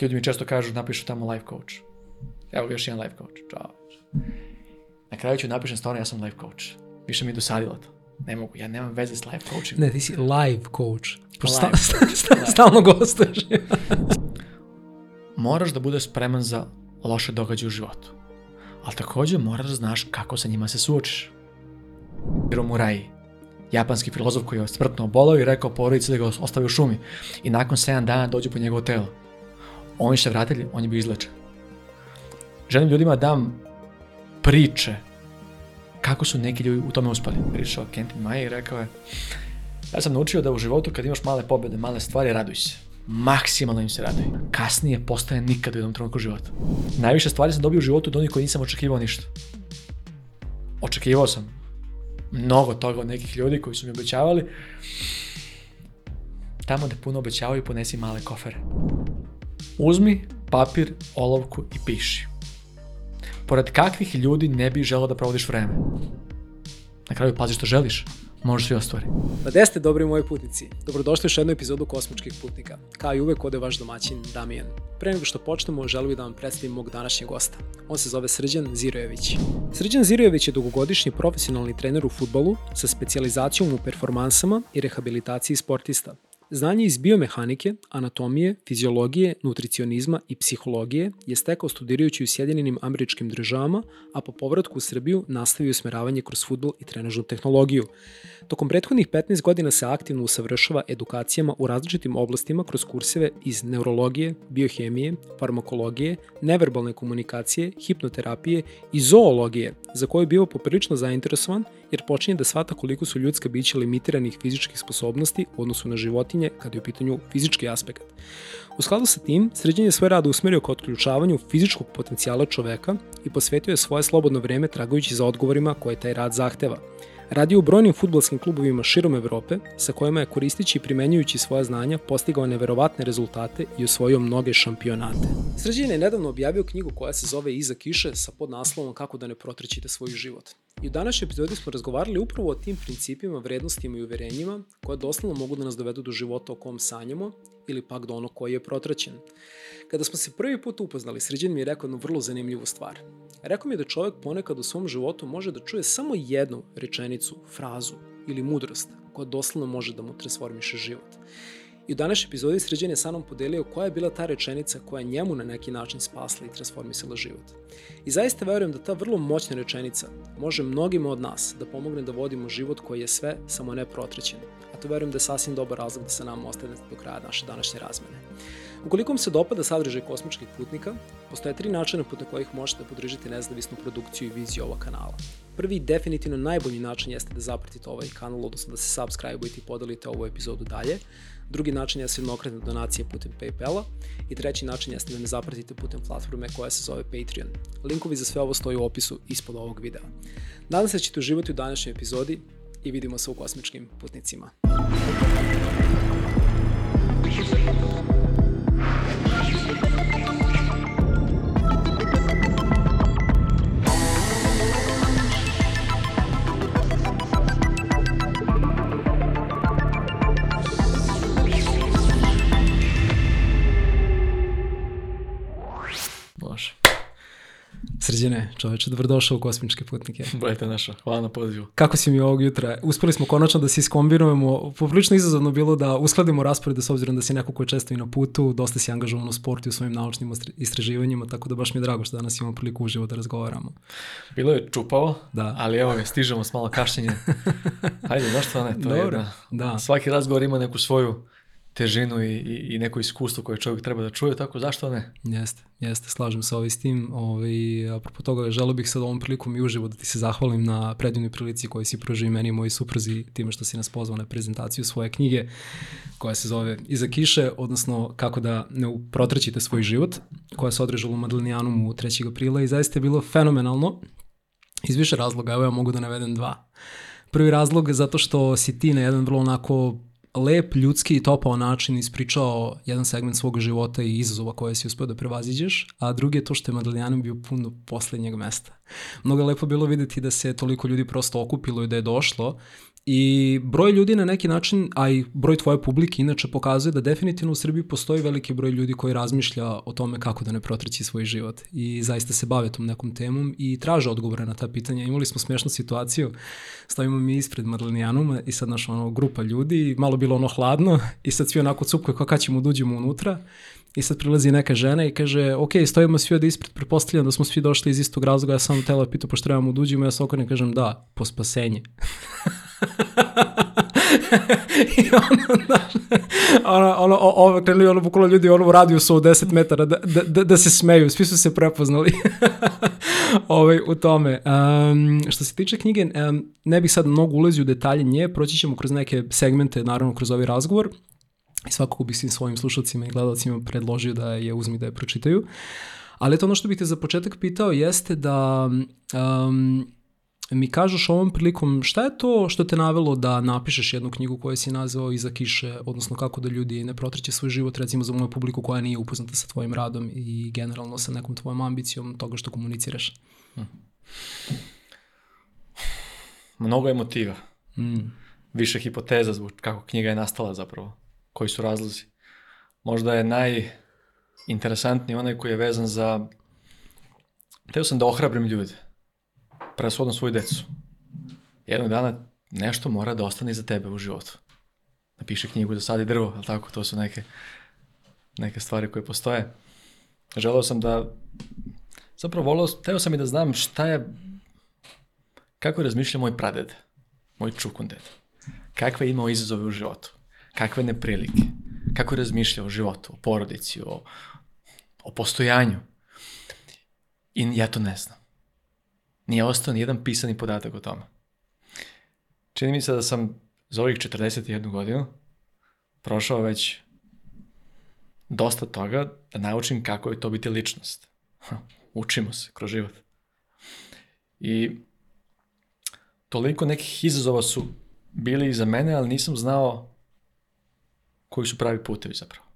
Ljudi mi često kažu napišu tamo life coach. Evo ga još jedan life coach. Čao. Na kraju ću da napišem stvarno ja sam life coach. Više mi je dosadilo to. Ne mogu, ja nemam veze s life coaching. Ne, ti si life coach. Pa sta, da. stalno gostuješ. moraš da budeš spreman za loše događaje u životu. Ali takođe moraš da znaš kako sa njima se suočiš. Hiro Murai, japanski filozof koji je smrtno obolao i rekao porodici da ga ostavi u šumi. I nakon 7 dana dođe po njegovo telo on se vratili, on je bio izlečen. Želim ljudima da dam priče kako su neki ljudi u tome uspali. Prišao Kentin Maje i rekao je ja sam naučio da u životu kad imaš male pobede, male stvari, raduj se. Maksimalno im se raduj. Kasnije postaje nikad u jednom trenutku života. Najviše stvari sam dobio u životu od onih koji nisam očekivao ništa. Očekivao sam mnogo toga od nekih ljudi koji su mi obećavali. Tamo da puno obećavaju ponesi male kofere. Uzmi papir, olovku i piši. Pored kakvih ljudi ne bi želao da provodiš vreme? Na kraju pazi što želiš, možeš i ostvari. Pa gde ste dobri moji putnici? Dobrodošli u još jednu epizodu Kosmičkih putnika. Kao i uvek ode vaš domaćin Damijan. Pre nego što počnemo, želim bih da vam predstavim mog današnjeg gosta. On se zove Srđan Zirojević. Srđan Zirojević je dugogodišnji profesionalni trener u futbolu sa specijalizacijom u performansama i rehabilitaciji sportista. Znanje iz biomehanike, anatomije, fiziologije, nutricionizma i psihologije je stekao studirajući u Sjedinjenim američkim državama, a po povratku u Srbiju nastavio usmeravanje kroz futbol i trenažnu tehnologiju. Tokom prethodnih 15 godina se aktivno usavršava edukacijama u različitim oblastima kroz kurseve iz neurologije, biohemije, farmakologije, neverbalne komunikacije, hipnoterapije i zoologije, za koju je bio poprilično zainteresovan jer počinje da shvata koliko su ljudska bića limitiranih fizičkih sposobnosti u odnosu na životinje kada je u pitanju fizički aspekt. U skladu sa tim, sređen je svoj rad usmerio ka otključavanju fizičkog potencijala čoveka i posvetio je svoje slobodno vreme tragajući za odgovorima koje taj rad zahteva – Radio u brojnim futbolskim klubovima širom Evrope, sa kojima je koristići i primenjujući svoja znanja postigao neverovatne rezultate i osvojio mnoge šampionate. Srđan je nedavno objavio knjigu koja se zove Iza kiše sa podnaslovom Kako da ne protrećite svoj život. I u današnjoj epizodi smo razgovarali upravo o tim principima, vrednostima i uverenjima koja doslovno mogu da nas dovedu do života o kom sanjamo ili pak do onog koji je protraćen. Kada smo se prvi put upoznali, Srđan mi je rekao jednu vrlo zanimljivu stvar – Rekao mi da čovek ponekad u svom životu može da čuje samo jednu rečenicu, frazu ili mudrost koja doslovno može da mu transformiše život. I u današnjoj epizodi sređen je sa mnom podelio koja je bila ta rečenica koja njemu na neki način spasla i transformisala život. I zaista verujem da ta vrlo moćna rečenica može mnogima od nas da pomogne da vodimo život koji je sve samo ne protrećen. A to verujem da je sasvim dobar razlog da se nam ostane do kraja naše današnje razmene. Ukoliko vam se dopada sadržaj kosmičkih putnika, postoje tri načina putem kojih možete podržiti nezavisnu produkciju i viziju ovog kanala. Prvi i definitivno najbolji način jeste da zapratite ovaj kanal, odnosno da se subscribe-ujete i podelite ovu epizodu dalje. Drugi način jeste da jednokratna donacija putem Paypala i treći način jeste da me zapratite putem platforme koja se zove Patreon. Linkovi za sve ovo stoji u opisu ispod ovog videa. Nadam se da ćete uživati u današnjoj epizodi i vidimo se u kosmičkim putnicima. Thank you. Srđane, čoveče, dobrodošao u Kosmičke putnike. Bolje te našao, hvala na pozivu. Kako si mi ovog jutra? Uspeli smo konačno da se iskombinujemo, poprilično izazovno bilo da uskladimo rasporede s obzirom da si neko ko je često i na putu, dosta si angažovan u sportu i u svojim naučnim istraživanjima, tako da baš mi je drago što danas imamo priliku uživo da razgovaramo. Bilo je čupavo, da. ali evo ga, stižemo s malo kašnjenja. Hajde, zašto ne, to Dobre, je jedna. Da. da. Svaki razgovor ima neku svoju težinu i, i, neko iskustvo koje čovjek treba da čuje, tako zašto ne? Jeste, jeste, slažem se ovaj s tim. Ovaj, apropo toga, želeo bih sad ovom prilikom i uživo da ti se zahvalim na predivnoj prilici koju si pružio i meni i moji supruzi time što si nas pozvao na prezentaciju svoje knjige koja se zove Iza kiše, odnosno kako da ne protraćite svoj život, koja se odrežala u Madlenijanumu 3. aprila i zaista je bilo fenomenalno iz više razloga, evo ja mogu da navedem dva. Prvi razlog je zato što si ti na jedan vrlo onako lep, ljudski i topao način ispričao jedan segment svog života i izazova koje si uspeo da prevaziđeš, a drugi je to što je Madelijanom bio pun do poslednjeg mesta. Mnogo je lepo bilo videti da se toliko ljudi prosto okupilo i da je došlo I broj ljudi na neki način, a i broj tvoje publike inače pokazuje da definitivno u Srbiji postoji veliki broj ljudi koji razmišlja o tome kako da ne protreći svoj život i zaista se bave tom nekom temom i traže odgovore na ta pitanja. Imali smo smešnu situaciju, stavimo mi ispred Marlinijanuma i sad naša ono, grupa ljudi, malo bilo ono hladno i sad svi onako cupkaju kako ćemo da unutra I sad prilazi neka žena i kaže, ok, stojimo svi od ispred, prepostavljam da smo svi došli iz istog razloga, ja sam tela pitao pošto trebamo da uđemo, ja se okrenem kažem da, po spasenje. I ono, znaš, ono, ono, ovo, krenuli ono, bukvalo ljudi ono u radijusu od 10 metara da, da, da, da se smeju, svi su se prepoznali ovaj, u tome. Um, što se tiče knjige, um, ne bih sad mnogo ulazio u detalje nje, proći ćemo kroz neke segmente, naravno kroz ovaj razgovor, i svakako bih svim svojim slušalcima i gledalcima predložio da je uzmi da je pročitaju. Ali to ono što bih te za početak pitao jeste da um, mi kažeš ovom prilikom šta je to što te navelo da napišeš jednu knjigu koju si nazvao Iza kiše, odnosno kako da ljudi ne protreće svoj život, recimo za moju publiku koja nije upoznata sa tvojim radom i generalno sa nekom tvojom ambicijom toga što komuniciraš? Hm. Mnogo je motiva. Mm. Više hipoteza zbog kako knjiga je nastala zapravo. Koji su razlozi. Možda je najinteresantniji onaj koji je vezan za... Teo sam da ohrabrim ljude prevashodno svoju decu. Jednog dana nešto mora da ostane za tebe u životu. Napiše knjigu da sadi drvo, ali tako, to su neke, neke stvari koje postoje. Želeo sam da, zapravo voleo, teo sam i da znam šta je, kako je razmišlja moj praded, moj čukun ded. Kakve je imao izazove u životu, kakve neprilike, kako je razmišljao o životu, o porodici, o, o postojanju. I ja to ne znam nije ostao ni jedan pisani podatak o tome. Čini mi se da sam za ovih 41 godinu prošao već dosta toga da naučim kako je to biti ličnost. Učimo se kroz život. I toliko nekih izazova su bili iza mene, ali nisam znao koji su pravi putevi zapravo.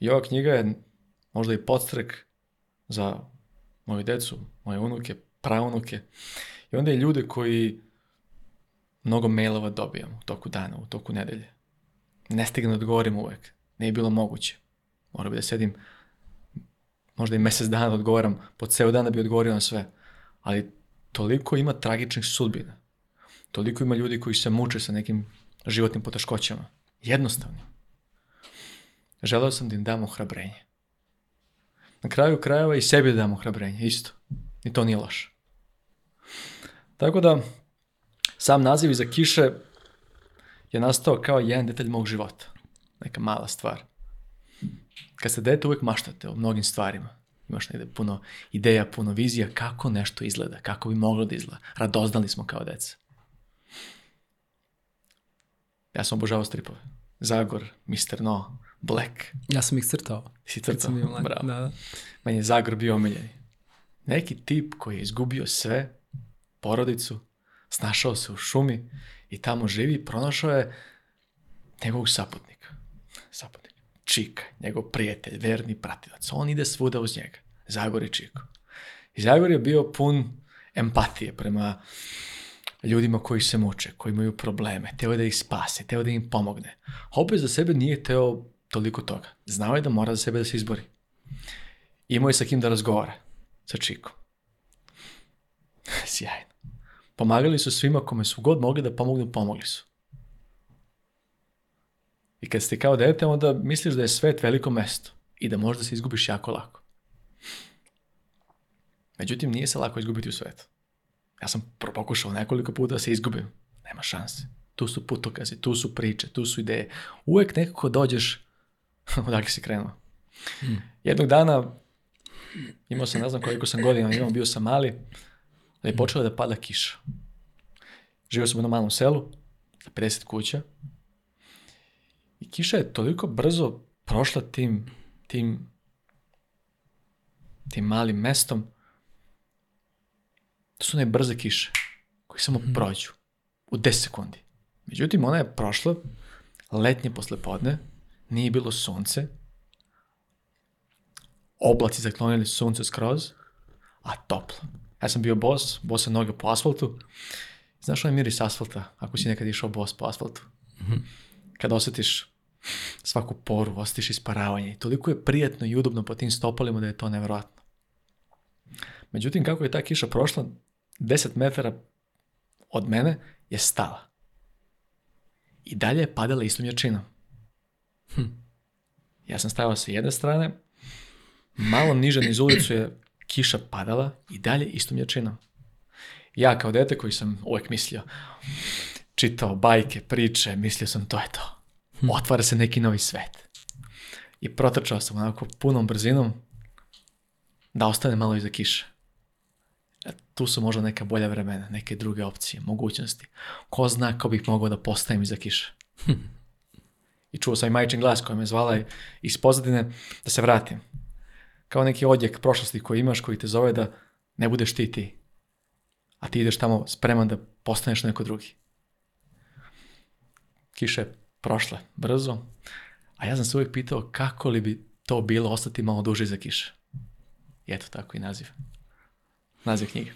I ova knjiga je možda i podstrek za moju decu, moje unuke, praunuke. I onda je ljude koji mnogo mailova dobijamo u toku dana, u toku nedelje. Ne stignem da odgovorim uvek. Nije bilo moguće. Moram bi da sedim možda i mesec dana da odgovaram, po ceo dan da bi odgovorio na sve. Ali toliko ima tragičnih sudbina. Toliko ima ljudi koji se muče sa nekim životnim poteškoćama. Jednostavno. Želeo sam da im dam ohrabrenje. Na kraju krajeva i sebi da dam ohrabrenje, isto. I to nije loše. Tako da, sam naziv iza kiše je nastao kao jedan detalj mog života. Neka mala stvar. Kad ste dete uvijek maštate o mnogim stvarima. Imaš negde puno ideja, puno vizija kako nešto izgleda, kako bi moglo da izgleda. Radoznali smo kao deca. Ja sam obožavao stripove. Zagor, Mr. No, Black. Ja sam ih crtao. Si crtao, bravo. Da, da. Meni je Zagor bio omiljeni. Neki tip koji je izgubio sve porodicu, snašao se u šumi i tamo živi, pronašao je njegovog saputnika. Saputnik. Čika, njegov prijatelj, verni pratilac. On ide svuda uz njega. Zagor i Čiko. I Zagor je bio pun empatije prema ljudima koji se muče, koji imaju probleme, teo da ih spase, teo da im pomogne. Opet za sebe nije teo toliko toga. Znao je da mora za sebe da se izbori. Imao je sa kim da razgovara, sa Čikom. Sjajno. Pomagali su svima kome su god mogli da pomognu, pomogli su. I kad ste kao dete, onda misliš da je svet veliko mesto i da možda se izgubiš jako lako. Međutim, nije se lako izgubiti u svetu. Ja sam pokušao nekoliko puta da se izgubim. Nema šanse. Tu su putokazi, tu su priče, tu su ideje. Uvek nekako dođeš odakle si krenuo. Hmm. Jednog dana, imao sam, ne znam koliko sam godina, imao, bio sam mali, da je mhm. počela da pada kiša. Živio sam u jednom malom selu, 50 kuća. I kiša je toliko brzo prošla tim, tim, tim malim mestom. To da su one kiše koje samo mhm. prođu u 10 sekundi. Međutim, ona je prošla letnje poslepodne, nije bilo sunce, oblaci zaklonili sunce skroz, a toplo. Ja sam bio bos, bose noge po asfaltu. Znaš onaj miris asfalta, ako si nekad išao bos po asfaltu? Mm-hmm. Kada osjetiš svaku poru, osetiš isparavanje. I toliko je prijatno i udobno po tim stopalima da je to nevjerojatno. Međutim, kako je ta kiša prošla, 10 metara od mene je stala. I dalje je padala istom jačinom. Hm. Ja sam stavio sa jedne strane, malo niže niz ulicu je kiša padala i dalje istom jačinom. Ja kao dete koji sam uvek mislio, čitao bajke, priče, mislio sam to je to. Hm. Otvara se neki novi svet. I protrčao sam onako punom brzinom da ostane malo iza kiše. E, tu su možda neka bolja vremena, neke druge opcije, mogućnosti. Ko zna ko bih mogao da postajem iza kiše. Hm. I čuo sam i majčin glas koja me zvala iz pozadine da se vratim kao neki odjek prošlosti koji imaš, koji te zove da ne budeš ti ti. A ti ideš tamo spreman da postaneš neko drugi. Kiše prošle brzo, a ja sam se uvijek pitao kako li bi to bilo ostati malo duže za kiše. I eto tako i naziv. Naziv knjige.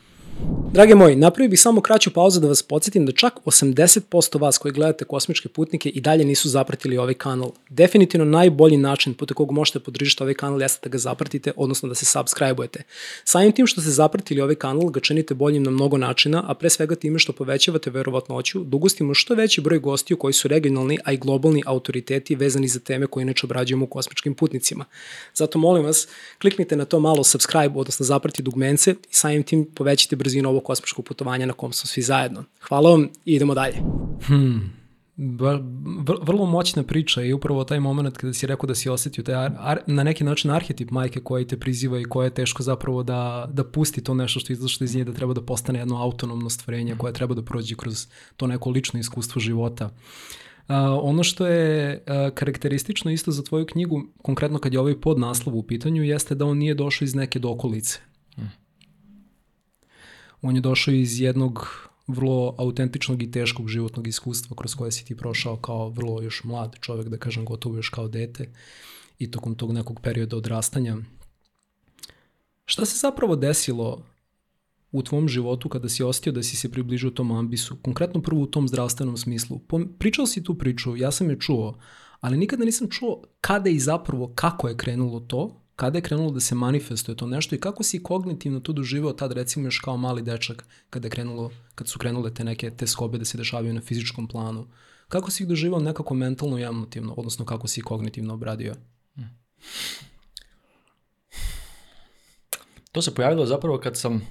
Drage moji, napravio bih samo kraću pauzu da vas podsjetim da čak 80% vas koji gledate kosmičke putnike i dalje nisu zapratili ovaj kanal. Definitivno najbolji način puta kog možete podržiti ovaj kanal jeste da ga zapratite, odnosno da se subscribe-ujete. Samim tim što ste zapratili ovaj kanal, ga činite boljim na mnogo načina, a pre svega time što povećavate verovatnoću, dogustimo da što veći broj gostiju koji su regionalni, a i globalni autoriteti vezani za teme koje inače obrađujemo u kosmičkim putnicima. Zato molim vas, kliknite na to malo subscribe, odnosno zaprati dugmence i samim tim povećite brzinu ovog kosmičkog putovanja na kom smo svi zajedno. Hvala vam i idemo dalje. Hmm, vrlo moćna priča i upravo taj moment kada si rekao da si osetio taj ar, ar, na neki način arhetip majke koja te priziva i koja je teško zapravo da, da pusti to nešto što je izašlo iz nje, da treba da postane jedno autonomno stvorenje koje treba da prođe kroz to neko lično iskustvo života. Uh, ono što je uh, karakteristično isto za tvoju knjigu, konkretno kad je ovaj podnaslov u pitanju, jeste da on nije došao iz neke dokolice, on je došao iz jednog vrlo autentičnog i teškog životnog iskustva kroz koje si ti prošao kao vrlo još mlad čovek, da kažem gotovo još kao dete i tokom tog nekog perioda odrastanja. Šta se zapravo desilo u tvom životu kada si ostio da si se približio tom ambisu, konkretno prvo u tom zdravstvenom smislu. Pričao si tu priču, ja sam je čuo, ali nikada nisam čuo kada i zapravo kako je krenulo to Kada je krenulo da se manifestuje to nešto i kako si kognitivno to doživeo tad recimo još kao mali dečak kada je krenulo, kad su krenule te neke teskobe da se dešavaju na fizičkom planu? Kako si ih doživao nekako mentalno i emotivno, odnosno kako si kognitivno obradio? Hmm. To se pojavilo zapravo kad sam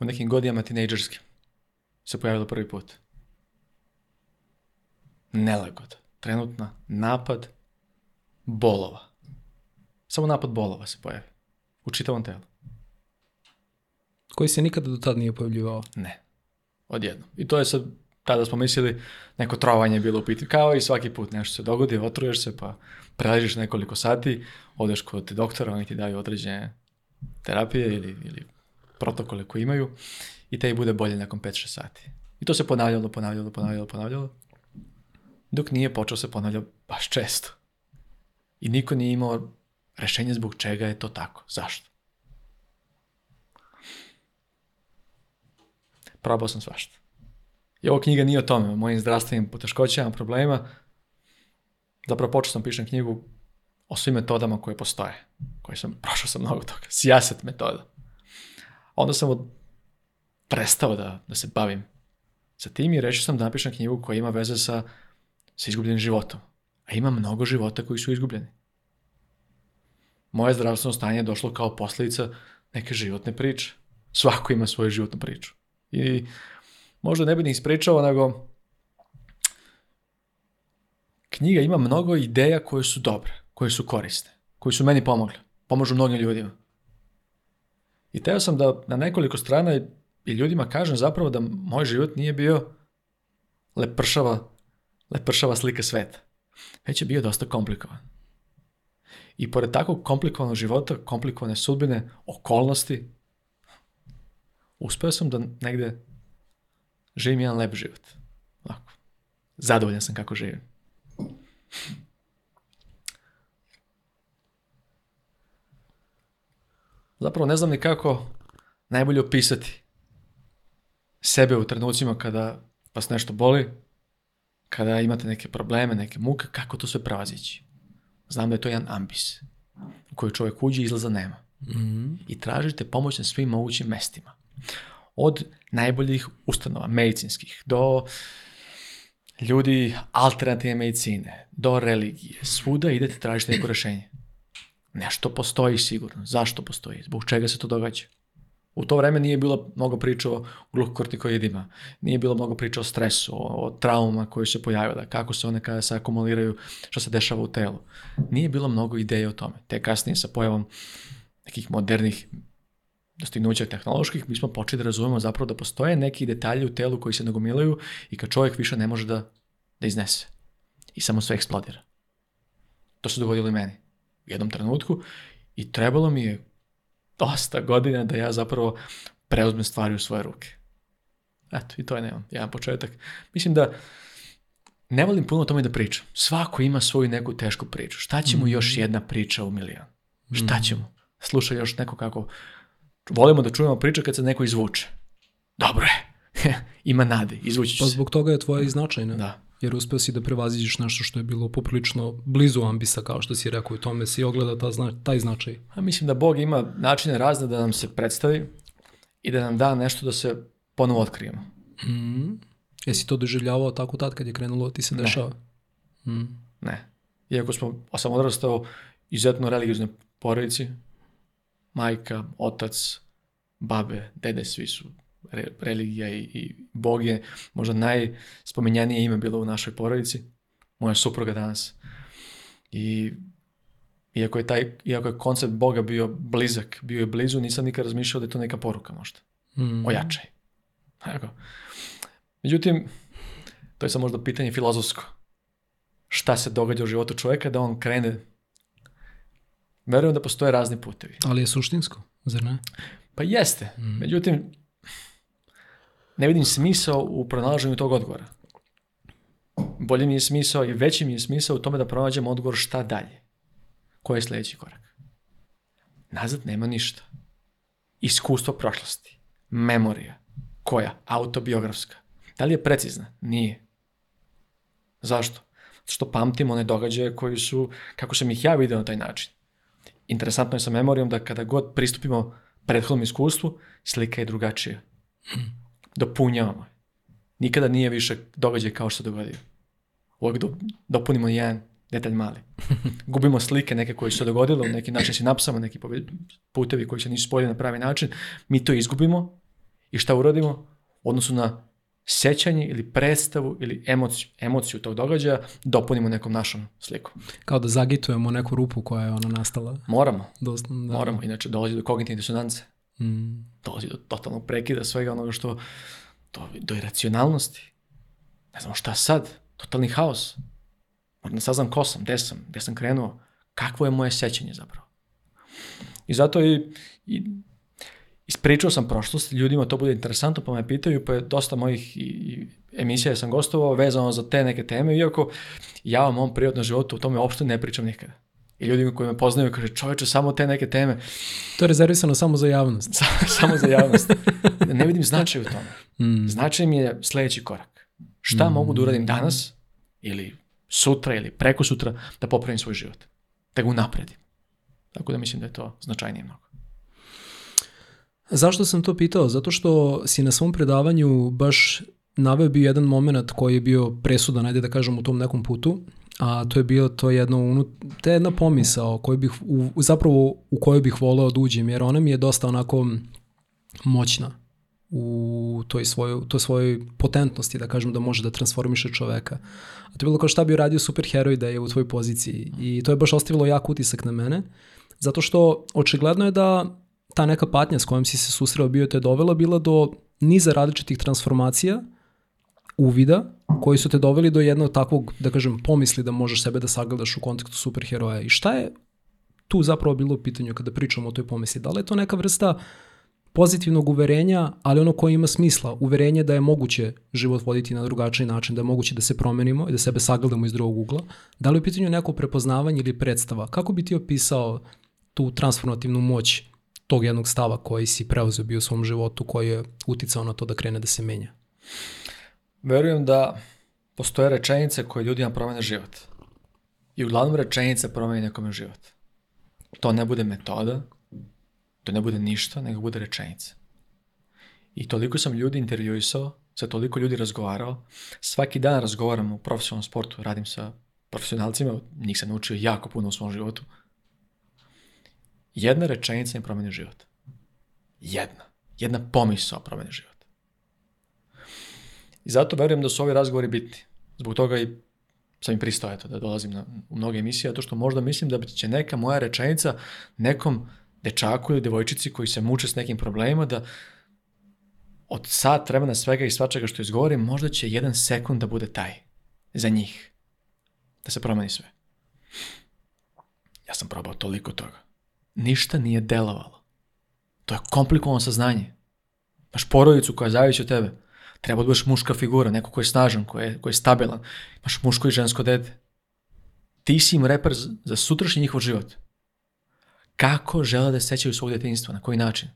u nekim godinama tinejdžerski se pojavilo prvi put. Nelagoda, trenutna, napad, bolova. Samo napad bolova se pojavi. U čitavom telu. Koji se nikada do tad nije pojavljivao? Ne. Odjedno. I to je sad, tada smo mislili, neko trovanje je bilo u pitanju. Kao i svaki put nešto se dogodi, otruješ se, pa preležiš nekoliko sati, odeš kod doktora, oni ti daju određene terapije ili, ili protokole koje imaju i te i bude bolje nakon 5-6 sati. I to se ponavljalo, ponavljalo, ponavljalo, ponavljalo, dok nije počeo se ponavlja baš često i niko nije imao rešenje zbog čega je to tako. Zašto? Probao sam svašta. I ova knjiga nije o tome, o mojim zdravstvenim poteškoćama, problema. Zapravo počeo sam da pišem knjigu o svim metodama koje postoje, koje sam, prošao sam mnogo toga, sijaset metoda. Onda sam od, prestao da, da se bavim sa tim i rešio sam da napišem knjigu koja ima veze sa, sa izgubljenim životom, a ima mnogo života koji su izgubljeni. Moje zdravstveno stanje je došlo kao posledica neke životne priče. Svako ima svoju životnu priču. I možda ne bi ni ispričao, nego knjiga ima mnogo ideja koje su dobre, koje su korisne, koje su meni pomogle, pomažu mnogim ljudima. I teo sam da na nekoliko strana i ljudima kažem zapravo da moj život nije bio lepršava, lepršava slika sveta već je bio dosta komplikovan. I pored tako komplikovanog života, komplikovane sudbine, okolnosti, uspeo sam da negde živim jedan lep život. Lako. Zadovoljan sam kako živim. Zapravo ne znam ni kako najbolje opisati sebe u trenucima kada vas nešto boli, kada imate neke probleme, neke muke, kako to sve prevazići. Znam da je to jedan ambis u koji čovjek uđe i izlaza nema. Mm -hmm. I tražite pomoć na svim mogućim mestima. Od najboljih ustanova, medicinskih, do ljudi alternativne medicine, do religije. Svuda idete tražite neko rješenje. Nešto postoji sigurno. Zašto postoji? Zbog čega se to događa? U to vreme nije bilo mnogo priča o glukokortikoidima, nije bilo mnogo priča o stresu, o, o traumama koji se pojavile, kako se one kada se akumuliraju, što se dešava u telu. Nije bilo mnogo ideje o tome. Te kasnije sa pojavom nekih modernih dostignuća tehnoloških, mi smo počeli da razumemo zapravo da postoje neki detalji u telu koji se nagomilaju i kad čovjek više ne može da, da iznese. I samo sve eksplodira. To se dogodilo i meni. U jednom trenutku i trebalo mi je dosta godina da ja zapravo preuzmem stvari u svoje ruke. Eto, i to je nemam, jedan početak. Mislim da ne volim puno o tome da pričam. Svako ima svoju neku tešku priču. Šta će mu još mhm. jedna priča u milijan? Šta mhm. će mu? Slušaj još neko kako... Volimo da čujemo priče kad se neko izvuče. Dobro je. ima nade, izvući će pa se. Pa zbog toga je tvoja i značajna. Da jer uspeo si da prevaziđeš nešto što je bilo poprilično blizu ambisa, kao što si rekao, i tome si ogleda ta zna, taj značaj. A mislim da Bog ima načine razne da nam se predstavi i da nam da nešto da se ponovo otkrijemo. Mm. Jesi to doživljavao tako tad kad je krenulo, ti se dešava? Ne. Mm. ne. Iako smo, sam odrastao izuzetno religijozne porodici, majka, otac, babe, dede, svi su re, religija i, i Bog je možda najspomenjanije ime bilo u našoj porodici, moja supruga danas. I iako je, taj, iako je koncept Boga bio blizak, bio je blizu, nisam nikad razmišljao da je to neka poruka možda. Mm. Ojačaj. Tako. Međutim, to je samo možda pitanje filozofsko. Šta se događa u životu čovjeka da on krene? Verujem da postoje razni putevi. Ali je suštinsko, zar ne? Pa jeste. Mm. Međutim, ne vidim smisao u pronalaženju tog odgovora. Bolje mi je smisao i veći mi je smisao u tome da pronađem odgovor šta dalje. Koji je sledeći korak? Nazad nema ništa. Iskustvo prošlosti. Memorija. Koja? Autobiografska. Da li je precizna? Nije. Zašto? Što pamtim one događaje koji su, kako sam ih ja vidio na taj način. Interesantno je sa memorijom da kada god pristupimo prethodnom iskustvu, slika je drugačija dopunjavamo. Nikada nije više događaj kao što se dogodio. Uvijek do, dopunimo jedan detalj mali. Gubimo slike neke koje su se dogodile, neki način si neki putevi koji se nisu spojili na pravi način. Mi to izgubimo i šta urodimo? Odnosu na sećanje ili predstavu ili emociju, emociju tog događaja dopunimo nekom našom slikom. Kao da zagitujemo neku rupu koja je ona nastala. Moramo. Doslovno, da. Moramo, inače dolazi do kognitivne disonance. Mm. Dolazi do totalnog prekida svega onoga što, do, do iracionalnosti. Ne znam šta sad, totalni haos. Moram da saznam ko sam, gde sam, gde sam krenuo, kakvo je moje sećanje zapravo. I zato i, i ispričao sam prošlost, ljudima to bude interesantno, pa me pitaju, pa je dosta mojih i, i emisija sam gostovao vezano za te neke teme, iako ja o mom privatnom životu o tome uopšte ne pričam nikada i ljudi koji me poznaju kaže čoveče samo te neke teme. To je rezervisano samo za javnost. samo za javnost. Ne vidim značaj u tome. Mm. Značaj mi je sledeći korak. Šta mm. mogu da uradim danas ili sutra ili preko sutra da popravim svoj život. Da ga unapredim. Tako da mislim da je to značajnije mnogo. Zašto sam to pitao? Zato što si na svom predavanju baš naveo bio jedan moment koji je bio presudan, ajde da kažem, u tom nekom putu a to je bilo to jedno unut, te jedna pomisao kojoj bih u, zapravo u kojoj bih voleo da uđem jer ona mi je dosta onako moćna u toj svojoj, toj svojoj potentnosti, da kažem, da može da transformiše čoveka. A to je bilo kao šta bi uradio superheroj da je u tvojoj poziciji. I to je baš ostavilo jak utisak na mene, zato što očigledno je da ta neka patnja s kojom si se susreo bio te dovela bila do niza različitih transformacija uvida koji su te doveli do jednog takvog, da kažem, pomisli da možeš sebe da sagledaš u kontekstu superheroja. I šta je tu zapravo bilo u pitanju kada pričamo o toj pomisli? Da li je to neka vrsta pozitivnog uverenja, ali ono koje ima smisla, uverenje da je moguće život voditi na drugačiji način, da je moguće da se promenimo i da sebe sagledamo iz drugog ugla. Da li je u pitanju neko prepoznavanje ili predstava? Kako bi ti opisao tu transformativnu moć tog jednog stava koji si preuzeo bio u svom životu, koji je uticao na to da krene da se menja? Verujem da postoje rečenice koje ljudima promene život. I uglavnom rečenica promeni nekome život. To ne bude metoda, to ne bude ništa, nego bude rečenica. I toliko sam ljudi intervjuisao, sa toliko ljudi razgovarao. Svaki dan razgovaram u profesionalnom sportu, radim sa profesionalcima, njih sam naučio jako puno u svom životu. Jedna rečenica im promeni život. Jedna. Jedna pomisao promeni život. I zato verujem da su ovi razgovori bitni. Zbog toga i sam im pristao eto, da dolazim na u mnoge emisije, to što možda mislim da će neka moja rečenica nekom dečaku ili devojčici koji se muče s nekim problemima da od sat vremena svega i svačega što izgovorim, možda će jedan sekund da bude taj za njih. Da se promeni sve. Ja sam probao toliko toga. Ništa nije delovalo. To je komplikovano saznanje. Imaš porodicu koja zavisi od tebe. Treba da budeš muška figura, neko ko je snažan, ko je, ko je stabilan. Imaš muško i žensko dete. Ti si im reper za sutrašnji njihov život. Kako žele da sećaju svog detinjstva, na koji način?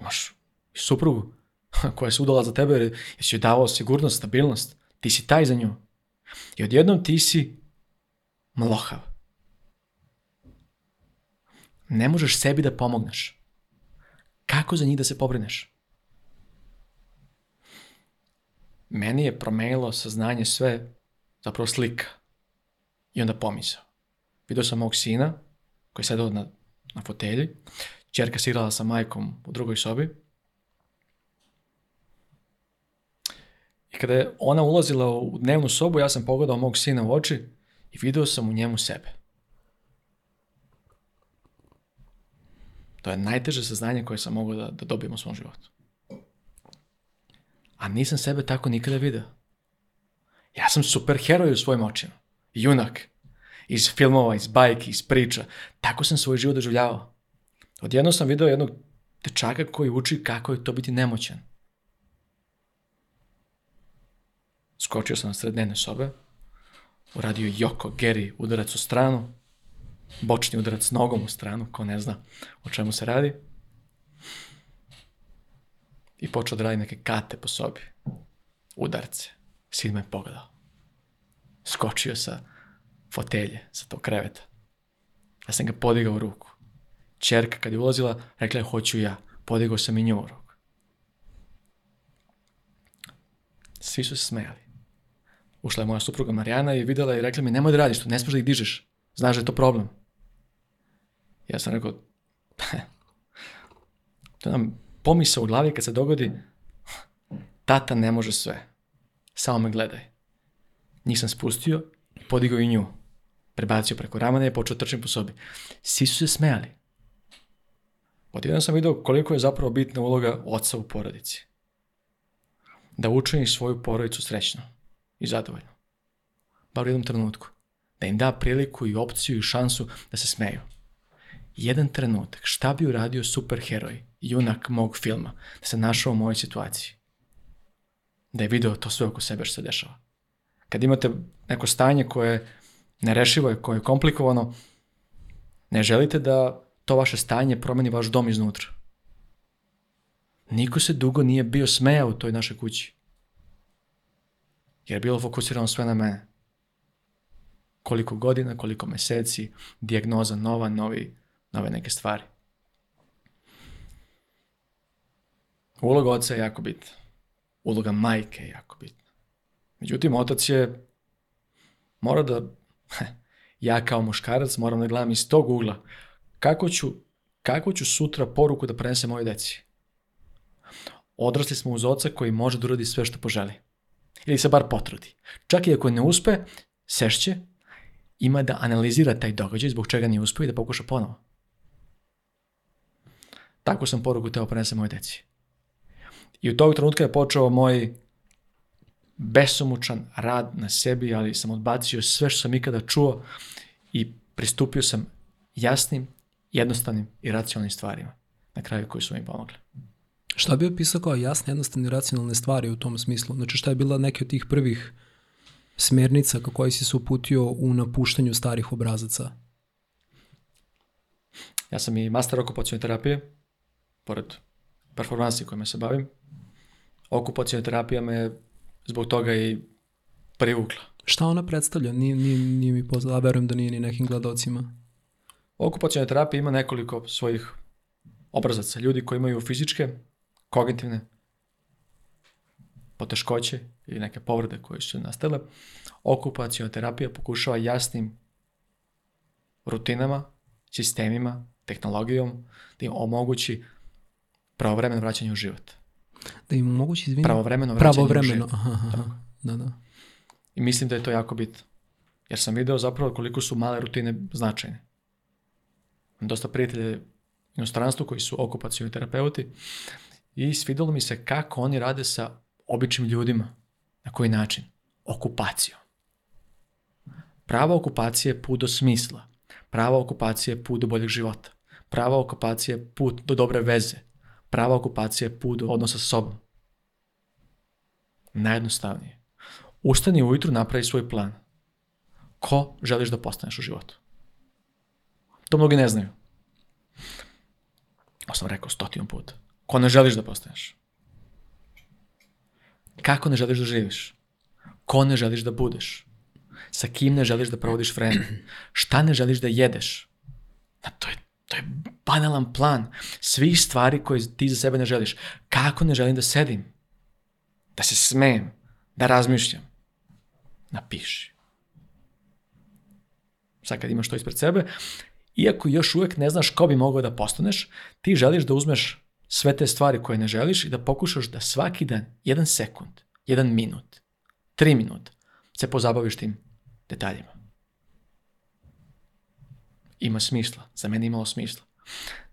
Imaš suprugu koja se udala za tebe jer si joj davao sigurnost, stabilnost. Ti si taj za nju. I odjednom ti si mlohav. Ne možeš sebi da pomogneš. Kako za njih da se pobrineš? meni je promenilo saznanje sve, zapravo slika. I onda pomisao. Vidio sam mog sina, koji je sedao na, na fotelji, čerka igrala sa majkom u drugoj sobi. I kada je ona ulazila u dnevnu sobu, ja sam pogledao mog sina u oči i video sam u njemu sebe. To je najteže saznanje koje sam mogao da, da dobijem u svom životu a nisam sebe tako nikada video. Ja sam super heroj u svojim očima. Junak. Iz filmova, iz bajki, iz priča. Tako sam svoj život doživljavao. Odjedno sam video jednog dečaka koji uči kako je to biti nemoćan. Skočio sam na sred dnevne sobe, uradio Joko Geri udarac u stranu, bočni udarac nogom u stranu, ko ne zna o čemu se radi i počeo da radi neke kate po sobi. Udarce. Sin me pogledao. Skočio sa fotelje, sa tog kreveta. Ja sam ga podigao u ruku. Čerka kad je ulazila, rekla je hoću ja. Podigao sam i njoj ruku. Svi su se smejali. Ušla je moja supruga Marijana i videla i rekla mi nemoj da radiš to, ne smiješ da ih dižeš. Znaš da je to problem. Ja sam rekao, to nam pomisa u glavi kad se dogodi tata ne može sve, samo me gledaj. Njih sam spustio, podigao i nju. Prebacio preko ramena i počeo trčim po sobi. Svi su se smejali. Odjedno sam vidio koliko je zapravo bitna uloga oca u porodici. Da učiniš svoju porodicu srećno i zadovoljno. Bar u jednom trenutku. Da im da priliku i opciju i šansu da se smeju. Jedan trenutak. Šta bi uradio superheroj junak mog filma, da se našao u mojoj situaciji. Da je video to sve oko sebe što se dešava. Kad imate neko stanje koje je nerešivo koje je komplikovano, ne želite da to vaše stanje promeni vaš dom iznutra. Niko se dugo nije bio smejao u toj našoj kući. Jer je bilo fokusirano sve na mene. Koliko godina, koliko meseci, dijagnoza nova, novi, nove neke stvari. Uloga oca je jako bitna. Uloga majke je jako bitna. Međutim, otac je, mora da, ja kao muškarac moram da gledam iz tog ugla, kako ću, kako ću sutra poruku da prenesem moje deci. Odrasli smo uz oca koji može da uradi sve što poželi. Ili se bar potrudi. Čak i ako ne uspe, sešće, ima da analizira taj događaj zbog čega nije uspio i da pokuša ponovo. Tako sam poruku teo da prenesem moje deci. I u tog trenutka je počeo moj besomučan rad na sebi, ali sam odbacio sve što sam ikada čuo i pristupio sam jasnim, jednostavnim i racionalnim stvarima na kraju koji su mi pomogli. Šta bi opisao kao jasne, jednostavne i racionalne stvari u tom smislu? Znači šta je bila neke od tih prvih smernica ka koji si se uputio u napuštanju starih obrazaca? Ja sam i master okupacijone terapije, pored performansi kojima se bavim, okupacijna terapija me zbog toga i privukla. Šta ona predstavlja? Nije, nije, nije mi poznala, a verujem da nije ni nekim gledocima. Okupacijna terapija ima nekoliko svojih obrazaca. Ljudi koji imaju fizičke, kognitivne poteškoće ili neke povrede koje su nastale, okupacijna terapija pokušava jasnim rutinama, sistemima, tehnologijom da im omogući Pravovremeno vraćanje u život. Da im mogući izviniti? Pravovremeno vraćanje Pravovremeno. u život. Aha, Da, da. I mislim da je to jako bitno. Jer sam video zapravo koliko su male rutine značajne. Imam dosta prijatelja inostranstvu koji su okupacioni terapeuti i svidelo mi se kako oni rade sa običnim ljudima. Na koji način? Okupacijom. Prava okupacija je put do smisla. Prava okupacija je put do boljeg života. Prava okupacija je put do dobre veze prava okupacija je put odnosa sa sobom. Najjednostavnije. Ustani ujutru, napravi svoj plan. Ko želiš da postaneš u životu? To mnogi ne znaju. Ovo sam rekao stotinu puta. Ko ne želiš da postaneš? Kako ne želiš da živiš? Ko ne želiš da budeš? Sa kim ne želiš da provodiš vreme? Šta ne želiš da jedeš? Na to je To je banalan plan svih stvari koje ti za sebe ne želiš. Kako ne želim da sedim? Da se smejem? Da razmišljam? Napiši. Sad kad imaš to ispred sebe, iako još uvek ne znaš ko bi mogao da postaneš, ti želiš da uzmeš sve te stvari koje ne želiš i da pokušaš da svaki dan, jedan sekund, jedan minut, tri minut, se pozabaviš tim detaljima ima smisla. Za mene imalo smisla.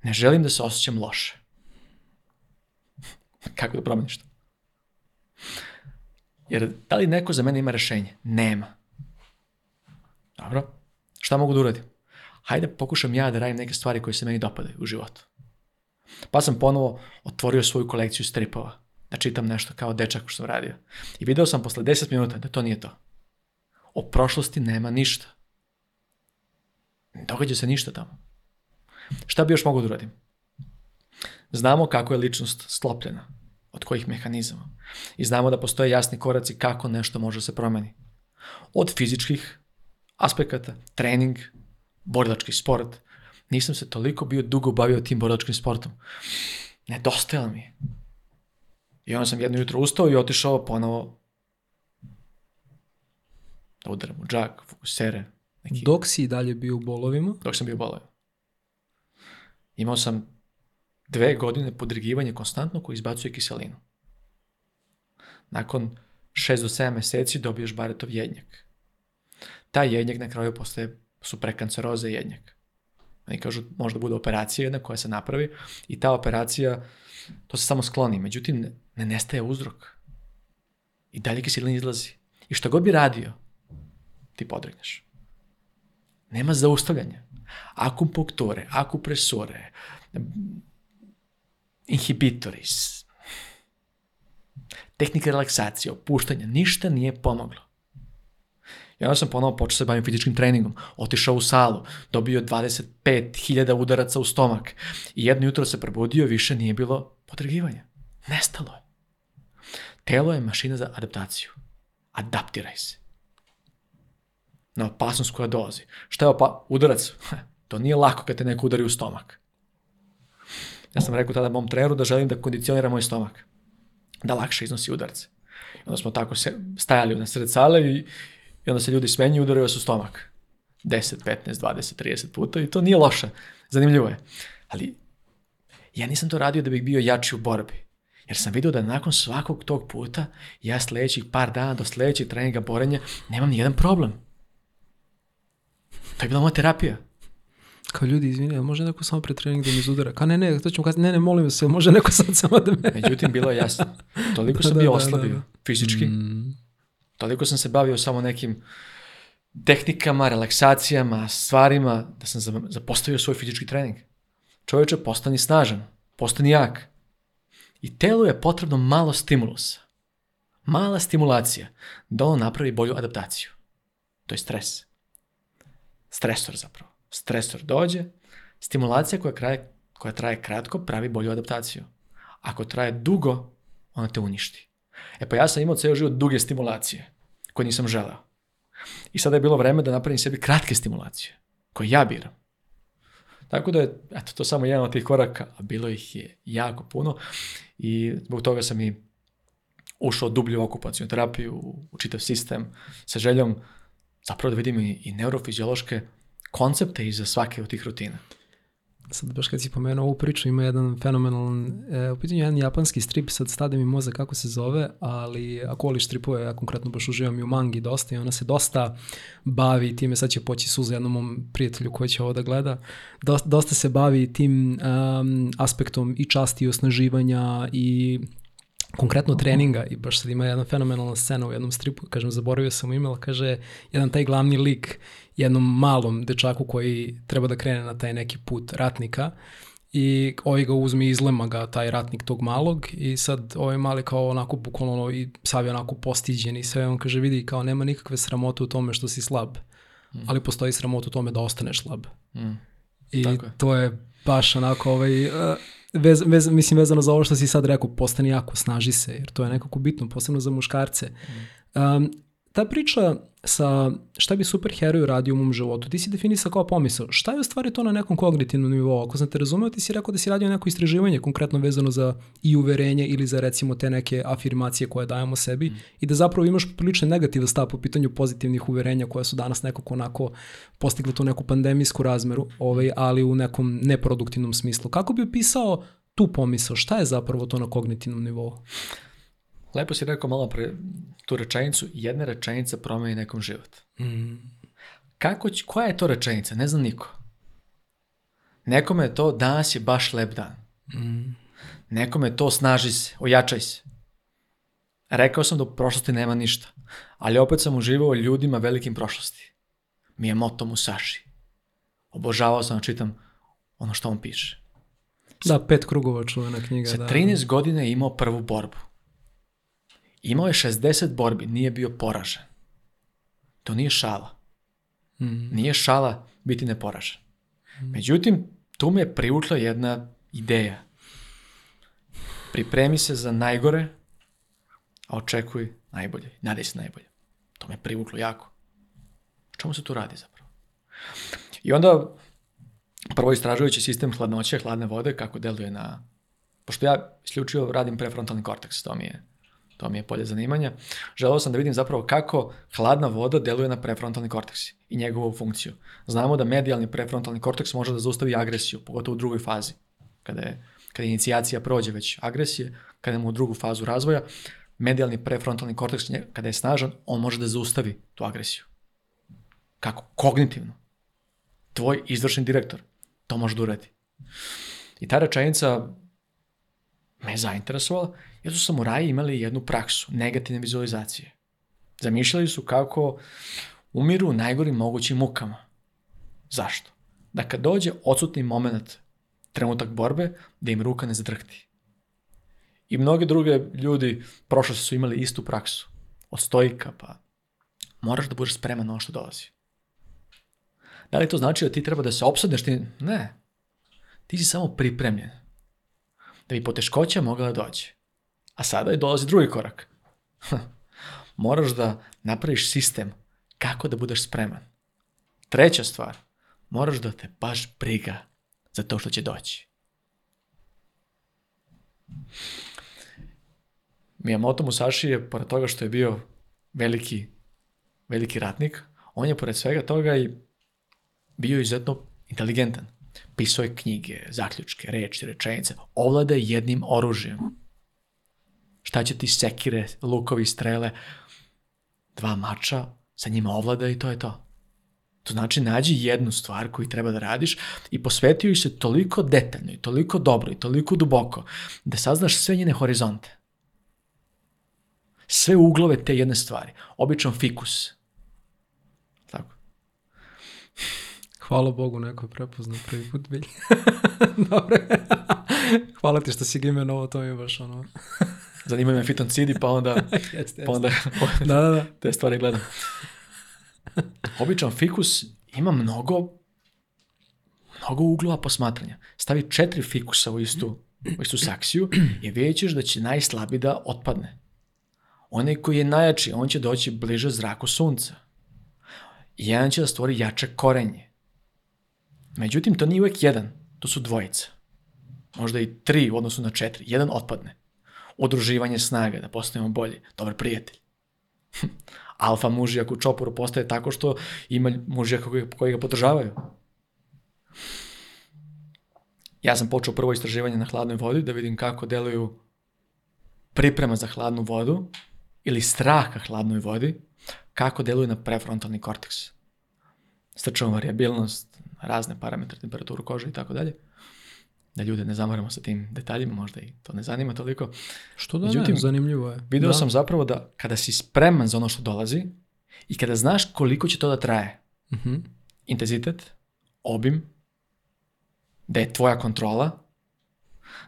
Ne želim da se osjećam loše. Kako da promeniš to? Jer da li neko za mene ima rešenje? Nema. Dobro. Šta mogu da uradim? Hajde pokušam ja da radim neke stvari koje se meni dopadaju u životu. Pa sam ponovo otvorio svoju kolekciju stripova. Da čitam nešto kao dečak što sam radio. I video sam posle 10 minuta da to nije to. O prošlosti nema ništa. Ne događa se ništa tamo. Šta bi još mogo da uradim? Znamo kako je ličnost sklopljena, od kojih mehanizama. I znamo da postoje jasni koraci kako nešto može se promeni. Od fizičkih aspekata, trening, borilački sport. Nisam se toliko bio dugo bavio tim borilačkim sportom. Nedostajalo mi je. I onda sam jedno jutro ustao i otišao ponovo da udaram u džak, fokusere, Neki... Dok si i dalje bio u bolovima? Dok sam bio u bolovima. Imao sam dve godine podrigivanja konstantno koji izbacuje kiselinu. Nakon 6 do 7 meseci dobiješ baretov jednjak. Taj jednjak na kraju postaje, su prekanceroze jednjak. Oni kažu možda bude operacija jedna koja se napravi i ta operacija, to se samo skloni. Međutim, ne, ne nestaje uzrok. I dalje kiselina izlazi. I što god bi radio, ti podregneš. Nema zaustavljanja. Akupunktore, akupresore, inhibitoris, tehnike relaksacije, opuštanja, ništa nije pomoglo. I onda sam ponovo počeo da se bavim fizičkim treningom, otišao u salu, dobio 25.000 udaraca u stomak i jedno jutro se probudio, više nije bilo potragivanja. Nestalo je. Telo je mašina za adaptaciju. Adaptiraj se na opasnost koja dolazi. Šta je opa udarac? To nije lako kad te neko udari u stomak. Ja sam rekao tada mom treneru da želim da kondicioniram moj stomak. Da lakše iznosi udarce. I onda smo tako se, stajali na sred sale i, i onda se ljudi smenju i udario su stomak. 10, 15, 20, 30 puta i to nije loše. Zanimljivo je. Ali ja nisam to radio da bih bio jači u borbi. Jer sam vidio da nakon svakog tog puta ja sledećih par dana do sledećeg treninga borenja nemam nijedan problem To je bila moja terapija. Kao ljudi, izvini, a može neko samo pre trening da mi zudara? Kao ne, ne, to ćemo kasnije, ne, ne, molim se, može neko sad samo da me... Međutim, bilo je jasno. Toliko da, sam da, bio da, oslabio da, fizički. Mm. Toliko sam se bavio samo nekim tehnikama, relaksacijama, stvarima, da sam zapostavio svoj fizički trening. Čovječe, postani snažan, postani jak. I telu je potrebno malo stimulusa. Mala stimulacija da on napravi bolju adaptaciju. To je stres. Stresor zapravo. Stresor dođe, stimulacija koja, kraje, koja traje kratko pravi bolju adaptaciju. Ako traje dugo, ona te uništi. E pa ja sam imao ceo život duge stimulacije koje nisam želeo. I sada je bilo vreme da napravim sebi kratke stimulacije koje ja biram. Tako da je, eto, to samo jedan od tih koraka, a bilo ih je jako puno i zbog toga sam i ušao dublje u okupaciju terapiju, u čitav sistem, sa željom zapravo da vidimo i, neurofiziološke koncepte iza svake od tih rutina. Sad baš kad si pomenuo ovu priču, ima jedan fenomenalan, e, u pitanju jedan japanski strip, sad stade mi moza kako se zove, ali ako voliš stripove, ja konkretno baš uživam i u mangi dosta i ona se dosta bavi time, sad će poći suza jednom mom prijatelju koji će ovo da gleda, dosta, dosta se bavi tim um, aspektom i časti i osnaživanja i konkretno treninga i baš sad ima jedna fenomenalna scena u jednom stripu, kažem, zaboravio sam ime, kaže, jedan taj glavni lik jednom malom dečaku koji treba da krene na taj neki put ratnika i ovaj ga uzme i izlema ga taj ratnik tog malog i sad ovaj mali kao onako bukvalno ono, i sav je onako postiđen i sve on kaže vidi kao nema nikakve sramote u tome što si slab mm. ali postoji sramota u tome da ostaneš slab mm. i Tako je. to je baš onako ovaj uh, vez, vez, mislim vezano za ovo što si sad rekao, postani jako, snaži se, jer to je nekako bitno, posebno za muškarce. Mm. Um, ta priča sa šta bi superheroj radio u mom životu. Ti si definisao kao pomisao. Šta je u stvari to na nekom kognitivnom nivou? Ako sam te razumeo, ti si rekao da si radio neko istraživanje konkretno vezano za i uverenje ili za recimo te neke afirmacije koje dajemo sebi mm. i da zapravo imaš prilično negativa stav po pitanju pozitivnih uverenja koja su danas nekako onako postigle tu neku pandemijsku razmeru, ovaj, ali u nekom neproduktivnom smislu. Kako bi opisao tu pomisao? Šta je zapravo to na kognitivnom nivou? Lepo si rekao malo pre tu rečenicu, jedna rečenica promeni nekom život. Mm. Kako, koja je to rečenica? Ne znam niko. Nekome je to danas je baš lep dan. Mm. Nekome je to snaži se, ojačaj se. Rekao sam da u prošlosti nema ništa, ali opet sam uživao ljudima velikim prošlosti. Mi je Miyamoto Musashi. Obožavao sam da čitam ono što on piše. Da, pet krugova čuvena knjiga. Sa 13 da, da. godina je imao prvu borbu. Imao je 60 borbi, nije bio poražen. To nije šala. Mm Nije šala biti neporažen. Mm Međutim, tu me je privukla jedna ideja. Pripremi se za najgore, a očekuj najbolje. Nadaj se najbolje. To me je privuklo jako. O čemu se tu radi zapravo? I onda prvo istražujući sistem hladnoće, hladne vode, kako deluje na... Pošto ja isključivo radim prefrontalni korteks, to mi je to mi je polje zanimanja, želeo sam da vidim zapravo kako hladna voda deluje na prefrontalni korteks i njegovu funkciju. Znamo da medijalni prefrontalni korteks može da zaustavi agresiju, pogotovo u drugoj fazi, kada je kada inicijacija prođe već agresije, kada imamo drugu fazu razvoja, medijalni prefrontalni korteks, kada je snažan, on može da zaustavi tu agresiju. Kako? Kognitivno. Tvoj izvršni direktor to može da uradi. I ta rečenica me je zainteresovala, jer su samuraji imali jednu praksu, negativne vizualizacije. Zamišljali su kako umiru u najgorim mogućim mukama. Zašto? Da kad dođe odsutni moment, trenutak borbe, da im ruka ne zadrhti. I mnogi druge ljudi prošle su imali istu praksu. Od stojka pa moraš da budeš spreman na ono što dolazi. Da li to znači da ti treba da se opsadneš? Ti... Ne. Ti si samo pripremljen da bi poteškoća mogla da doći. A sada je dolazi drugi korak. Moraš da napraviš sistem kako da budeš spreman. Treća stvar, moraš da te baš briga za to što će doći. Miyamoto Musashi je, pored toga što je bio veliki, veliki ratnik, on je pored svega toga i bio izuzetno inteligentan pisao je knjige, zaključke, reči, rečenice, ovlada je jednim oružjem. Šta će ti sekire, lukovi, strele, dva mača, sa njima ovlada i to je to. To znači nađi jednu stvar koju treba da radiš i posveti ju se toliko detaljno i toliko dobro i toliko duboko da saznaš sve njene horizonte. Sve uglove te jedne stvari. Običan fikus. Tako. Hvala Bogu, neko je prepoznao prvi put bilje. Dobre. Hvala ti što si gime novo, to mi je baš ono... Zanima me fitoncidi, pa onda, jeste, pa onda da, da, da. te stvari gledam. Običan fikus ima mnogo mnogo uglova posmatranja. Stavi četiri fikusa u istu, u istu saksiju i vidjet da će najslabiji da otpadne. Onaj koji je najjači, on će doći bliže zraku sunca. Jedan će da stvori jače korenje. Međutim, to nije uvek jedan, to su dvojica. Možda i tri u odnosu na četiri. Jedan otpadne. Odruživanje snaga, da postanemo bolji, dobar prijatelj. Alfa mužijak u čoporu postaje tako što ima mužijaka koji, koji ga podržavaju. Ja sam počeo prvo istraživanje na hladnoj vodi da vidim kako deluju priprema za hladnu vodu ili strah ka hladnoj vodi, kako deluje na prefrontalni korteks. Strčava variabilnost, razne parametre, temperaturu kože i tako dalje. Da ljude ne zamaramo sa tim detaljima, možda i to ne zanima toliko. Što da Međutim, ne, zanimljivo je. Video da. sam zapravo da kada si spreman za ono što dolazi i kada znaš koliko će to da traje, uh-huh. intenzitet, obim, da je tvoja kontrola,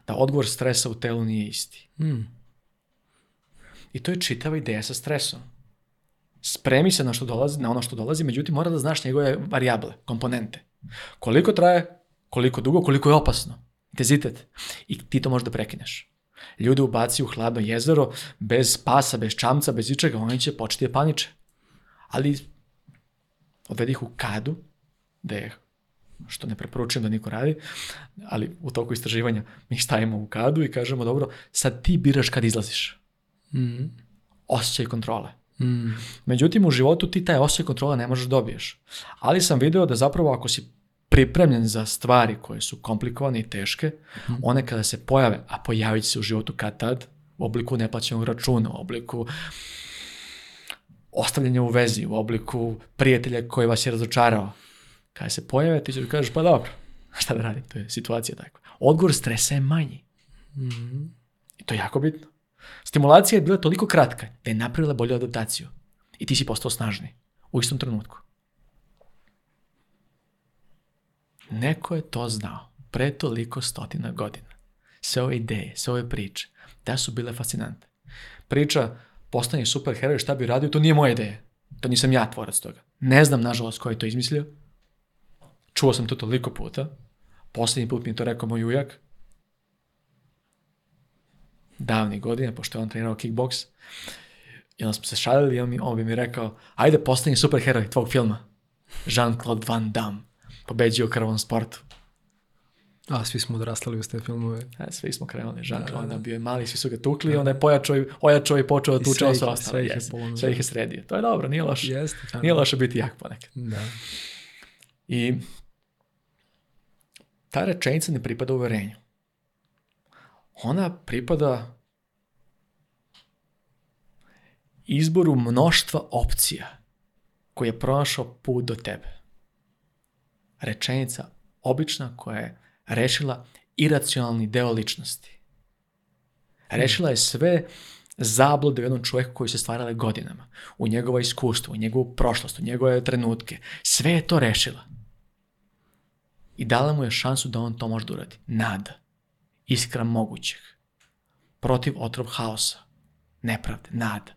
da odgovor stresa u telu nije isti. Mm. I to je čitava ideja sa stresom. Spremi se na, što dolazi, na ono što dolazi, međutim mora da znaš njegove varijable, komponente. Koliko traje, koliko dugo, koliko je opasno, intenzitet. I ti to možeš da prekineš. Ljude ubaci u hladno jezero, bez pasa, bez čamca, bez ičega, oni će početi da paniče. Ali odvedi ih u kadu, da je što ne preporučujem da niko radi, ali u toku istraživanja mi stavimo u kadu i kažemo, dobro, sad ti biraš kad izlaziš. Mm -hmm. Osjećaj kontrole. Mm. Međutim, u životu ti taj osjećaj kontrola ne možeš da dobiješ. Ali sam video da zapravo ako si pripremljen za stvari koje su komplikovane i teške, mm. one kada se pojave, a pojavit se u životu kad tad, u obliku neplaćenog računa, u obliku ostavljanja u vezi, u obliku prijatelja koji vas je razočarao. Kada se pojave, ti ćeš da kažeš, pa dobro, šta da radim, to je situacija takva. Odgovor stresa je manji. Mm. I to je jako bitno. Stimulacija je bila toliko kratka da je napravila bolju adaptaciju i ti si postao snažni u istom trenutku. Neko je to znao pre toliko stotina godina. Sve ove ideje, sve ove priče, da su bile fascinante. Priča postanje superheroj, šta bi radio, to nije moja ideja. To nisam ja tvorac toga. Ne znam, nažalost, ko je to izmislio. Čuo sam to toliko puta. Poslednji put mi je to rekao moj ujak davnih godina, pošto je on trenirao kickboks. I onda smo se šalili i on, mi, on bi mi rekao, ajde postani superheroj tvog filma. Jean-Claude Van Damme. Pobeđio krvom sportu. A, svi smo odrastali uz te filmove. A, e, svi smo krenuli, da, Jean-Claude da, da. bio je mali, svi su ga tukli, da. onda je pojačao i, ojačao i počeo da tuče, sve, sve, ih, yes. sve ih je sredio. To je dobro, nije loše. Jest, nije loše biti jak ponekad. Da. I ta rečenica ne pripada uverenju ona pripada izboru mnoštva opcija koji je pronašao put do tebe. Rečenica obična koja je rešila iracionalni deo ličnosti. Rešila je sve zablude u jednom čovjeku koji se stvarale godinama, u njegovo iskustvo, u njegovu prošlost, u njegove trenutke. Sve je to rešila. I dala mu je šansu da on to može da uradi. Nada iskra mogućeg, protiv otrov haosa, nepravde, nada.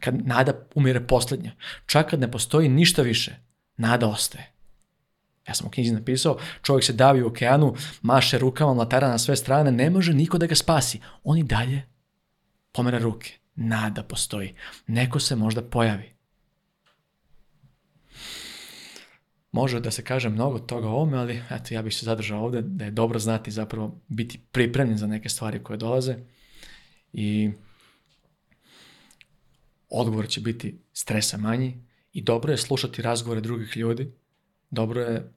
Kad nada umire poslednja, čak kad ne postoji ništa više, nada ostaje. Ja sam u knjizi napisao, čovjek se davi u okeanu, maše rukama, mlatara na sve strane, ne može niko da ga spasi. On i dalje pomera ruke. Nada postoji. Neko se možda pojavi. može da se kaže mnogo toga o ovome, ali eto, ja bih se zadržao ovde da je dobro znati zapravo biti pripremljen za neke stvari koje dolaze i odgovor će biti stresa manji i dobro je slušati razgovore drugih ljudi, dobro je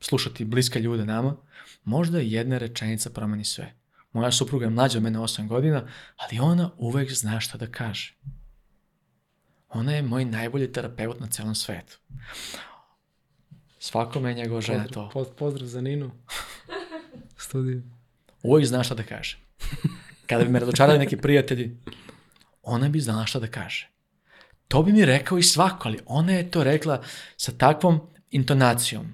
slušati bliska ljude nama, možda jedna rečenica promeni sve. Moja supruga je mlađa od mene 8 godina, ali ona uvek zna šta da kaže. Ona je moj najbolji terapeut na celom svetu. Svako je njegova žena pozdrav, to. pozdrav za Ninu. Studiju. Uvijek znaš šta da kaže. Kada bi me razočarali neki prijatelji, ona bi znala šta da kaže. To bi mi rekao i svako, ali ona je to rekla sa takvom intonacijom,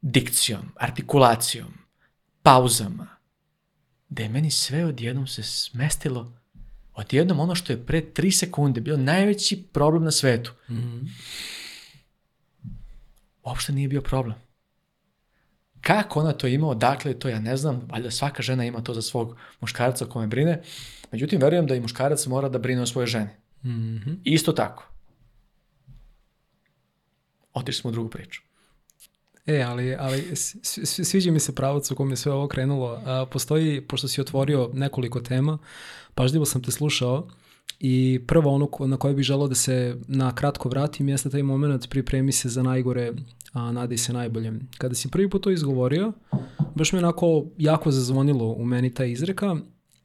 dikcijom, artikulacijom, pauzama, da je meni sve odjednom se smestilo odjednom ono što je pre tri sekunde bio najveći problem na svetu. Mm -hmm uopšte nije bio problem. Kako ona to ima, odakle to, ja ne znam, valjda svaka žena ima to za svog muškarca kome brine, međutim, verujem da i muškarac mora da brine o svojoj ženi. Mm -hmm. Isto tako. Otišli smo u drugu priču. E, ali, ali sviđa mi se pravac u kojem je sve ovo krenulo. A, postoji, pošto si otvorio nekoliko tema, pažljivo sam te slušao, I prvo ono na koje bih želao da se na kratko vratim jeste taj moment pripremi se za najgore, a nadaj se najboljem. Kada si prvi put to izgovorio, baš me onako jako zazvonilo u meni ta izreka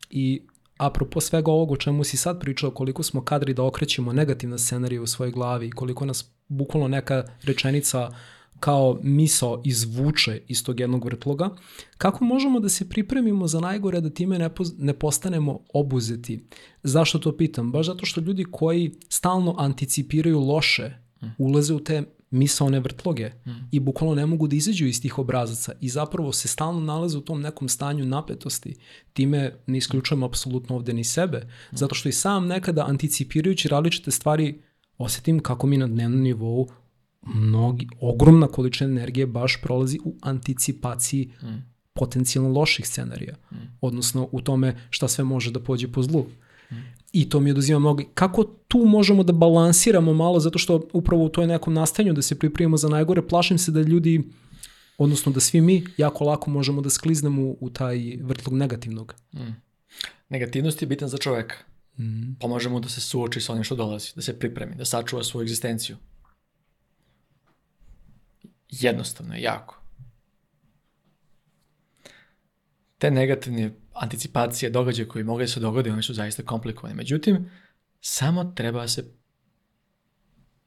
i apropo svega ovog o čemu si sad pričao, koliko smo kadri da okrećemo negativna scenarija u svojoj glavi, koliko nas bukvalno neka rečenica uh, kao misao izvuče iz tog jednog vrtloga, kako možemo da se pripremimo za najgore da time ne, ne postanemo obuzeti? Zašto to pitam? Baš zato što ljudi koji stalno anticipiraju loše mm. ulaze u te misaone vrtloge mm. i bukvalno ne mogu da izađu iz tih obrazaca i zapravo se stalno nalaze u tom nekom stanju napetosti. Time ne isključujem apsolutno ovde ni sebe, mm. zato što i sam nekada anticipirajući različite stvari osetim kako mi na dnevnom nivou mnogi, ogromna količina energije baš prolazi u anticipaciji mm. potencijalno loših scenarija, mm. odnosno u tome šta sve može da pođe po zlu. Mm. I to mi oduzima mnogo. Kako tu možemo da balansiramo malo, zato što upravo u toj nekom nastanju da se pripremimo za najgore, plašim se da ljudi, odnosno da svi mi, jako lako možemo da skliznemo u taj vrtlog negativnog. Mm. Negativnost je bitan za čoveka. Mm. Pomaže pa mu da se suoči sa onim što dolazi, da se pripremi, da sačuva svoju egzistenciju, jednostavno je jako. Te negativne anticipacije događaja koji mogu da se dogode, one su zaista komplikovane. Međutim, samo treba da se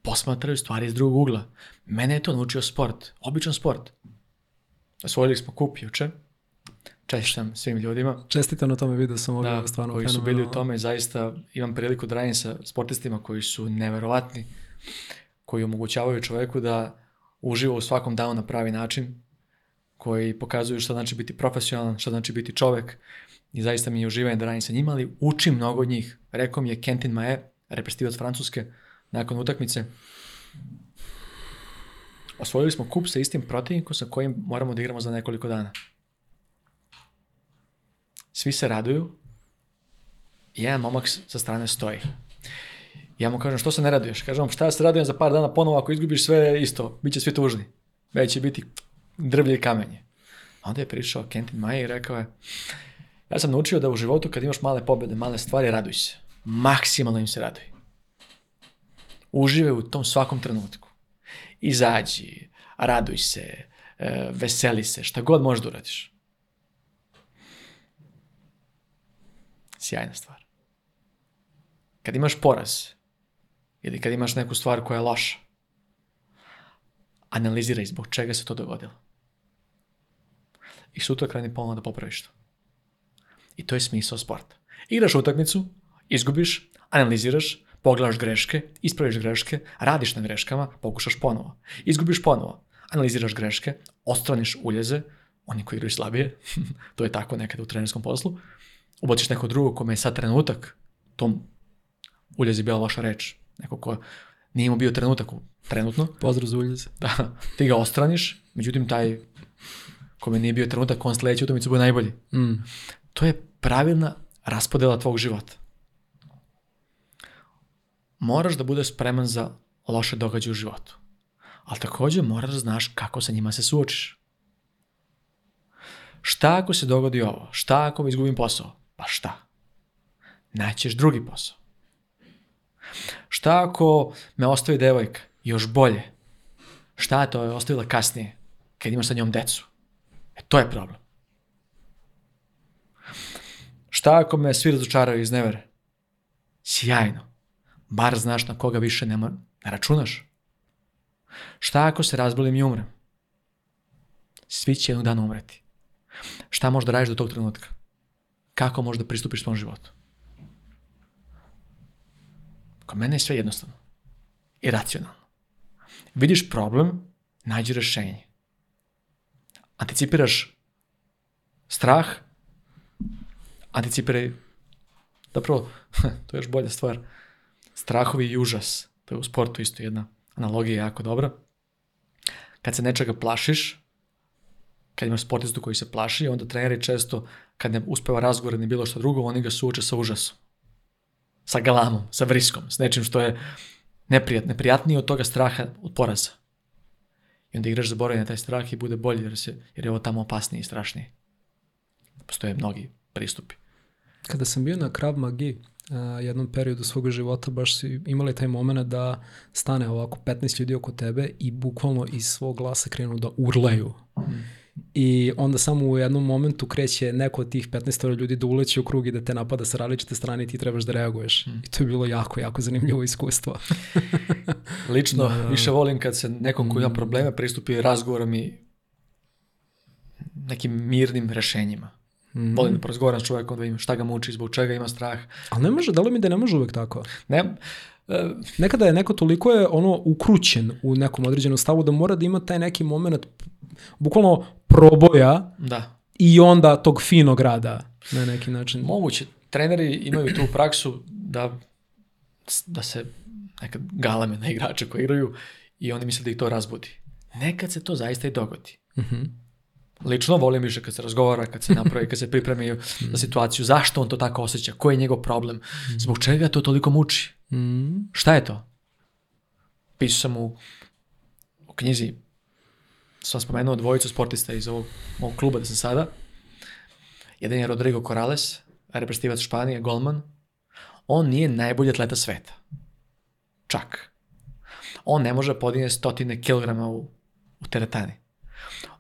posmatraju stvari iz drugog ugla. Mene je to naučio sport, običan sport. Osvojili smo kup juče, čestitam svim ljudima. Čestitam na tome, video sam ovdje da, stvarno koji fenomeno. su bili u tome i zaista imam priliku da radim sa sportistima koji su neverovatni, koji omogućavaju čoveku da uživa u svakom danu na pravi način, koji pokazuju šta znači biti profesionalan, šta znači biti čovek i zaista mi je uživanje da radim sa njima, ali učim mnogo od njih. Rekao mi je Kentin Mae, reprezentativac Francuske, nakon utakmice, osvojili smo kup sa istim protivnikom sa kojim moramo da igramo za nekoliko dana. Svi se raduju, jedan momak sa strane stoji. Ja mu kažem, što se ne raduješ? Kažem, šta se radujem za par dana ponovo, ako izgubiš sve isto, bit će svi tužni. Već će biti drvlje i kamenje. onda je prišao Kentin Maje i rekao je, ja sam naučio da u životu kad imaš male pobede, male stvari, raduj se. Maksimalno im se raduj. Užive u tom svakom trenutku. Izađi, raduj se, e, veseli se, šta god možeš da uradiš. Sjajna stvar. Kad imaš poraz, ili kad imaš neku stvar koja je loša, analiziraj zbog čega se to dogodilo. I sutra kreni ponovno da popraviš to. I to je smisao sporta. Igraš utakmicu, izgubiš, analiziraš, pogledaš greške, ispraviš greške, radiš na greškama, pokušaš ponovo. Izgubiš ponovo, analiziraš greške, ostraniš uljeze, oni koji igraju slabije, to je tako nekada u trenerskom poslu, ubaciš neko drugo kome je sad trenutak, tom uljezi bila vaša reč, neko ko nije imao bio trenutak trenutno. Pozdrav Zuljez. Da, ti ga ostraniš, međutim taj kome nije bio trenutak, on sledeću utakmicu bude najbolji. Mm. To je pravilna raspodela tvog života. Moraš da budeš spreman za loše događaje u životu. Ali takođe moraš da znaš kako sa njima se suočiš. Šta ako se dogodi ovo? Šta ako izgubim posao? Pa šta? Naćeš drugi posao. Šta ako me ostavi devojka? Još bolje. Šta to je ostavila kasnije? Kad imaš sa njom decu. E, to je problem. Šta ako me svi razočaraju iz nevere? Sjajno. Bar znaš na koga više nema, ne računaš. Šta ako se razbolim i umrem? Svi će jednog dana umreti. Šta možda radiš do tog trenutka? Kako možda pristupiš svom životu? Kod mene je sve jednostavno i racionalno. Vidiš problem, nađi rešenje. Anticipiraš strah, anticipiraj, zapravo, to je još bolja stvar, strahovi i užas. To je u sportu isto jedna analogija jako dobra. Kad se nečega plašiš, kad imaš sportistu koji se plaši, onda treneri često, kad ne uspeva razgovor ni bilo što drugo, oni ga suoče sa užasom sa galamom, sa vriskom, s nečim što je neprijatno, neprijatnije od toga straha od poraza. I onda igraš zaboravi taj strah i bude bolji jer, se, jer je ovo tamo opasnije i strašnije. Postoje mnogi pristupi. Kada sam bio na Krav Magi, Uh, jednom periodu svog života baš si imali taj moment da stane ovako 15 ljudi oko tebe i bukvalno iz svog glasa krenu da urlaju. Mm i onda samo u jednom momentu kreće neko od tih 15 ljudi da uleće u krug i da te napada sa različite strane i ti trebaš da reaguješ. Mm. I to je bilo jako, jako zanimljivo iskustvo. Lično, da, da, da. više volim kad se nekom ko ima mm. probleme pristupi razgovorom i nekim mirnim rešenjima. Mm. Volim da porazgovaram s čovekom da vidim šta ga muči, zbog čega ima strah. Ali ne može, da li mi da ne može uvek tako? Ne, nekada je neko toliko je ono ukrućen u nekom određenom stavu da mora da ima taj neki moment bukvalno proboja da. i onda tog finog rada na neki način. Moguće. Treneri imaju tu praksu da, da se nekad galame na igrače koji igraju i oni misle da ih to razbudi. Nekad se to zaista i dogodi. Mhm. -huh. Lično volim više kad se razgovara, kad se napravi, kad se pripremi za situaciju, zašto on to tako osjeća, koji je njegov problem, mhm. zbog čega to toliko muči. Mm. Šta je to? Pisao sam u, u knjizi, sam spomenuo dvojicu sportista iz ovog mog kluba da sam sada. Jedan je Rodrigo Corales, reprezentativac Španije, golman. On nije najbolji atleta sveta. Čak. On ne može da podine stotine kilograma u, u teretani.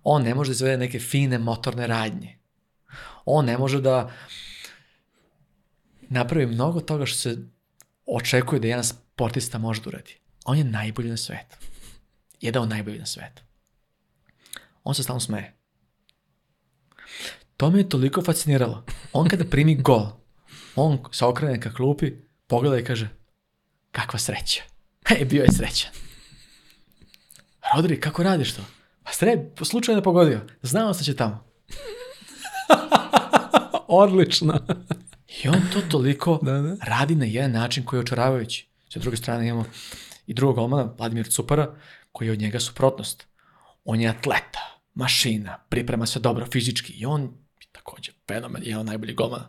On ne može da izvede neke fine motorne radnje. On ne može da napravi mnogo toga što se očekuje da jedan sportista može da uradi. On je najbolji na svetu. Jedan od najboljih na svetu. On se stalno smeje. To me je toliko fasciniralo. On kada primi gol, on se okrene ka klupi, pogleda i kaže, kakva sreća. He, bio je srećan. Rodri, kako radiš to? Pa sre, slučajno pogodio. Znao sam da će tamo. Odlično. I on to toliko da, da. radi na jedan način koji je očaravajući. Sa druge strane imamo i drugog golmana, Vladimir Cupara, koji je od njega suprotnost. On je atleta, mašina, priprema se dobro fizički i on je takođe fenomen, je on najbolji golman.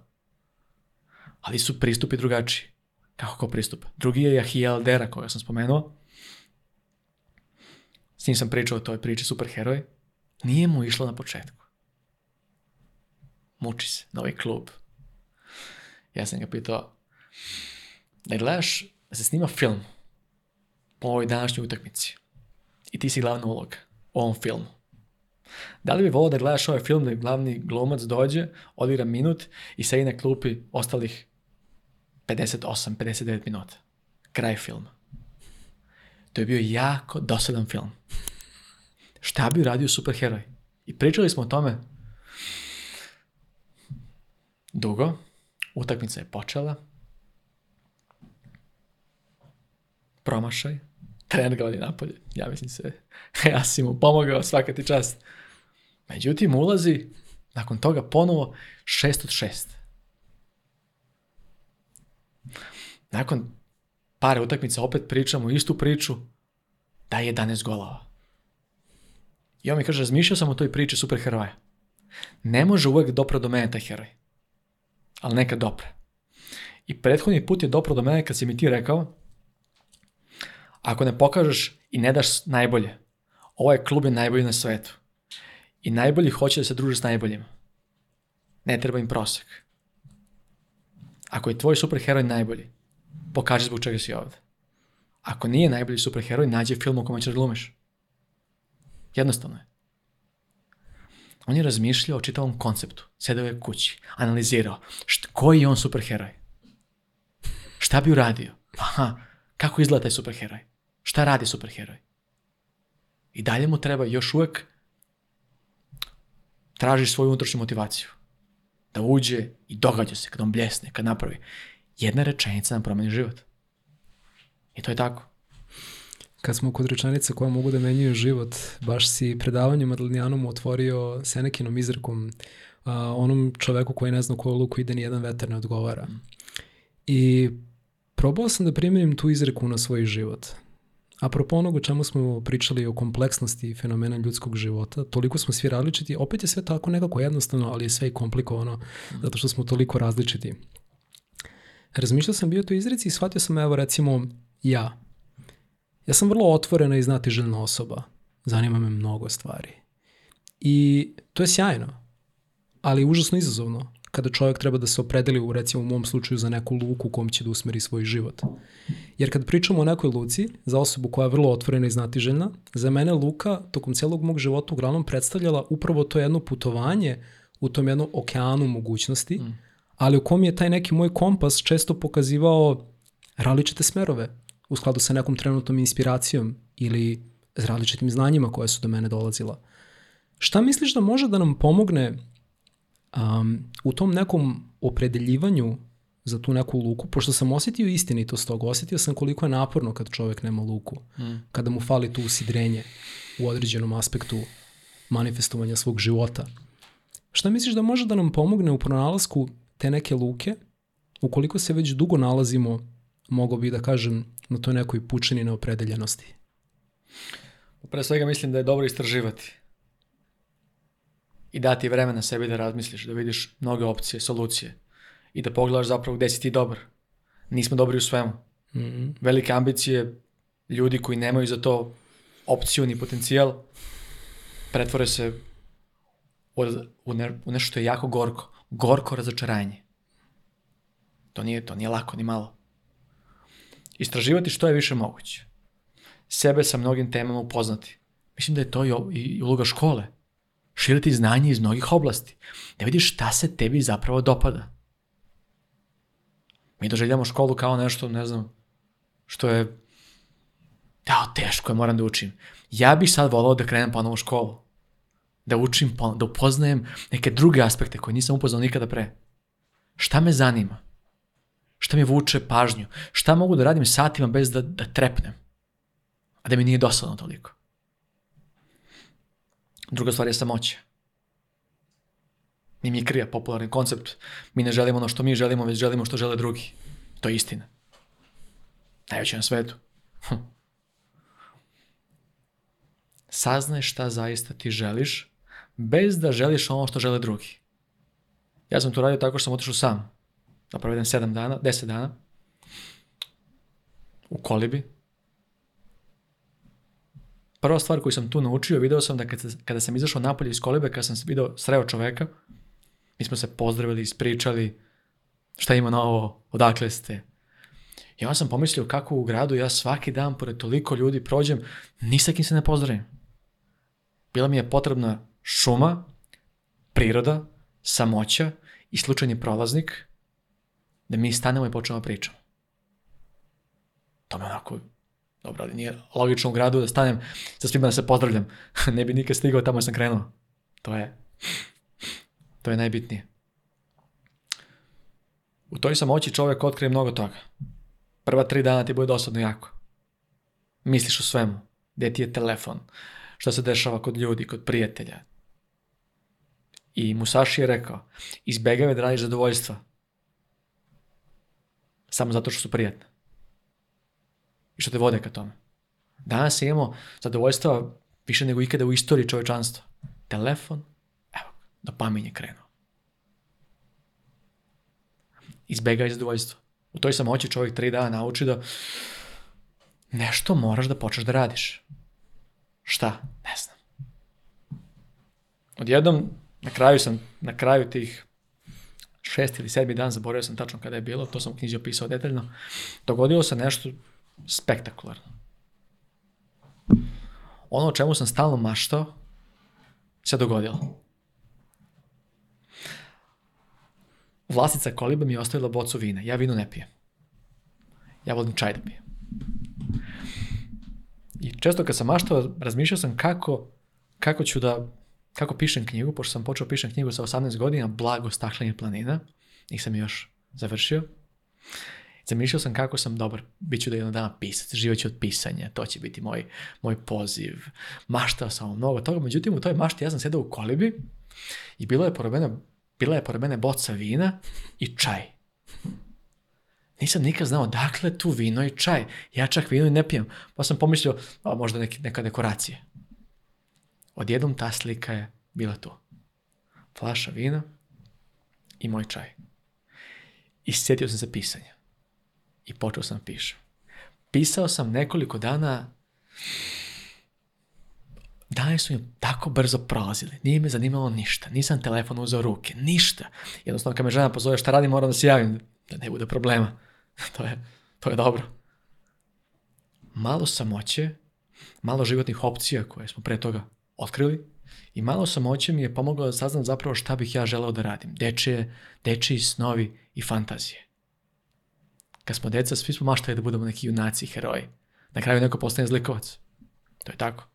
Ali su pristupi drugačiji. Kako ko pristup? Drugi je Jahija Aldera, koga sam spomenuo. S njim sam pričao o toj priči superheroj. Nije mu išlo na početku. Muči se, novi klub, Ja sam ga pitao, da gledaš da se snima film po ovoj današnjoj utakmici i ti si glavna uloga u ovom filmu. Da li bi volio da gledaš ovaj film da glavni glumac dođe, odigra minut i sedi na klupi ostalih 58-59 minuta? Kraj filma. To je bio jako dosadan film. Šta bi uradio superheroj? I pričali smo o tome dugo, Utakmica je počela. Promašaj. Trener ga vodi napolje. Ja mislim se, ja si mu pomogao, svaka ti čast. Međutim, ulazi, nakon toga ponovo 6 od 6. Nakon pare utakmica opet pričamo istu priču, da je 11 golova. I on mi kaže, razmišljao sam o toj priči Super heroja. Ne može uvek dopra do mene taj heroj ali neka dopre. I prethodni put je dopro do mene kad si mi ti rekao, ako ne pokažeš i ne daš najbolje, ovaj klub je najbolji na svetu. I najbolji hoće da se druže s najboljima. Ne treba im prosek. Ako je tvoj superheroj najbolji, pokaži zbog čega si ovde. Ako nije najbolji superheroj, nađi film u kome ćeš da glumiš. Jednostavno je. On je razmišljao o čitavom konceptu. Sedeo je kući, analizirao št, koji je on superheroj. Šta bi uradio? Aha, kako izgleda taj superheroj? Šta radi superheroj? I dalje mu treba još uvek traži svoju unutrašnju motivaciju. Da uđe i događa se, kad on bljesne, kad napravi. Jedna rečenica nam promeni život. I to je tako kad smo kod rečenica koja mogu da menjaju život, baš si predavanje Madelijanom otvorio Senekinom izrekom, a, onom čoveku koji ne zna koju luku ide, nijedan veter ne odgovara. I probao sam da primenim tu izreku na svoj život. Apropo onog o čemu smo pričali o kompleksnosti fenomena ljudskog života, toliko smo svi različiti, opet je sve tako nekako jednostavno, ali je sve i komplikovano, zato što smo toliko različiti. Razmišljao sam bio tu izreci i shvatio sam, evo recimo, ja, Ja sam vrlo otvorena i znatiželjna osoba. Zanima me mnogo stvari. I to je sjajno, ali užasno izazovno kada čovjek treba da se opredeli u, recimo u mom slučaju, za neku luku u kom će da usmeri svoj život. Jer kad pričamo o nekoj luci, za osobu koja je vrlo otvorena i znatiželjna, za mene luka tokom celog mog života uglavnom predstavljala upravo to jedno putovanje u tom jednom okeanu mogućnosti, mm. ali u kom je taj neki moj kompas često pokazivao različite smerove u skladu sa nekom trenutnom inspiracijom ili različitim znanjima koje su do mene dolazila. Šta misliš da može da nam pomogne um, u tom nekom opredeljivanju za tu neku luku, pošto sam osetio istinitost tog, osetio sam koliko je naporno kad čovek nema luku, mm. kada mu fali tu usidrenje u određenom aspektu manifestovanja svog života. Šta misliš da može da nam pomogne u pronalasku te neke luke, ukoliko se već dugo nalazimo, mogo bi da kažem, na to nekoj pučini neopredeljenosti? Pre svega mislim da je dobro istraživati i dati vreme na sebi da razmisliš, da vidiš mnoge opcije, solucije i da pogledaš zapravo gde si ti dobar. Nismo dobri u svemu. Mm -hmm. Velike ambicije, ljudi koji nemaju za to opciju ni potencijal, pretvore se u, u, ne, u nešto što je jako gorko. Gorko razočaranje. To nije, to nije lako, ni malo. Istraživati što je više moguće. Sebe sa mnogim temama upoznati. Mislim da je to i uloga škole. Širiti znanje iz mnogih oblasti. Da vidiš šta se tebi zapravo dopada. Mi doživljamo školu kao nešto, ne znam, što je da, teško je, moram da učim. Ja bih sad volao da krenem ponovo u školu. Da učim, da upoznajem neke druge aspekte koje nisam upoznao nikada pre. Šta me zanima? Šta mi vuče pažnju? Šta mogu da radim satima bez da, da trepnem? A da mi nije dosadno toliko. Druga stvar je samoća. Nije mi krija popularni koncept. Mi ne želimo ono što mi želimo, već želimo što žele drugi. To je istina. Najveće na svetu. Hm. Saznaj šta zaista ti želiš, bez da želiš ono što žele drugi. Ja sam to radio tako što sam otišao sam da provedem 7 dana, 10 dana u kolibi. Prva stvar koju sam tu naučio, video sam da kada, kada sam izašao napolje iz kolibe, kada sam video sreo čoveka, mi smo se pozdravili, ispričali, šta ima novo, odakle ste. Ja sam pomislio kako u gradu ja svaki dan pored toliko ljudi prođem, ni sa kim se ne pozdravim. Bila mi je potrebna šuma, priroda, samoća i slučajni prolaznik – da mi stanemo i počnemo da pričamo. To me onako, dobro, ali nije logično u gradu da stanem sa svima da se pozdravljam. ne bi nikad stigao tamo sam krenuo. To je, to je najbitnije. U toj samoći čovjek otkrije mnogo toga. Prva tri dana ti bude dosadno jako. Misliš o svemu. Gde ti je telefon? Šta se dešava kod ljudi, kod prijatelja? I Musashi je rekao, izbegavaj da radiš zadovoljstva samo zato što su prijatne. I što te vode ka tome. Danas imamo zadovoljstva više nego ikada u istoriji čovečanstva. Telefon, evo, dopamin je krenuo. Izbegaj zadovoljstvo. U toj samoći čovjek tri dana nauči da nešto moraš da počneš da radiš. Šta? Ne znam. Odjednom, na kraju sam, na kraju tih šest ili sedmi dan, zaboravio sam tačno kada je bilo, to sam u knjizi opisao detaljno, dogodilo se nešto spektakularno. Ono o čemu sam stalno maštao se dogodilo. Vlasnica koliba mi je ostavila bocu vina. Ja vino ne pijem. Ja volim čaj da pijem. I često kad sam maštao, razmišljao sam kako, kako ću da kako pišem knjigu, pošto sam počeo pišem knjigu sa 18 godina, blago staklenih planina, nisam još završio. Zamišljao sam kako sam dobar, bit ću da jednog dana pisac, živjet od pisanja, to će biti moj, moj poziv. Maštao sam mnogo toga, međutim u toj mašti ja sam sedao u kolibi i bilo je pored bila je pored mene boca vina i čaj. Nisam nikad znao dakle tu vino i čaj. Ja čak vino i ne pijem. Pa sam pomislio, a možda neki, neka dekoracija. Odjednom ta slika je bila tu. Flaša vina i moj čaj. I sjetio sam se pisanja. I počeo sam da pišem. Pisao sam nekoliko dana dani su mi tako brzo prolazili. Nije me zanimalo ništa. Nisam telefon uzeo ruke. Ništa. Jednostavno kad me žena pozove šta radi, moram da se javim. Da ne bude problema. to, je, to je dobro. Malo samoće, malo životnih opcija koje smo pre toga otkrili i malo samoće mi je pomoglo da saznam zapravo šta bih ja želeo da radim. Dečije, dečiji snovi i fantazije. Kad smo deca, svi smo maštali da budemo neki junaci i heroji. Na kraju neko postane zlikovac. To je tako.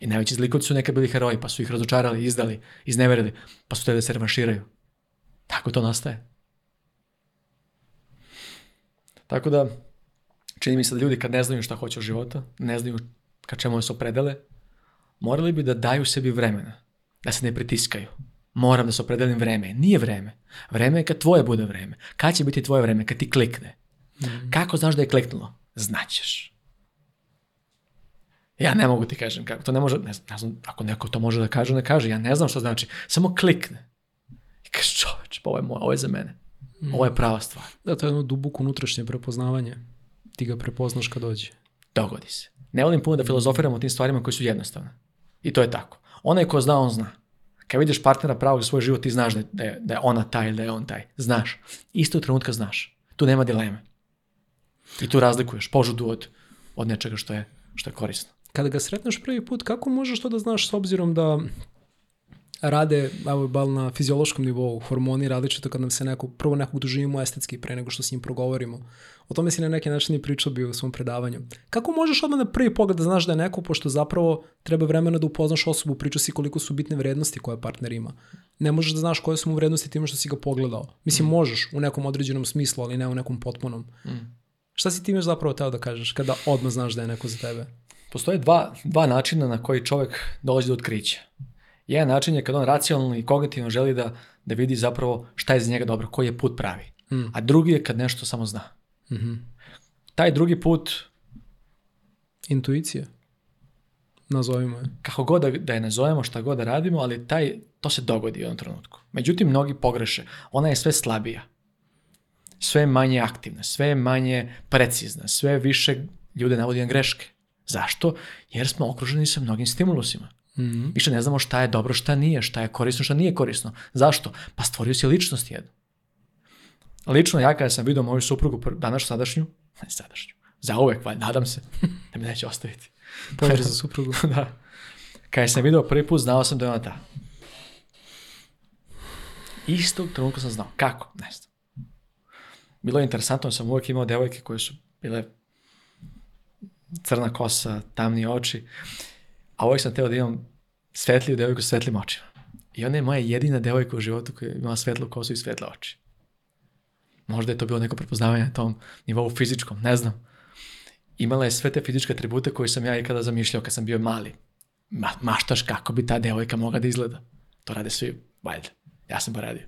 I najveći zlikovci su nekad bili heroji, pa su ih razočarali, izdali, izneverili, pa su te da se revanširaju. Tako to nastaje. Tako da, čini mi se da ljudi kad ne znaju šta hoće u života, ne znaju ka čemu se opredele, morali bi da daju sebi vremena, da se ne pritiskaju. Moram da se opredelim vreme. Nije vreme. Vreme je kad tvoje bude vreme. Kad će biti tvoje vreme? Kad ti klikne. Mhm. Kako znaš da je kliknulo? Znaćeš. Ja ne mogu ti kažem kako. To ne može, ne, ne znam, ako neko to može da kaže, ne kaže. Ja ne znam što znači. Samo klikne. I kaže, čoveč, pa ovo je moje, ovo je za mene. Mhm. Ovo je prava stvar. Da, to je jedno duboko unutrašnje prepoznavanje. Ti ga prepoznaš kad dođe. Dogodi se. Ne volim puno da filozofiramo o tim stvarima koji su jednostavne. I to je tako. Onaj ko zna, on zna. Kad vidiš partnera pravog za svoj život, ti znaš da je, da je da ona taj ili da je on taj. Znaš. u trenutka znaš. Tu nema dileme. I tu razlikuješ požudu od, od nečega što je, što je korisno. Kada ga sretneš prvi put, kako možeš to da znaš s obzirom da rade, evo, bal na fiziološkom nivou, hormoni različito kad nam se neko, prvo nekog doživimo estetski pre nego što s njim progovorimo. O tome si na neki način i pričao bio u svom predavanju. Kako možeš odmah na prvi pogled da znaš da je neko, pošto zapravo treba vremena da upoznaš osobu, priča si koliko su bitne vrednosti koje partner ima. Ne možeš da znaš koje su mu vrednosti time što si ga pogledao. Mislim, mm. možeš u nekom određenom smislu, ali ne u nekom potpunom. Mm. Šta si ti još zapravo teo da kažeš kada odmah znaš da je neko za tebe? Postoje dva, dva načina na koji čovek dolazi do otkrića. Jedan način je kad on racionalno i kognitivno želi da, da vidi zapravo šta je za njega dobro, koji je put pravi. Mm. A drugi je kad nešto samo zna. Mm -hmm. Taj drugi put... Intuicija. Nazovimo je. Kako god da, da je nazovemo, šta god da radimo, ali taj, to se dogodi u jednom trenutku. Međutim, mnogi pogreše. Ona je sve slabija. Sve manje aktivna, sve manje precizna, sve više ljude navodi na greške. Zašto? Jer smo okruženi sa mnogim stimulusima. Mm Više ne znamo šta je dobro, šta nije, šta je korisno, šta nije korisno. Zašto? Pa stvorio si ličnost jednu. Lično ja kada sam vidio moju suprugu danas sadašnju, ne sadašnju, za uvek, valjda, nadam se, da me neće ostaviti. Pozdrav za suprugu. da. Kada sam video prvi put, znao sam da je ona ta. Istog trenutka sam znao. Kako? Ne znam. Bilo je interesantno, sam uvek imao devojke koje su bile crna kosa, tamni oči, a uvijek sam teo da imam svetliju devojku s svetlim očima. I ona je moja jedina devojka u životu koja ima svetlu kosu i svetle oči. Možda je to bilo neko prepoznavanje na tom nivou fizičkom, ne znam. Imala je sve te fizičke atribute koje sam ja ikada kada zamišljao kad sam bio mali. Ma, maštaš kako bi ta devojka mogla da izgleda. To rade svi, valjda. Ja sam pa radio.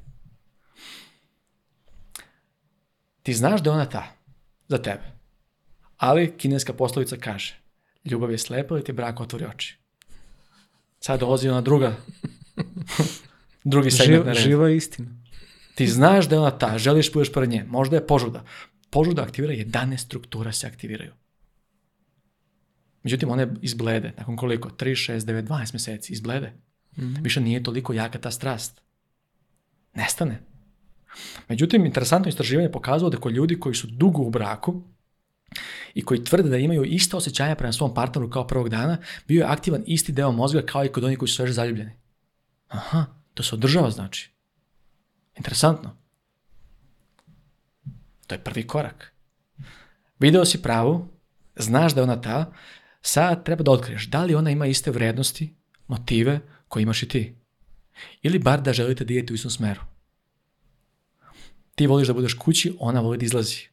Ti znaš da je ona ta, za tebe. Ali kineska poslovica kaže, ljubav je slepa da ili ti brak otvori oči. Sad dolazi ona druga. Drugi segment na redu. Živa istina. Ti znaš da je ona ta, želiš da budeš pored nje. Možda je požuda. Požuda aktivira 11 struktura se aktiviraju. Međutim, one izblede. Nakon koliko? 3, 6, 9, 12 meseci. Izblede. Mm -hmm. Više nije toliko jaka ta strast. Nestane. Međutim, interesantno istraživanje pokazuje da kod ljudi koji su dugo u braku, i koji tvrde da imaju ista osjećanja prema svom partneru kao prvog dana, bio je aktivan isti deo mozga kao i kod onih koji su sveže zaljubljeni. Aha, to se održava znači. Interesantno. To je prvi korak. Video si pravu, znaš da je ona ta, sad treba da otkriješ da li ona ima iste vrednosti, motive koje imaš i ti. Ili bar da želite da idete u istom smeru. Ti voliš da budeš kući, ona voli da izlazi.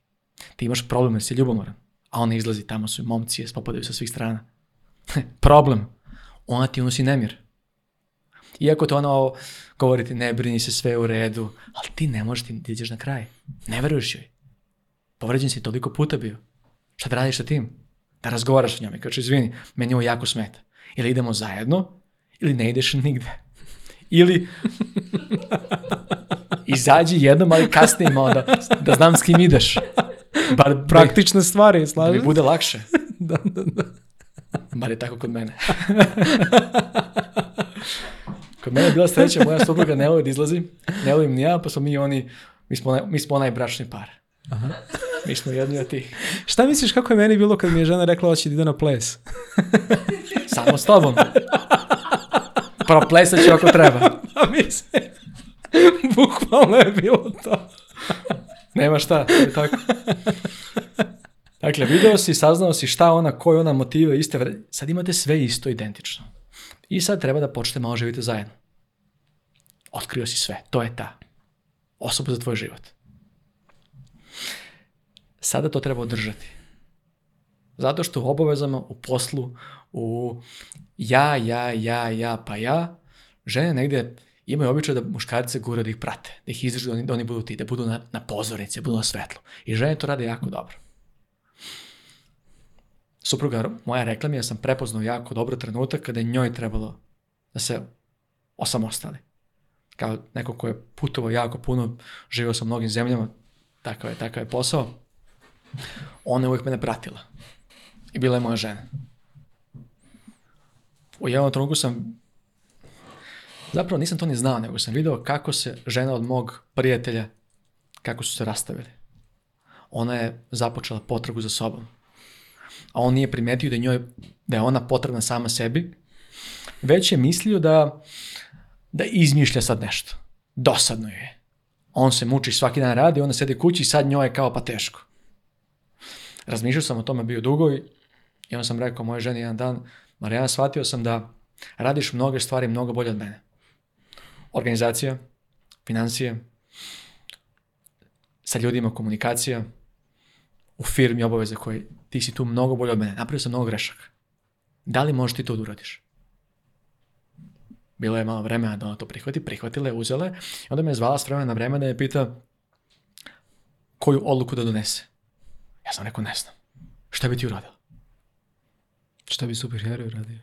Ti imaš problem da si ljubomoran, a ona izlazi tamo su momci, jes popadaju sa svih strana. problem. Ona ti unosi nemir. Iako to ono govoriti ne brini se sve u redu, ali ti ne možeš, ti ideš na kraj. Ne veruješ joj. Povređen si toliko puta bio. Šta da radiš sa tim? Da razgovaraš s njom i kaže, izvini, meni ovo jako smeta. Ili idemo zajedno, ili ne ideš nigde. Ili izađi jednom, ali kasnije onda, da znam s kim ideš. Bar da praktične stvari, da slažem. Da mi bude lakše. da, da, da. Bar je tako kod mene. kod mene je bila sreća, moja supruga ne voli da izlazi, ne volim ni ja, pa smo mi oni, mi smo, onaj, mi smo onaj bračni par. Aha. Mi smo jedni od tih. Šta misliš kako je meni bilo kad mi je žena rekla hoće da ide na ples? Samo s tobom. Pa plesat ću ako treba. Pa mislim, bukvalno je bilo to. Nema šta, je tako. Dakle, video si, saznao si šta ona, koje ona motive, iste vre... Sad imate sve isto identično. I sad treba da počnete malo živite zajedno. Otkrio si sve, to je ta. Osoba za tvoj život. Sada to treba održati. Zato što u obavezama, u poslu, u ja, ja, ja, ja, pa ja, žene negde imaju običaj da muškarce gure da ih prate, da ih izdrži, da oni, da oni budu ti, da budu na, na pozornici, da budu na svetlu. I žene to rade jako dobro. Supruga moja rekla mi da sam prepoznao jako dobro trenutak kada je njoj trebalo da se osamostali. Kao neko ko je putovao jako puno, živeo sa mnogim zemljama, takav je, takav je posao. Ona je uvijek mene pratila. I bila je moja žena. U jednom trenutku sam Zapravo nisam to ni znao, nego sam video kako se žena od mog prijatelja, kako su se rastavili. Ona je započela potragu za sobom. A on nije primetio da, njoj, da je ona potrebna sama sebi, već je mislio da, da izmišlja sad nešto. Dosadno je. On se muči svaki dan radi, ona sede kući i sad njoj je kao pa teško. Razmišljao sam o tome bio dugo i, i onda sam rekao moje ženi jedan dan, Marijana, shvatio sam da radiš mnoge stvari mnogo bolje od mene. Organizacija, financije, sa ljudima komunikacija, u firmi obaveze koje ti si tu mnogo bolje od mene, napravio sam mnogo grešaka. Da li možeš ti to da uradiš? Bilo je malo vremena da ona to prihvati, prihvatila je, uzela je. onda me je zvala s vremena na vreme da je pita koju odluku da donese. Ja sam rekao, ne znam. Šta bi ti uradila? Šta bi superheroj uradio?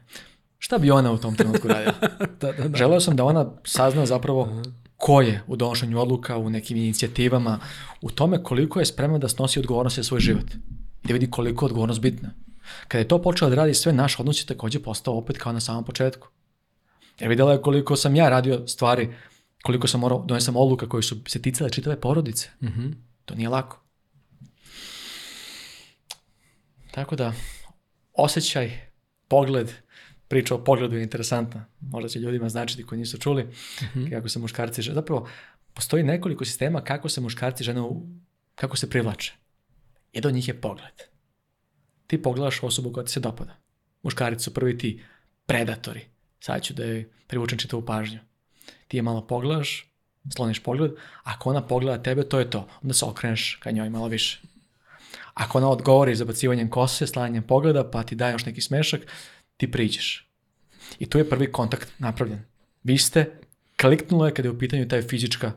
šta bi ona u tom trenutku radila? da, da, da. Želeo sam da ona sazna zapravo ko je u donošenju odluka, u nekim inicijativama, u tome koliko je spremna da snosi odgovornost za svoj život. I da vidi koliko je odgovornost bitna. Kada je to počela da radi, sve naš odnos je takođe postao opet kao na samom početku. Jer videla je koliko sam ja radio stvari, koliko sam morao, da donesam odluka koje su se ticale čitave porodice. Mm -hmm. To nije lako. Tako da, osjećaj, pogled, priča o pogledu je interesantna. Možda će ljudima značiti koji nisu čuli mm -hmm. kako se muškarci žene. Zapravo, postoji nekoliko sistema kako se muškarci žene, kako se privlače. Jedan od njih je pogled. Ti pogledaš osobu koja ti se dopada. Muškarici su prvi ti predatori. Sad ću da je privučem čitavu pažnju. Ti je malo pogledaš, sloniš pogled. Ako ona pogleda tebe, to je to. Onda se okreneš ka njoj malo više. Ako ona odgovori zabacivanjem kose, slanjem pogleda, pa ti daje još neki smešak, ti priđeš. I tu je prvi kontakt napravljen. Vi ste, kliknulo je kada je u pitanju taj fizička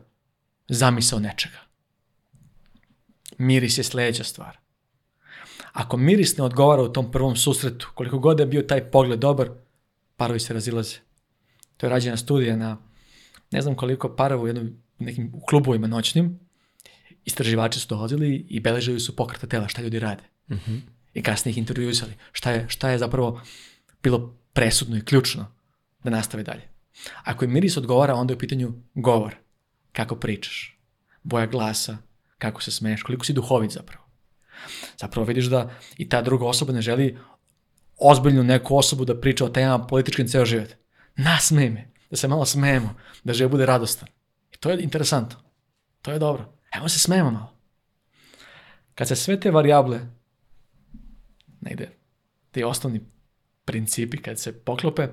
zamisao nečega. Miris je sledeća stvar. Ako miris ne odgovara u tom prvom susretu, koliko god da je bio taj pogled dobar, parovi se razilaze. To je rađena studija na ne znam koliko parova u jednom nekim klubovima noćnim. Istraživači su dolazili i beležili su pokreta tela, šta ljudi rade. Mm -hmm. I kasnije ih intervjuisali. Šta je, šta je zapravo bilo presudno i ključno da nastave dalje. Ako im miris odgovara, onda je u pitanju govor. Kako pričaš, boja glasa, kako se smeješ, koliko si duhovit zapravo. Zapravo vidiš da i ta druga osoba ne želi ozbiljnu neku osobu da priča o temama političkim ceo život. Nasmej me, da se malo smejemo, da život bude radostan. I to je interesantno. To je dobro. Evo se smejemo malo. Kad se sve te variable negde, te osnovni principi kad se poklope,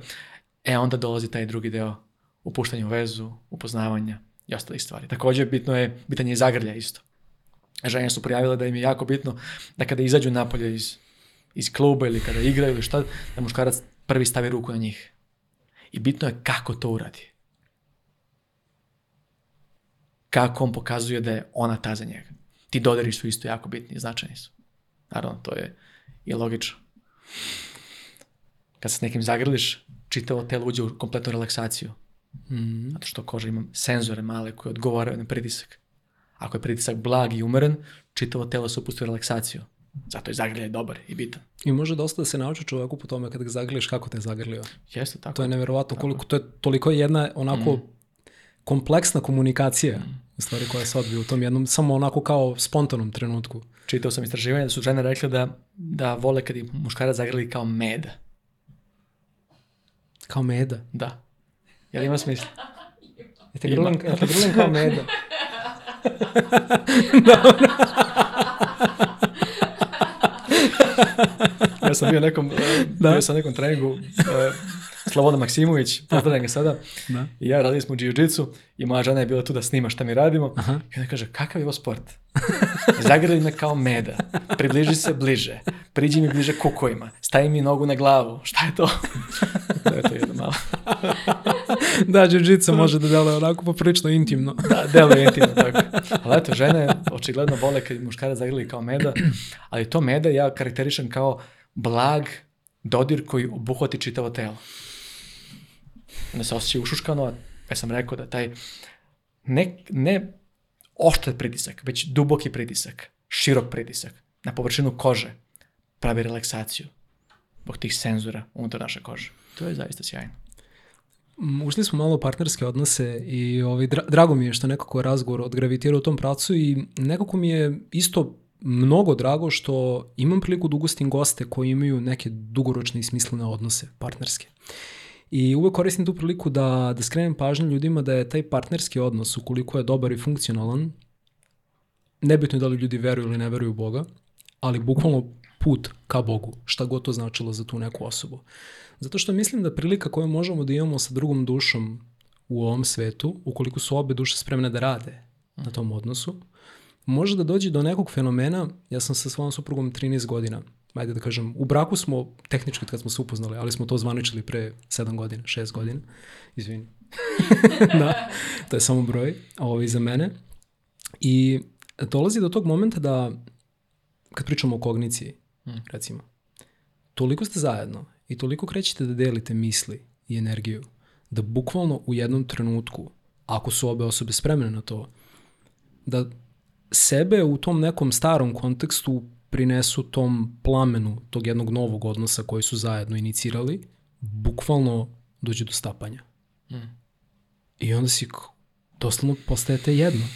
e onda dolazi taj drugi deo upuštanja u vezu, upoznavanja i ostalih stvari. Takođe, bitno je pitanje i zagrlja isto. Žene su prijavile da im je jako bitno da kada izađu napolje iz, iz kluba ili kada igraju ili šta, da muškarac prvi stavi ruku na njih. I bitno je kako to uradi. Kako on pokazuje da je ona ta za njega. Ti dodari su isto jako bitni i značajni su. Naravno, to je i logično kad se nekim zagrliš, čitavo telo uđe u kompletnu relaksaciju. Mm. Zato što koža ima senzore male koje odgovaraju na pritisak. Ako je pritisak blag i umeren, čitavo telo se upusti u relaksaciju. Zato je zagrljaj dobar i bitan. I može dosta da se nauči čoveku po tome kada ga zagrliš kako te je zagrlio. Jeste, tako. To je neverovatno tako. koliko, to je toliko jedna onako mm. kompleksna komunikacija mm. stvari koja se odvija u tom jednom, samo onako kao spontanom trenutku. Čitao sam istraživanje da su žene rekle da, da vole kad ih muškarac zagrli kao med. Kao meda? Da. Jel ima smisla? Jel te grlim, jel te grlim kao meda? Dobro. Da. ja sam bio nekom, eh, da? bio sam nekom treningu, eh, Slobodan Maksimović, da. pozdravljam ga sada. da. I ja radili smo u jiu-jitsu i moja žena je bila tu da snima šta mi radimo. Aha. I ona kaže, kakav je ovo sport? Zagrli me kao meda, približi se bliže, priđi mi bliže kukojima, stavi mi nogu na glavu, šta je to? da je to jedno malo. da, džiu može da deluje onako poprilično intimno. da, deluje intimno, tako. Ali eto, žene očigledno vole kad muškara zagrli kao meda, ali to meda ja karakterišem kao blag dodir koji obuhvati čitavo telo da se osjećaju ušuškano, ja sam rekao da taj ne, ne oštar pritisak, već duboki pritisak, širok pritisak na površinu kože pravi relaksaciju zbog tih senzora unutar naše kože. To je zaista sjajno. Mm, ušli smo malo partnerske odnose i ovaj, dra drago mi je što nekako razgovor odgravitira u tom pracu i nekako mi je isto mnogo drago što imam priliku da ugostim goste koji imaju neke dugoročne i smislene odnose partnerske. Uh, I uvek koristim tu priliku da, da skrenem pažnju ljudima da je taj partnerski odnos, ukoliko je dobar i funkcionalan, nebitno je da li ljudi veruju ili ne veruju u Boga, ali bukvalno put ka Bogu, šta god to značilo za tu neku osobu. Zato što mislim da prilika koju možemo da imamo sa drugom dušom u ovom svetu, ukoliko su obe duše spremne da rade na tom odnosu, može da dođe do nekog fenomena, ja sam sa svojom suprugom 13 godina, ajde da kažem, u braku smo tehnički kad smo se upoznali, ali smo to zvaničili pre 7 godina, 6 godina, izvini. da, to je samo broj ovaj, za mene. I dolazi do tog momenta da, kad pričamo o kogniciji, hmm. recimo, toliko ste zajedno i toliko krećete da delite misli i energiju, da bukvalno u jednom trenutku, ako su obe osobe spremne na to, da sebe u tom nekom starom kontekstu doprinesu tom plamenu tog jednog novog odnosa koji su zajedno inicirali, bukvalno dođe do stapanja. Mm. I onda si doslovno postajete jedno.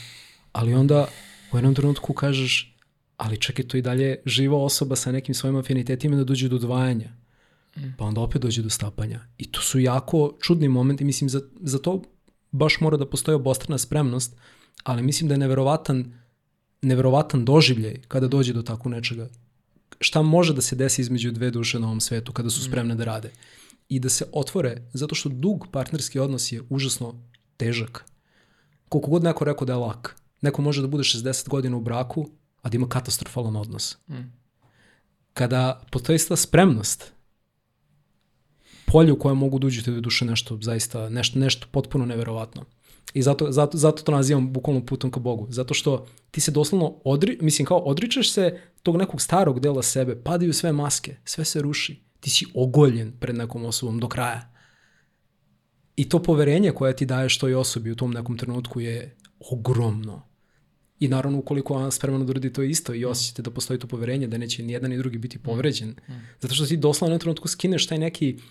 Ali onda u jednom trenutku kažeš ali čak je to i dalje živa osoba sa nekim svojim afinitetima da dođe do odvajanja. Mm. Pa onda opet dođe do stapanja. I to su jako čudni momenti. Mislim, za, za to baš mora da postoji obostrana spremnost, ali mislim da je neverovatan neverovatan doživljaj kada dođe do tako nečega. Šta može da se desi između dve duše na ovom svetu kada su mm. spremne da rade i da se otvore, zato što dug partnerski odnos je užasno težak. Koliko god neko rekao da je lak, neko može da bude 60 godina u braku, a da ima katastrofalan odnos. Mm. Kada postoji ta spremnost, polje u koje mogu da uđete do duše nešto zaista, nešto, nešto potpuno neverovatno. I zato, zato, zato to nazivam bukvalno putom ka Bogu. Zato što ti se doslovno, odri, mislim kao odričeš se tog nekog starog dela sebe, padaju sve maske, sve se ruši. Ti si ogoljen pred nekom osobom do kraja. I to poverenje koje ti daješ toj osobi u tom nekom trenutku je ogromno. I naravno ukoliko ona spremno da uradi to isto i osjećate da postoji to poverenje, da neće ni jedan ni drugi biti povređen. Mm, mm. Zato što ti doslovno na trenutku skineš taj neki uh,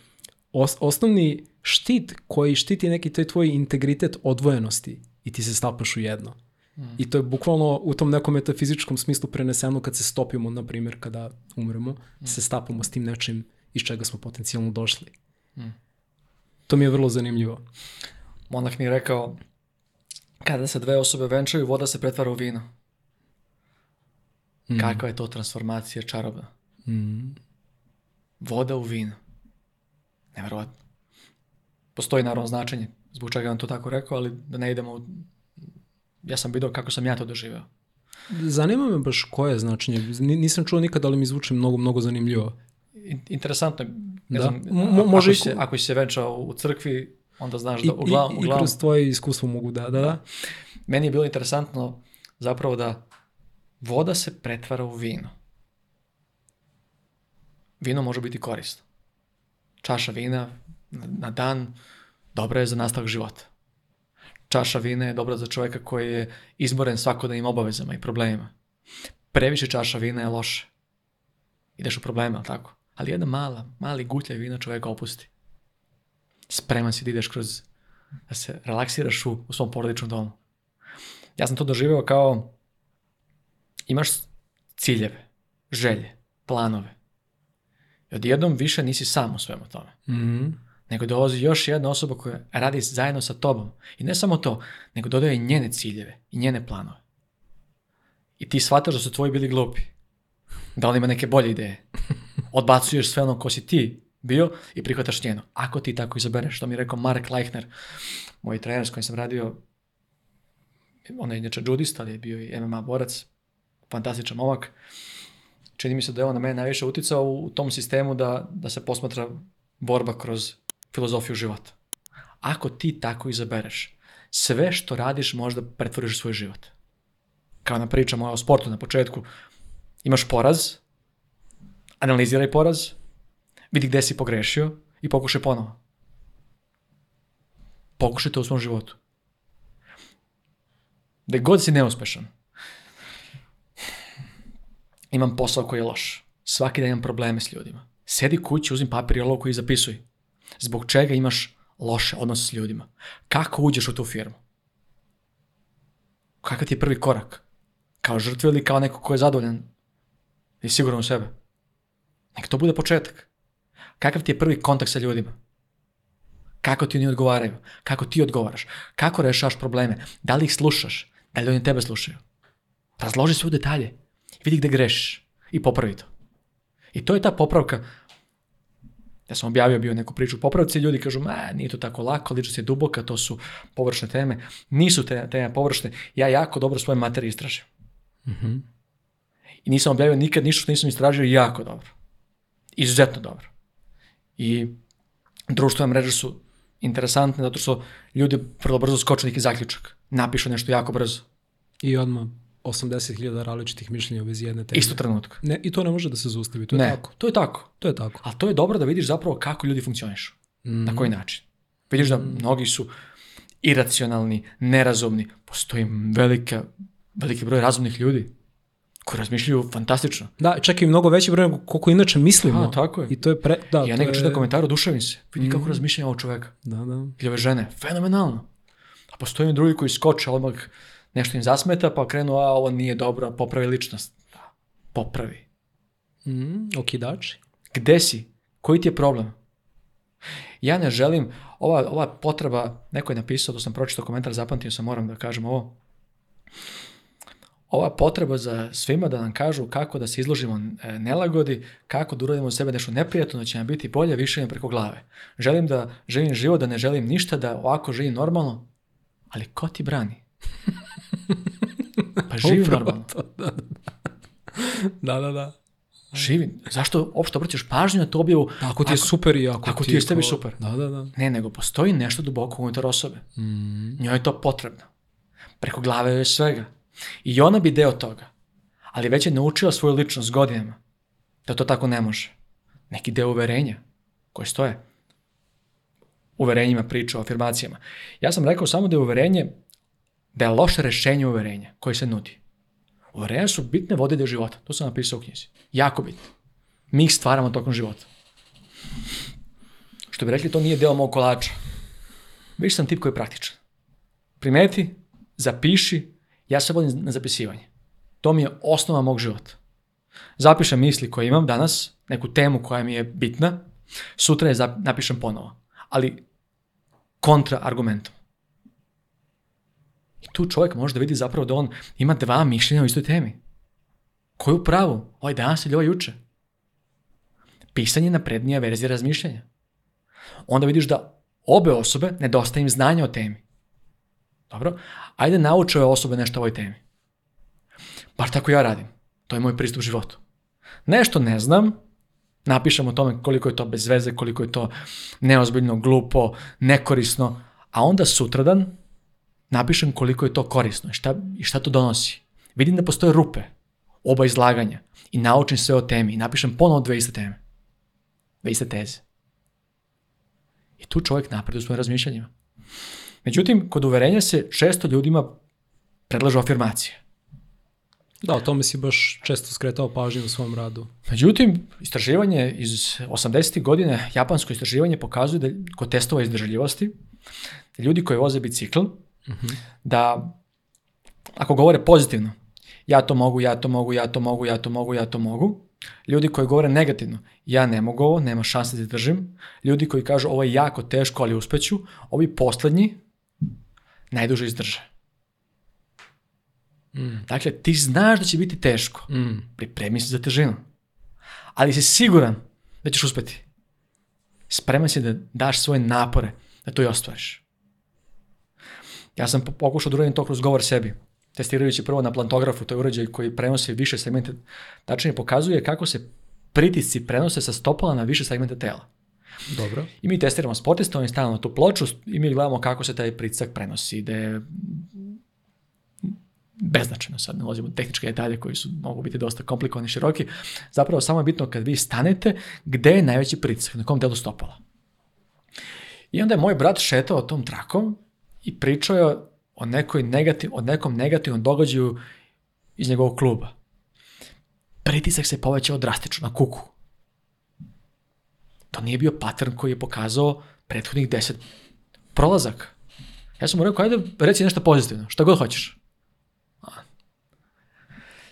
os, osnovni štit koji štiti neki taj tvoj integritet odvojenosti i ti se stapaš u jedno. Mm. I to je bukvalno u tom nekom metafizičkom smislu preneseno kad se stopimo, na primjer, kada umremo, mm. se stapamo s tim nečim iz čega smo potencijalno došli. Mm. To mi je vrlo zanimljivo. Monah mi je rekao, kada se dve osobe venčaju, voda se pretvara u vino. Mm. Kakva je to transformacija čarobna? Mm. Voda u vino. Neverovatno. Postoji naravno značenje zbog čega vam to tako rekao, ali da ne idemo Ja sam vidio kako sam ja to doživeo. Zanima me baš koje značenje. Nisam čuo nikada, ali mi zvuči mnogo, mnogo zanimljivo. Interesantno. Ne da. znam, Mo, može ako, i... se, ako si se venčao u crkvi, onda znaš da uglavnom... I, i, uglavnom, i kroz tvoje iskustvo mogu da, da, da, da. Meni je bilo interesantno zapravo da voda se pretvara u vino. Vino može biti korisno. Čaša vina na dan dobra je za nastavak života. Čaša vina je dobra za čoveka koji je izboren svakodnevnim obavezama i problemima. Previše čaša vina je loše. Ideš u probleme, ali tako? Ali jedna mala, mali gutlja vina čoveka opusti. Spreman si da ideš kroz, da se relaksiraš u, u svom porodičnom domu. Ja sam to doživio kao imaš ciljeve, želje, planove. I odjednom više nisi sam u svemu tome. Mm-hmm. Nego dolazi još jedna osoba koja radi zajedno sa tobom. I ne samo to, nego dodaje i njene ciljeve i njene planove. I ti shvataš da su tvoji bili glupi. Da on ima neke bolje ideje. Odbacuješ sve ono ko si ti bio i prihvataš njeno. Ako ti tako izabereš, što mi je rekao Mark Leichner, moj trener s kojim sam radio, on je inače judista, ali je bio i MMA borac, fantastičan momak čini mi se da je on na mene najviše uticao u tom sistemu da, da se posmatra borba kroz filozofiju života. Ako ti tako izabereš, sve što radiš možda pretvoriš svoj život. Kao na priča moja o sportu na početku, imaš poraz, analiziraj poraz, vidi gde si pogrešio i pokušaj ponovo. Pokušaj to u svom životu. Da god si neuspešan, imam posao koji je loš. Svaki dan imam probleme s ljudima. Sedi kući, uzmi papir i olovku i zapisuj. Zbog čega imaš loše odnose s ljudima? Kako uđeš u tu firmu? Kakav ti je prvi korak? Kao žrtva ili kao neko ko je zadovoljan i siguran u sebe? Nek to bude početak. Kakav ti je prvi kontakt sa ljudima? Kako ti oni odgovaraju? Kako ti odgovaraš? Kako rešavaš probleme? Da li ih slušaš? Da li oni tebe slušaju? Razloži sve u detalje vidi gde greš i popravi to. I to je ta popravka. Ja sam objavio bio neku priču popravci, ljudi kažu, ma, nije to tako lako, ličnost se duboka, to su površne teme. Nisu te teme površne. Ja jako dobro svoje materije istražim. Mm-hmm. I nisam objavio nikad ništa što nisam istražio jako dobro. Izuzetno dobro. I društvene mreže su interesantne zato što ljudi vrlo brzo skoče neki zaključak. Napišu nešto jako brzo. I odmah 80.000 različitih mišljenja u vezi jedne teme. Isto trenutka. Ne, I to ne može da se zustavi, to je ne. tako. To je tako, to je tako. A to je dobro da vidiš zapravo kako ljudi funkcionišu, mm. na koji mm. način. Vidiš da mm. mnogi su iracionalni, nerazumni. Postoji velika, veliki broj razumnih ljudi koji razmišljaju fantastično. Da, čak i mnogo veći broj nego koliko inače mislimo. A, tako je. I to je pre, da, ja nekad je... čitam komentaru, dušavim se. Vidi mm. kako razmišljanje ovog čoveka. Da, da. Ili ove žene, fenomenalno. A postoje drugi koji skoče odmah nešto im zasmeta, pa krenu, a ovo nije dobro, popravi ličnost. Da, popravi. Mm, okidači. Gde si? Koji ti je problem? Ja ne želim, ova, ova potreba, neko je napisao, to sam pročitao komentar, zapamtio sam, moram da kažem ovo. Ova potreba za svima da nam kažu kako da se izložimo e, nelagodi, kako da uradimo od sebe nešto neprijatno, da će nam biti bolje, više preko glave. Želim da želim život, da ne želim ništa, da ovako živim normalno, ali ko ti brani? Pa živim normalno. To, da, da, da, da. da. Živim. Zašto uopšte obraćaš pažnju na to objavu? Ako ti je ako, super i ako, ako ti je tebi super. Da, da, da. Ne, nego postoji nešto duboko unutar osobe. Mm. Njoj je to potrebno. Preko glave je svega. I ona bi deo toga. Ali već je naučila svoju ličnost godinama. Da to tako ne može. Neki deo uverenja koji stoje. Uverenjima priča afirmacijama. Ja sam rekao samo da je uverenje da je loše rešenje uverenja koje se nudi. Uverenja su bitne vode do života, to sam napisao u knjizi. Jako bitne. Mi ih stvaramo tokom života. Što bi rekli, to nije deo mog kolača. Više sam tip koji je praktičan. Primeti, zapiši, ja se vodim na zapisivanje. To mi je osnova mog života. Zapišem misli koje imam danas, neku temu koja mi je bitna, sutra je napišem ponovo. Ali kontra argumentom. I tu čovjek može da vidi zapravo da on ima dva mišljenja o istoj temi. Koju je u pravu? Ovaj danas ili ovaj juče? Pisanje na naprednija verzija razmišljanja. Onda vidiš da obe osobe nedostaje im znanja o temi. Dobro? Ajde nauče ove osobe nešto o ovoj temi. Bar tako ja radim. To je moj pristup životu. Nešto ne znam, napišem o tome koliko je to bez veze, koliko je to neozbiljno, glupo, nekorisno, a onda sutradan napišem koliko je to korisno i šta, i šta to donosi. Vidim da postoje rupe, oba izlaganja i naučim sve o temi i napišem ponovo dve iste teme, dve iste teze. I tu čovjek napreduje u svojim razmišljanjima. Međutim, kod uverenja se često ljudima predlažu afirmacije. Da, o tome si baš često skretao pažnju u svom radu. Međutim, istraživanje iz 80. godine, japansko istraživanje pokazuje da kod testova izdržljivosti, ljudi koji voze bicikl hmm da ako govore pozitivno, ja to mogu, ja to mogu, ja to mogu, ja to mogu, ja to mogu, ljudi koji govore negativno, ja ne mogu ovo, nema šanse da držim, ljudi koji kažu ovo je jako teško, ali uspeću, ovi poslednji najduže izdrže. Mm. Dakle, ti znaš da će biti teško. Mm. Pripremi se za težinu. Ali si siguran da ćeš uspeti. Spreman si da daš svoje napore da to i ostvariš. Ja sam pokušao da uradim to kroz govor sebi, testirajući prvo na plantografu, to je uređaj koji prenosi više segmente, tačnije pokazuje kako se pritisci prenose sa stopala na više segmente tela. Dobro. I mi testiramo sportistom i je na tu ploču i mi gledamo kako se taj pritisak prenosi, da je beznačajno sad, ne ulazimo tehničke detalje koji su, mogu biti dosta komplikovani i široki. Zapravo samo je bitno kad vi stanete, gde je najveći pritisak, na kom delu stopala. I onda je moj brat šetao tom trakom i pričao je o, nekoj negativ, o nekom negativnom događaju iz njegovog kluba. Pritisak se povećao drastično na kuku. To nije bio pattern koji je pokazao prethodnih deset prolazak. Ja sam mu rekao, ajde reci nešto pozitivno, šta god hoćeš.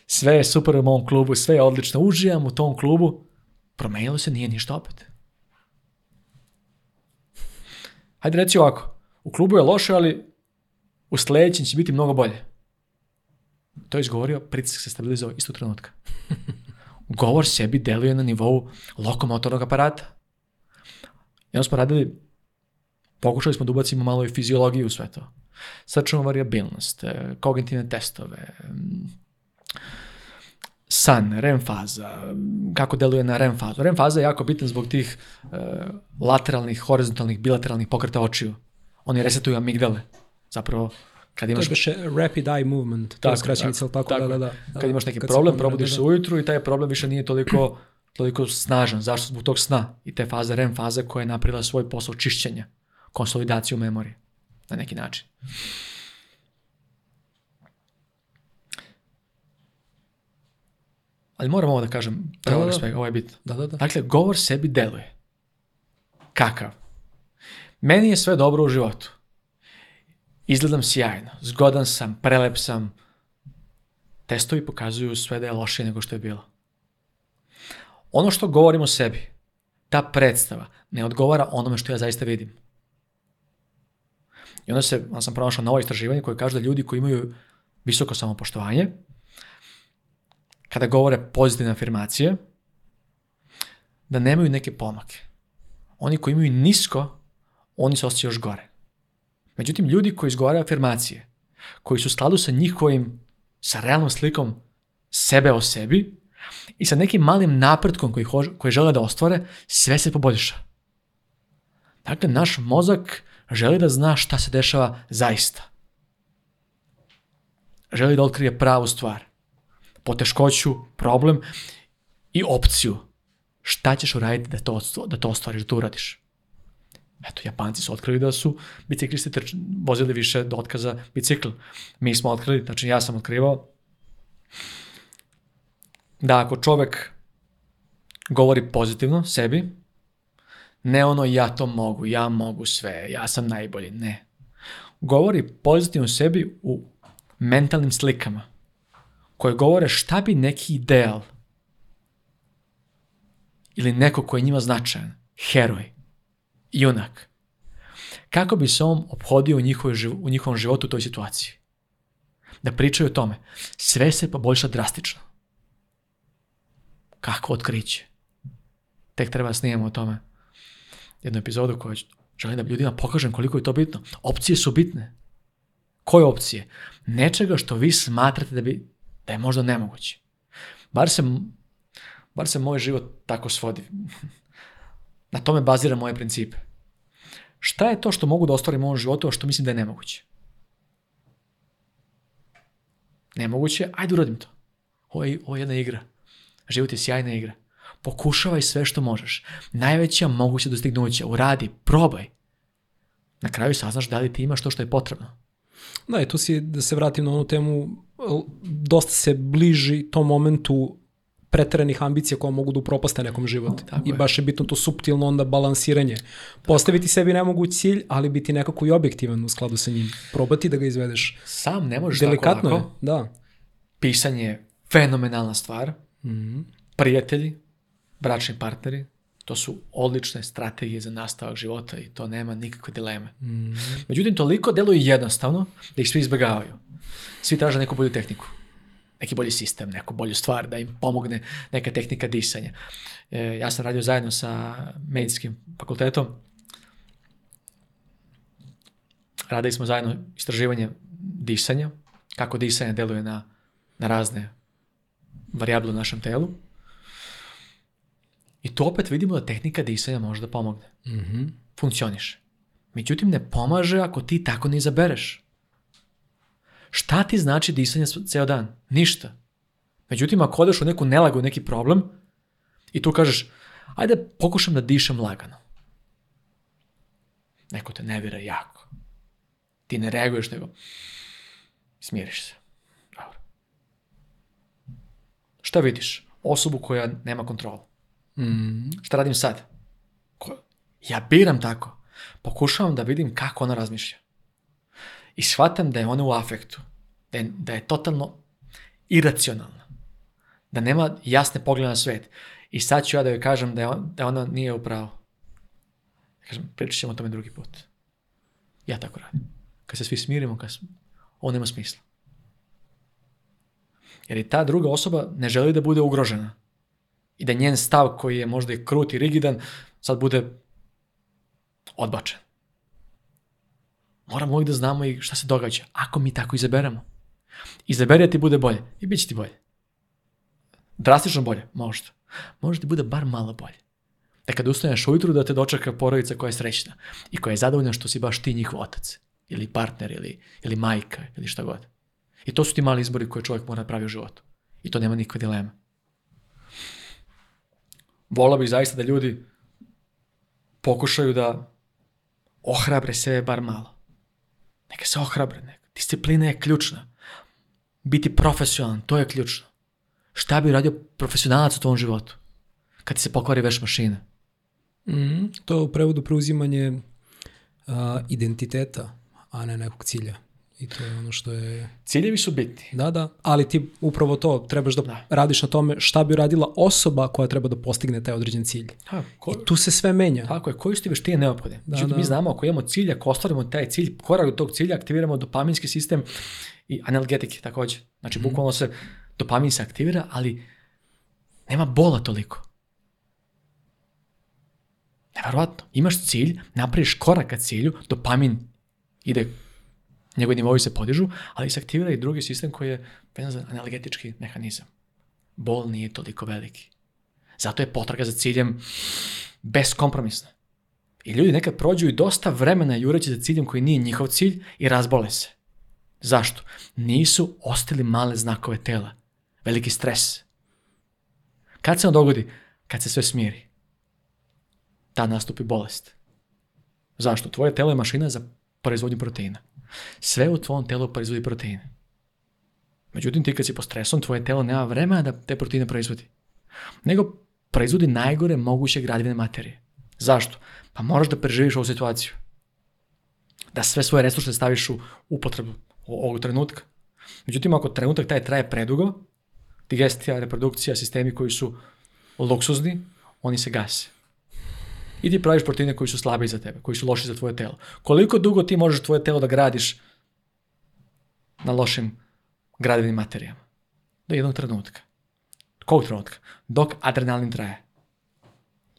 Sve je super u mom klubu, sve je odlično, uživam u tom klubu. Promenilo se, nije ništa opet. Hajde reci ovako, u klubu je loše, ali u sledećem će biti mnogo bolje. To je izgovorio, pritisak se stabilizovao isto trenutka. Govor sebi deluje na nivou lokomotornog aparata. Jedno smo radili, pokušali smo da ubacimo malo i fiziologiju u sve to. Srčanu variabilnost, e, kognitivne testove, san, REM faza, kako deluje na REM fazu. REM faza je jako bitna zbog tih uh, lateralnih, horizontalnih, bilateralnih pokreta očiju oni resetuju amigdale. Zapravo, kad imaš... To je beše rapid eye movement, to je skraćenica, tako, tako, da, da, da. Kad imaš neki kad problem, probudiš se da, da. ujutru i taj problem više nije toliko, toliko snažan. Zašto? Zbog tog sna i te faze, REM faze koja je napravila svoj posao čišćenja, konsolidaciju memorije, na neki način. Ali moram ovo da kažem, pre da, da, da, svega, ovo je bitno. Da, da, da. Dakle, govor sebi deluje. Kakav? Meni je sve dobro u životu. Izgledam sjajno, zgodan sam, prelep sam. Testovi pokazuju sve da je lošije nego što je bilo. Ono što govorim o sebi, ta predstava ne odgovara onome što ja zaista vidim. I onda se, onda sam pronašao novo istraživanje koje kaže da ljudi koji imaju visoko samopoštovanje, kada govore pozitivne afirmacije, da nemaju neke pomake. Oni koji imaju nisko oni se osjećaju još gore. Međutim, ljudi koji izgovore afirmacije, koji su u skladu sa njihovim, sa realnom slikom sebe o sebi i sa nekim malim napretkom koji, hož, koji žele da ostvare, sve se poboljša. Dakle, naš mozak želi da zna šta se dešava zaista. Želi da otkrije pravu stvar, poteškoću, problem i opciju. Šta ćeš uraditi da to, da to ostvariš, da to uradiš. Eto, Japanci su otkrili da su biciklisti trč, vozili više do otkaza bicikl. Mi smo otkrili, znači ja sam otkrivao, da ako čovek govori pozitivno sebi, ne ono ja to mogu, ja mogu sve, ja sam najbolji, ne. Govori pozitivno sebi u mentalnim slikama koje govore šta bi neki ideal ili neko koji je njima značajan, heroj, junak. Kako bi se on obhodio u, njihove, u njihovom životu u toj situaciji? Da pričaju o tome. Sve se poboljša drastično. Kako otkriće? Tek treba da snijemo o tome jednu epizodu koju želim da ljudima pokažem koliko je to bitno. Opcije su bitne. Koje opcije? Nečega što vi smatrate da, bi, da je možda nemoguće. Bar se, bar se moj život tako svodi. Na tome baziram moje principe. Šta je to što mogu da ostvarim u ovom životu, a što mislim da je nemoguće? Nemoguće, ajde uradim to. Ovo je, ovo je jedna igra. Život je sjajna igra. Pokušavaj sve što možeš. Najveća moguća dostignuća. Uradi, probaj. Na kraju saznaš da li ti imaš to što je potrebno. Da, i tu si, da se vratim na onu temu, dosta se bliži tom momentu pretrenih ambicija koja mogu da upropaste nekom životu. Tako I baš je bitno to suptilno onda balansiranje. Postaviti sebi nemoguć cilj, ali biti nekako i objektivan u skladu sa njim. Probati da ga izvedeš. Sam ne možeš Delikatno tako lako. Je, da. Pisanje je fenomenalna stvar. Mm -hmm. Prijatelji, bračni partneri, to su odlične strategije za nastavak života i to nema nikakve dileme. Mm -hmm. Međutim, toliko deluje jednostavno da ih svi izbegavaju. Svi traže neku bolju tehniku neki bolji sistem, neku bolju stvar, da im pomogne neka tehnika disanja. E, ja sam radio zajedno sa medicinskim fakultetom, radili smo zajedno istraživanje disanja, kako disanje deluje na, na razne varijable u našem telu. I to opet vidimo da tehnika disanja može da pomogne. Mm -hmm. Funkcioniše. Međutim, ne pomaže ako ti tako ne izabereš. Šta ti znači disanje ceo dan? Ništa. Međutim, ako odeš u neku nelagu, neki problem, i tu kažeš, ajde pokušam da dišem lagano. Neko te ne jako. Ti ne reaguješ nego smiriš se. Dobro. Šta vidiš? Osobu koja nema kontrolu. Mm. Šta radim sad? Ko? Ja biram tako. Pokušavam da vidim kako ona razmišlja. I shvatam da je ona u afektu, da je, da je totalno iracionalna, da nema jasne poglede na svet. I sad ću ja da joj kažem da, je, da ona nije u pravu. Kažem, pričat ćemo o tome drugi put. Ja tako radim. Kad se svi smirimo, kad ovo nema smisla. Jer i ta druga osoba ne želi da bude ugrožena. I da njen stav koji je možda i krut i rigidan, sad bude odbačen moramo uvijek da znamo i šta se događa, ako mi tako izaberemo. Izaberi da ti bude bolje i bit će ti bolje. Drastično bolje, možda. Možda ti bude bar malo bolje. Da e, kada ustaneš ujutru da te dočeka porodica koja je srećna i koja je zadovoljna što si baš ti njihov otac ili partner ili, ili majka ili šta god. I to su ti mali izbori koje čovjek mora da pravi u životu. I to nema nikakve dileme. Volao bih zaista da ljudi pokušaju da ohrabre sebe bar malo. Neka se ohrabre, neka. Disciplina je ključna. Biti profesionalan, to je ključno. Šta bi radio profesionalac u tvom životu? Kad ti se pokvari veš mašina. Mm -hmm. To je u prevodu preuzimanje uh, identiteta, a ne nekog cilja. I to je ono što je... Ciljevi su bitni. Da, da, ali ti upravo to trebaš da, da. radiš na tome šta bi radila osoba koja treba da postigne taj određen cilj. Ha, ko... I tu se sve menja. Tako je, koji su ti veštine neophodne? Da, znači, da. mi znamo ako imamo cilj, ako ostvarimo taj cilj, korak do tog cilja, aktiviramo dopaminski sistem i analgetike takođe. Znači, mm. bukvalno se dopamin se aktivira, ali nema bola toliko. Neverovatno. Imaš cilj, napraviš korak ka cilju, dopamin ide njegovi nivoi se podižu, ali se aktivira i drugi sistem koji je vezan za analgetički mehanizam. Bol nije toliko veliki. Zato je potraga za ciljem beskompromisna. I ljudi nekad prođu i dosta vremena jureći za ciljem koji nije njihov cilj i razbole se. Zašto? Nisu ostali male znakove tela. Veliki stres. Kad se on dogodi? Kad se sve smiri. Ta nastupi bolest. Zašto? Tvoje telo je mašina za proizvodnju proteina. Sve u tvom telu proizvodi proteine. Međutim, ti kad si pod stresom, tvoje telo nema vremena da te proteine proizvodi. Nego proizvodi najgore moguće gradivne materije. Zašto? Pa moraš da preživiš ovu situaciju. Da sve svoje resurse staviš u upotrebu ovog trenutka. Međutim, ako trenutak taj traje predugo, digestija, reprodukcija, sistemi koji su luksuzni, oni se gase i ti praviš proteine koji su slabi za tebe, koji su loši za tvoje telo. Koliko dugo ti možeš tvoje telo da gradiš na lošim gradivnim materijama? Do jednog trenutka. Kog trenutka? Dok adrenalin traje.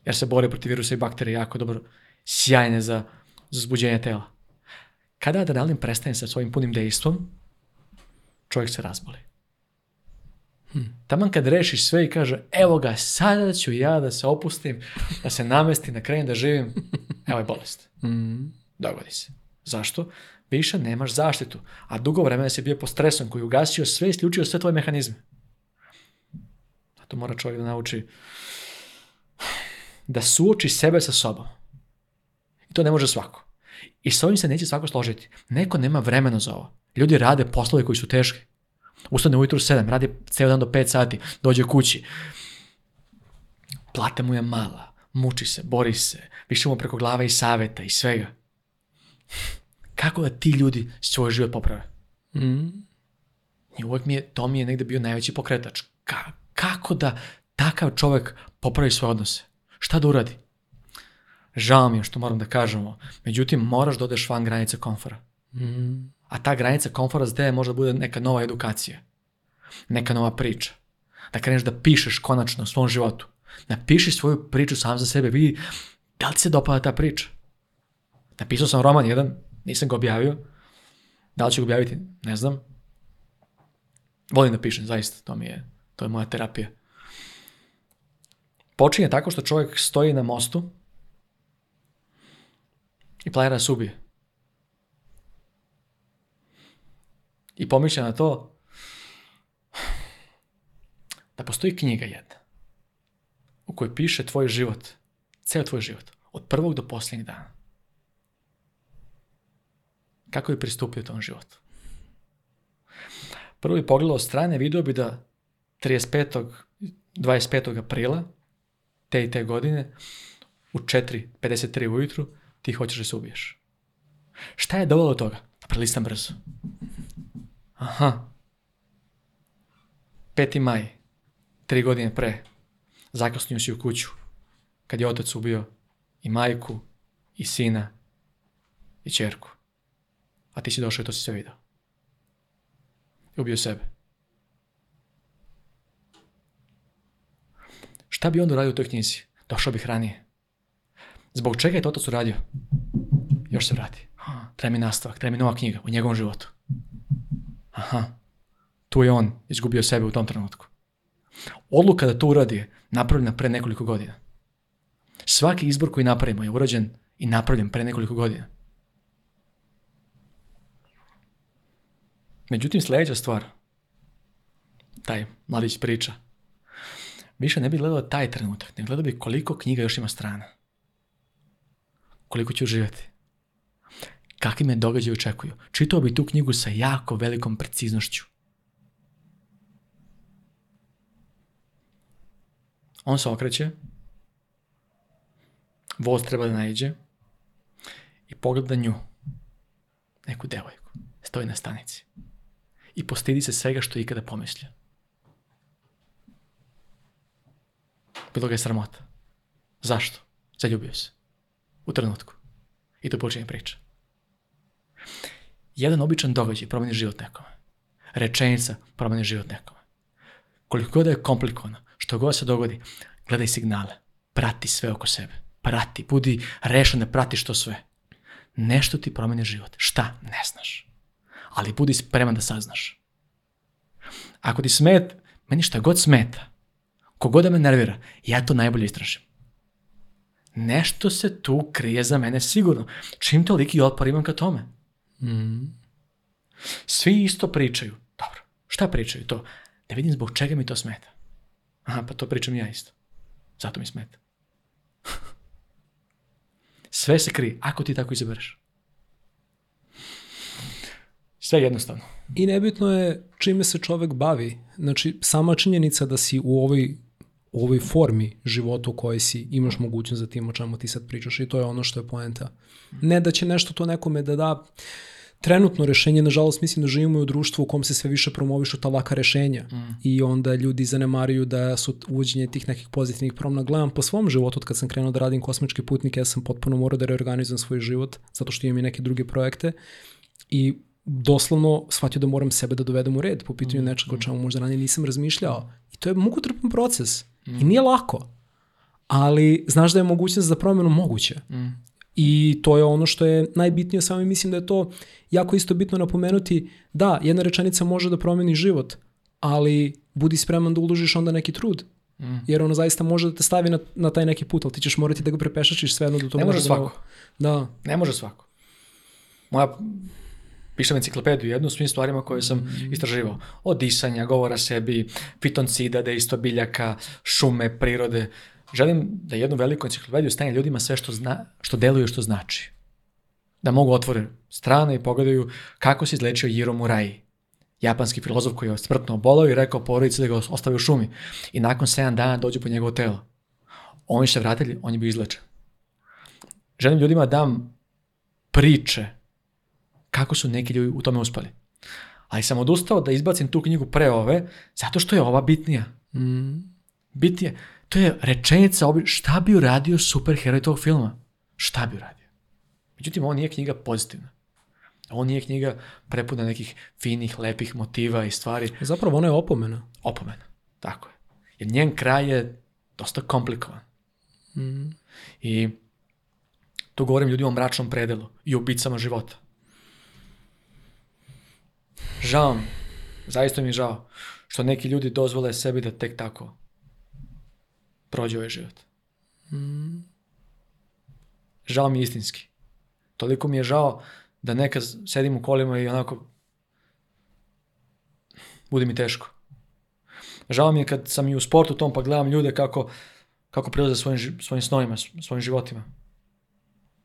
Jer se bori protiv virusa i bakterija jako dobro, sjajne za, za zbuđenje tela. Kada adrenalin prestane sa svojim punim dejstvom, čovjek se razboli. Hmm. Taman kad rešiš sve i kaže, evo ga, sada ću ja da se opustim, da se namestim, da krenem da živim, evo je bolest. Hmm. Dogodi se. Zašto? Više nemaš zaštitu. A dugo vremena si bio pod stresom koji ugasio sve, isključio sve tvoje mehanizme. Zato mora čovjek da nauči da suoči sebe sa sobom. I to ne može svako. I s ovim se neće svako složiti. Neko nema vremena za ovo. Ljudi rade poslove koji su teški. Ustane ujutru 7, radi ceo dan do 5 sati, dođe kući. Plata mu je mala, muči se, bori se, više mu preko glava i saveta i svega. Kako da ti ljudi svoj život poprave? Mm. I uvek mi je, to mi je negde bio najveći pokretač. Ka, kako da takav čovek popravi svoje odnose? Šta da uradi? Žao mi je što moram da kažemo. Međutim, moraš da odeš van granice komfora. Mm. A ta granica komfora za tebe možda bude neka nova edukacija, neka nova priča. Da kreneš da pišeš konačno u svom životu. Napiši da svoju priču sam za sebe, vidi da li ti se dopada ta priča. Napisao sam roman jedan, nisam ga objavio. Da li ću ga objaviti, ne znam. Volim da pišem, zaista, to mi je, to je moja terapija. Počinje tako što čovjek stoji na mostu i planira da se ubije. i pomišljam na to da postoji knjiga jedna u kojoj piše tvoj život, ceo tvoj život, od prvog do posljednjeg dana. Kako je pristupio tom životu? Prvo je pogledao strane, vidio bi da 35. 25. aprila te i te godine u 4.53 ujutru ti hoćeš da se ubiješ. Šta je dovoljno toga? Da brzo. Aha. 5. maj, tri godine pre, zakasnio si u kuću, kad je otac ubio i majku, i sina, i čerku. A ti si došao i to si sve video. I ubio sebe. Šta bi on radio u toj knjizi? Došao bih ranije. Zbog čega je to otac uradio? Još se vrati. Treba mi nastavak, treba mi nova knjiga u njegovom životu aha, tu je on izgubio sebe u tom trenutku. Odluka da to uradi je napravljena pre nekoliko godina. Svaki izbor koji napravimo je urađen i napravljen pre nekoliko godina. Međutim, sledeća stvar, taj mladić priča, više ne bi gledao taj trenutak, ne gledao bi koliko knjiga još ima strana. Koliko ću živjeti kakvi me događaje očekuju. Čitao bi tu knjigu sa jako velikom preciznošću. On se okreće, voz treba da najđe i pogleda nju, neku devojku, stoji na stanici i postidi se svega što je ikada pomislio. Bilo ga je sramota. Zašto? Zaljubio se. U trenutku. I to počinje priča. Jedan običan događaj promeni život nekome. Rečenica promeni život nekome. Koliko god da je komplikovano, što god se dogodi, gledaj signale, prati sve oko sebe, prati, budi rešen, da pratiš što sve. Nešto ti promeni život. Šta? Ne znaš. Ali budi spreman da saznaš. Ako ti smet, meni šta god smeta, kogod da me nervira, ja to najbolje istražim. Nešto se tu krije za mene sigurno. Čim toliki otpor imam ka tome? Mm. Svi isto pričaju. Dobro, šta pričaju to? Ne vidim zbog čega mi to smeta. Aha, pa to pričam ja isto. Zato mi smeta. Sve se krije, ako ti tako izabereš. Sve jednostavno. I nebitno je čime se čovek bavi. Znači, sama činjenica da si u ovoj u ovoj formi života u kojoj si, imaš mogućnost za tim o čemu ti sad pričaš i to je ono što je poenta. Ne da će nešto to nekome da da trenutno rešenje, nažalost mislim da živimo u društvu u kom se sve više promovišu ta laka rešenja mm. i onda ljudi zanemaruju da su uvođenje tih nekih pozitivnih promena. Gledam po svom životu od kad sam krenuo da radim kosmičke putnike, ja sam potpuno morao da reorganizujem svoj život zato što imam i neke druge projekte i doslovno shvatio da moram sebe da dovedem u red po pitanju mm. nečega o mm. čemu možda ranije nisam razmišljao. I to je mukotrpan proces. Mm. I nije lako, ali znaš da je mogućnost za promenu moguća. Mm. I to je ono što je najbitnije, samo mislim da je to jako isto bitno napomenuti, da, jedna rečenica može da promeni život, ali budi spreman da uložiš onda neki trud. Mm. Jer ono zaista može da te stavi na, na taj neki put, ali ti ćeš morati da ga prepešačiš sve jedno da to ne može da svako. Da... da. Ne može svako. Moja pišem enciklopediju jednu u svim stvarima koje sam mm. istraživao. Od disanja, govora sebi, fitoncida, dejstva da biljaka, šume, prirode. Želim da jednu veliku enciklopediju stane ljudima sve što, zna, što deluje, što znači. Da mogu otvore strane i pogledaju kako se izlečio Jiro Murai, japanski filozof koji je smrtno obolao i rekao porodici da ga ostavi u šumi. I nakon 7 dana dođe po njegovo telo. Oni se vratili, on je bio izlečen. Želim ljudima da dam priče kako su neki ljudi u tome uspeli. Ali sam odustao da izbacim tu knjigu pre ove, zato što je ova bitnija. Mm. Bitnije. To je rečenica obi... šta bi uradio superheroj tog filma? Šta bi uradio? Međutim, ovo nije knjiga pozitivna. Ovo nije knjiga prepuna nekih finih, lepih motiva i stvari. Zapravo ona je opomena. Opomena, tako je. Jer njen kraj je dosta komplikovan. Mm. I tu govorim ljudi o mračnom predelu i ubicama života. Žao zaista mi je žao što neki ljudi dozvole sebi da tek tako prođe ovaj život. Mm. Žao mi je istinski. Toliko mi je žao da nekad sedim u kolima i onako bude mi teško. Žao mi je kad sam i u sportu tom pa gledam ljude kako, kako prelaze svojim, svojim snovima, svojim životima.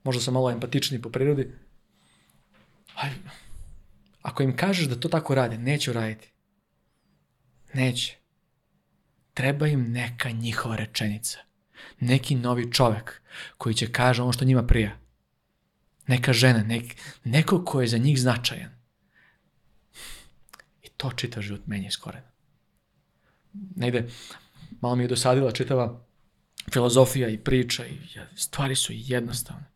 Možda sam malo empatični po prirodi. Aj, Ako im kažeš da to tako rade, neće uraditi. Neće. Treba im neka njihova rečenica. Neki novi čovek koji će kaže ono što njima prija. Neka žena, nek, neko ko je za njih značajan. I to čita život meni iz korena. Negde, malo mi je dosadila čitava filozofija i priča i stvari su jednostavne.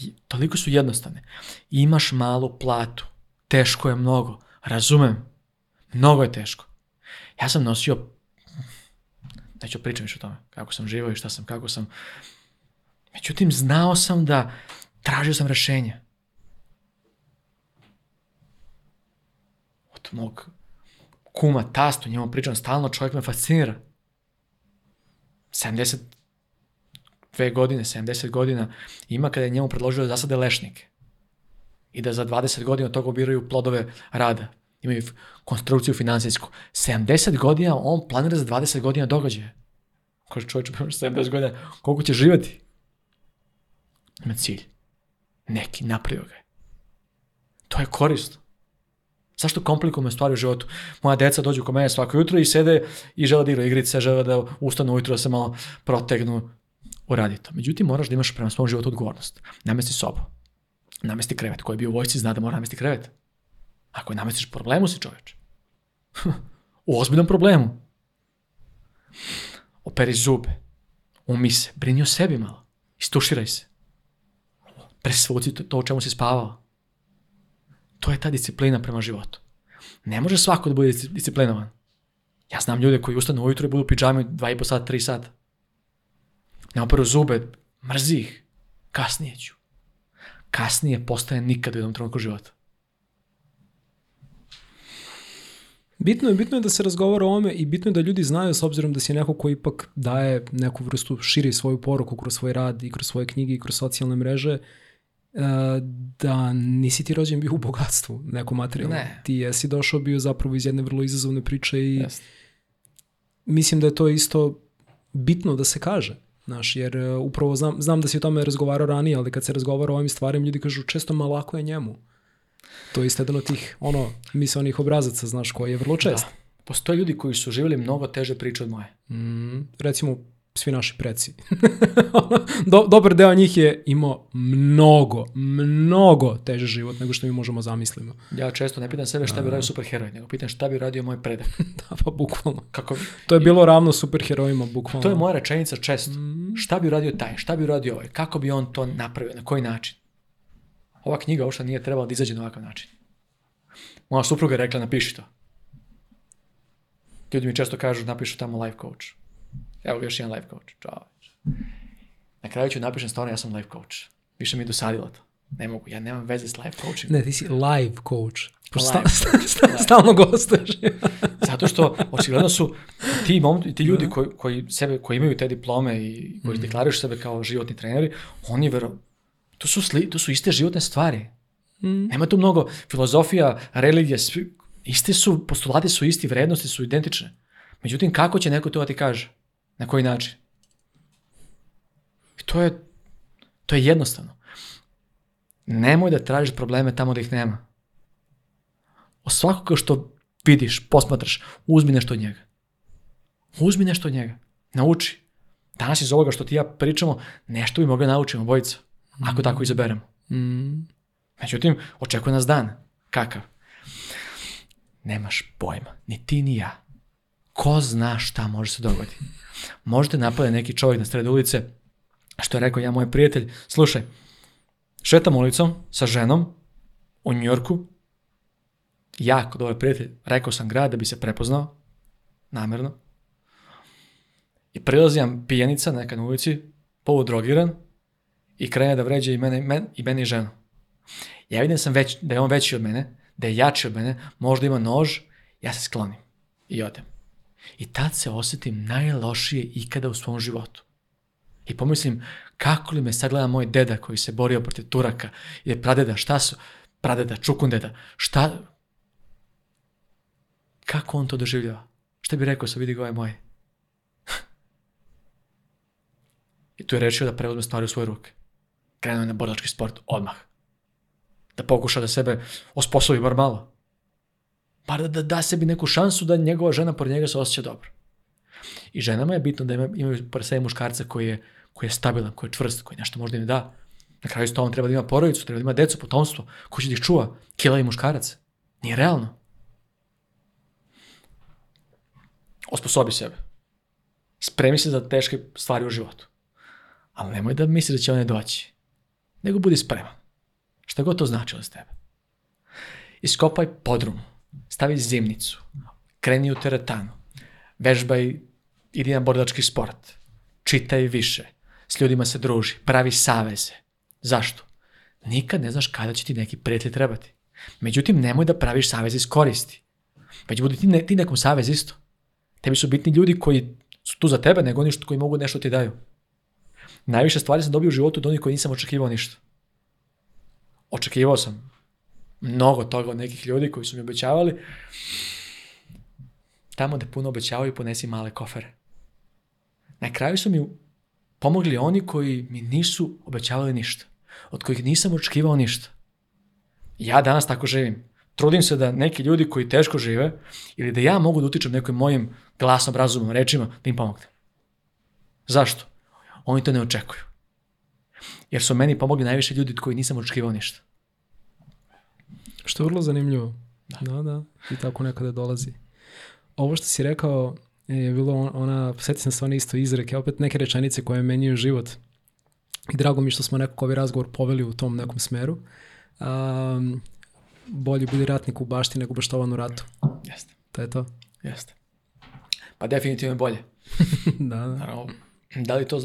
I toliko su jednostavne. Imaš malu platu, teško je mnogo, razumem, mnogo je teško. Ja sam nosio, neću pričam više o tome, kako sam živao i šta sam, kako sam. Međutim, znao sam da tražio sam rešenje. Od mog kuma, tastu, njemu pričam stalno, čovjek me fascinira. 70 72 godine, 70 godina ima kada je njemu predložio da zasade lešnike i da za 20 godina od toga ubiraju plodove rada. Imaju konstrukciju finansijsku. 70 godina on planira za 20 godina događaje. Kaže čovječe, 70 pa godina, koliko će živjeti? Ima cilj. Neki, napravio ga je. To je korisno. Zašto komplikujemo stvari u životu? Moja deca dođu kod mene svako jutro i sede i žele da igraju igrice, žele da ustanu ujutro da se malo protegnu uradi to. Međutim, moraš da imaš prema svom životu odgovornost. Namesti sobu, namesti krevet. Ko je bio u vojsci zna da mora namesti krevet. Ako je namestiš problemu si čoveč. u ozbiljnom problemu. Operi zube, umi se, brini o sebi malo, istuširaj se. Presvuci to o čemu si spavao. To je ta disciplina prema životu. Ne može svako da bude disciplinovan. Ja znam ljude koji ustanu ujutro i budu u i po sata, 3 sata nabaru zube, mrzi ih, kasnije ću. Kasnije postaje nikad u jednom trenutku života. Bitno je, bitno je da se razgovara o ovome i bitno je da ljudi znaju s obzirom da si neko ko ipak daje neku vrstu, širi svoju poruku kroz svoj rad i kroz svoje knjige i kroz socijalne mreže, e, da nisi ti rođen bio u bogatstvu neko materijalno. Ne. Ti jesi došao bio zapravo iz jedne vrlo izazovne priče i Jest. mislim da je to isto bitno da se kaže. Znaš, jer e, upravo znam, znam da si o tome razgovarao ranije, ali kad se razgovara o ovim stvarima, ljudi kažu često ma lako je njemu. To je isto jedan od tih, ono, misonih obrazaca, znaš, koji je vrlo da. čest. Da. Postoje ljudi koji su živjeli mnogo teže priče od moje. Mm, recimo, svi naši preci. dobar deo njih je imao mnogo, mnogo teže život nego što mi možemo zamislimo. Ja često ne pitam sebe šta bi da. radio superheroj, nego pitam šta bi radio moj predak. da, pa bukvalno. Kako... To je bilo ravno superherojima, bukvalno. To je moja rečenica često. Mm. Šta bi radio taj, šta bi radio ovaj, kako bi on to napravio, na koji način? Ova knjiga uopšte nije trebala da izađe na ovakav način. Moja supruga je rekla napiši to. Ljudi mi često kažu napišu tamo life coach Evo ga još jedan life coach, čoveč. Na kraju ću da napišem stvarno ja sam life coach. Više mi je dosadilo to. Ne mogu, ja nemam veze s life coachingom. Ne, ti si live coach. Sta, da. sta, stalno gostuješ. Zato što očigledno su ti, mom, ti ljudi da. koji, koji, sebe, koji imaju te diplome i koji mm. deklarišu sebe kao životni treneri, oni vero, to su, sli, to su iste životne stvari. Mm. Nema tu mnogo filozofija, religija, svi, iste su, postulati su isti, vrednosti su identične. Međutim, kako će neko to da ti kaže? Na koji način? I to je, to je jednostavno. Nemoj da tražiš probleme tamo da ih nema. O svakoga što vidiš, posmatraš, uzmi nešto od njega. Uzmi nešto od njega. Nauči. Danas iz ovoga što ti ja pričamo, nešto bi mogli da naučiti obojica, mm. ako tako izaberemo. Mm. Međutim, očekuje nas dan. Kakav? Nemaš pojma. Ni ti, ni ja. Ko zna šta može se dogoditi? Možda napade neki čovjek na sred ulice, što je rekao ja moj prijatelj, slušaj, šetam ulicom sa ženom u Njorku, ja kod ovaj prijatelj, rekao sam grad da bi se prepoznao, namjerno, i prilazi pijenica neka na ulici, poludrogiran, i krene da vređe i mene, men, i mene i ženu. Ja vidim da sam već, da je on veći od mene, da je jači od mene, možda ima nož, ja se sklonim i odem. I tad se osetim najlošije ikada u svom životu. I pomislim, kako li me sad gleda moj deda koji se borio protiv Turaka, je pradeda, šta su, pradeda, čukundeda, šta, kako on to doživljava? Šta bi rekao sa vidi gove moje? I tu je rečio da preuzme stvari u svoje ruke. Krenuo je na borilački sport odmah. Da pokuša da sebe osposobi bar malo bar da, da da sebi neku šansu da njegova žena pored njega se osjeća dobro. I ženama je bitno da ima, imaju pored sebe muškarca koji je, koji je stabilan, koji je čvrst, koji nešto možda im da. Na kraju isto on treba da ima porodicu, treba da ima decu, potomstvo, ko će da ih čuva, kilavi muškarac. Nije realno. Osposobi sebe. Spremi se za teške stvari u životu. Ali nemoj da misliš da će one doći. Nego budi spreman. Šta god to značilo za tebe. Iskopaj podrumu stavi zimnicu, kreni u teretanu, vežbaj, idi na bordački sport, čitaj više, s ljudima se druži, pravi saveze. Zašto? Nikad ne znaš kada će ti neki prijatelj trebati. Međutim, nemoj da praviš saveze iz koristi. Već budi ti, ne, ti nekom savez isto. Tebi su bitni ljudi koji su tu za tebe, nego oni što, koji mogu nešto ti daju. Najviše stvari sam dobio u životu od onih koji nisam očekivao ništa. Očekivao sam mnogo toga od nekih ljudi koji su mi obećavali. Tamo da puno obećavaju ponesi male kofere. Na kraju su mi pomogli oni koji mi nisu obećavali ništa, od kojih nisam očekivao ništa. Ja danas tako živim. Trudim se da neki ljudi koji teško žive ili da ja mogu da utičem nekim mojim glasnom, razumom, rečima, da im pomognem. Zašto? Oni to ne očekuju. Jer su meni pomogli najviše ljudi od koji nisam očekivao ništa. Što je vrlo zanimljivo. Da. da, da. I tako nekada dolazi. Ovo što si rekao je bilo ona, sjetim sam se da one isto izreke, opet neke rečenice koje menjaju život. I drago mi što smo nekako ovaj razgovor poveli u tom nekom smeru. Um, bolji budi ratnik u bašti nego baštovan u ratu. Jeste. To je to. Jeste. Pa definitivno je bolje. da, da. Naravno, da li to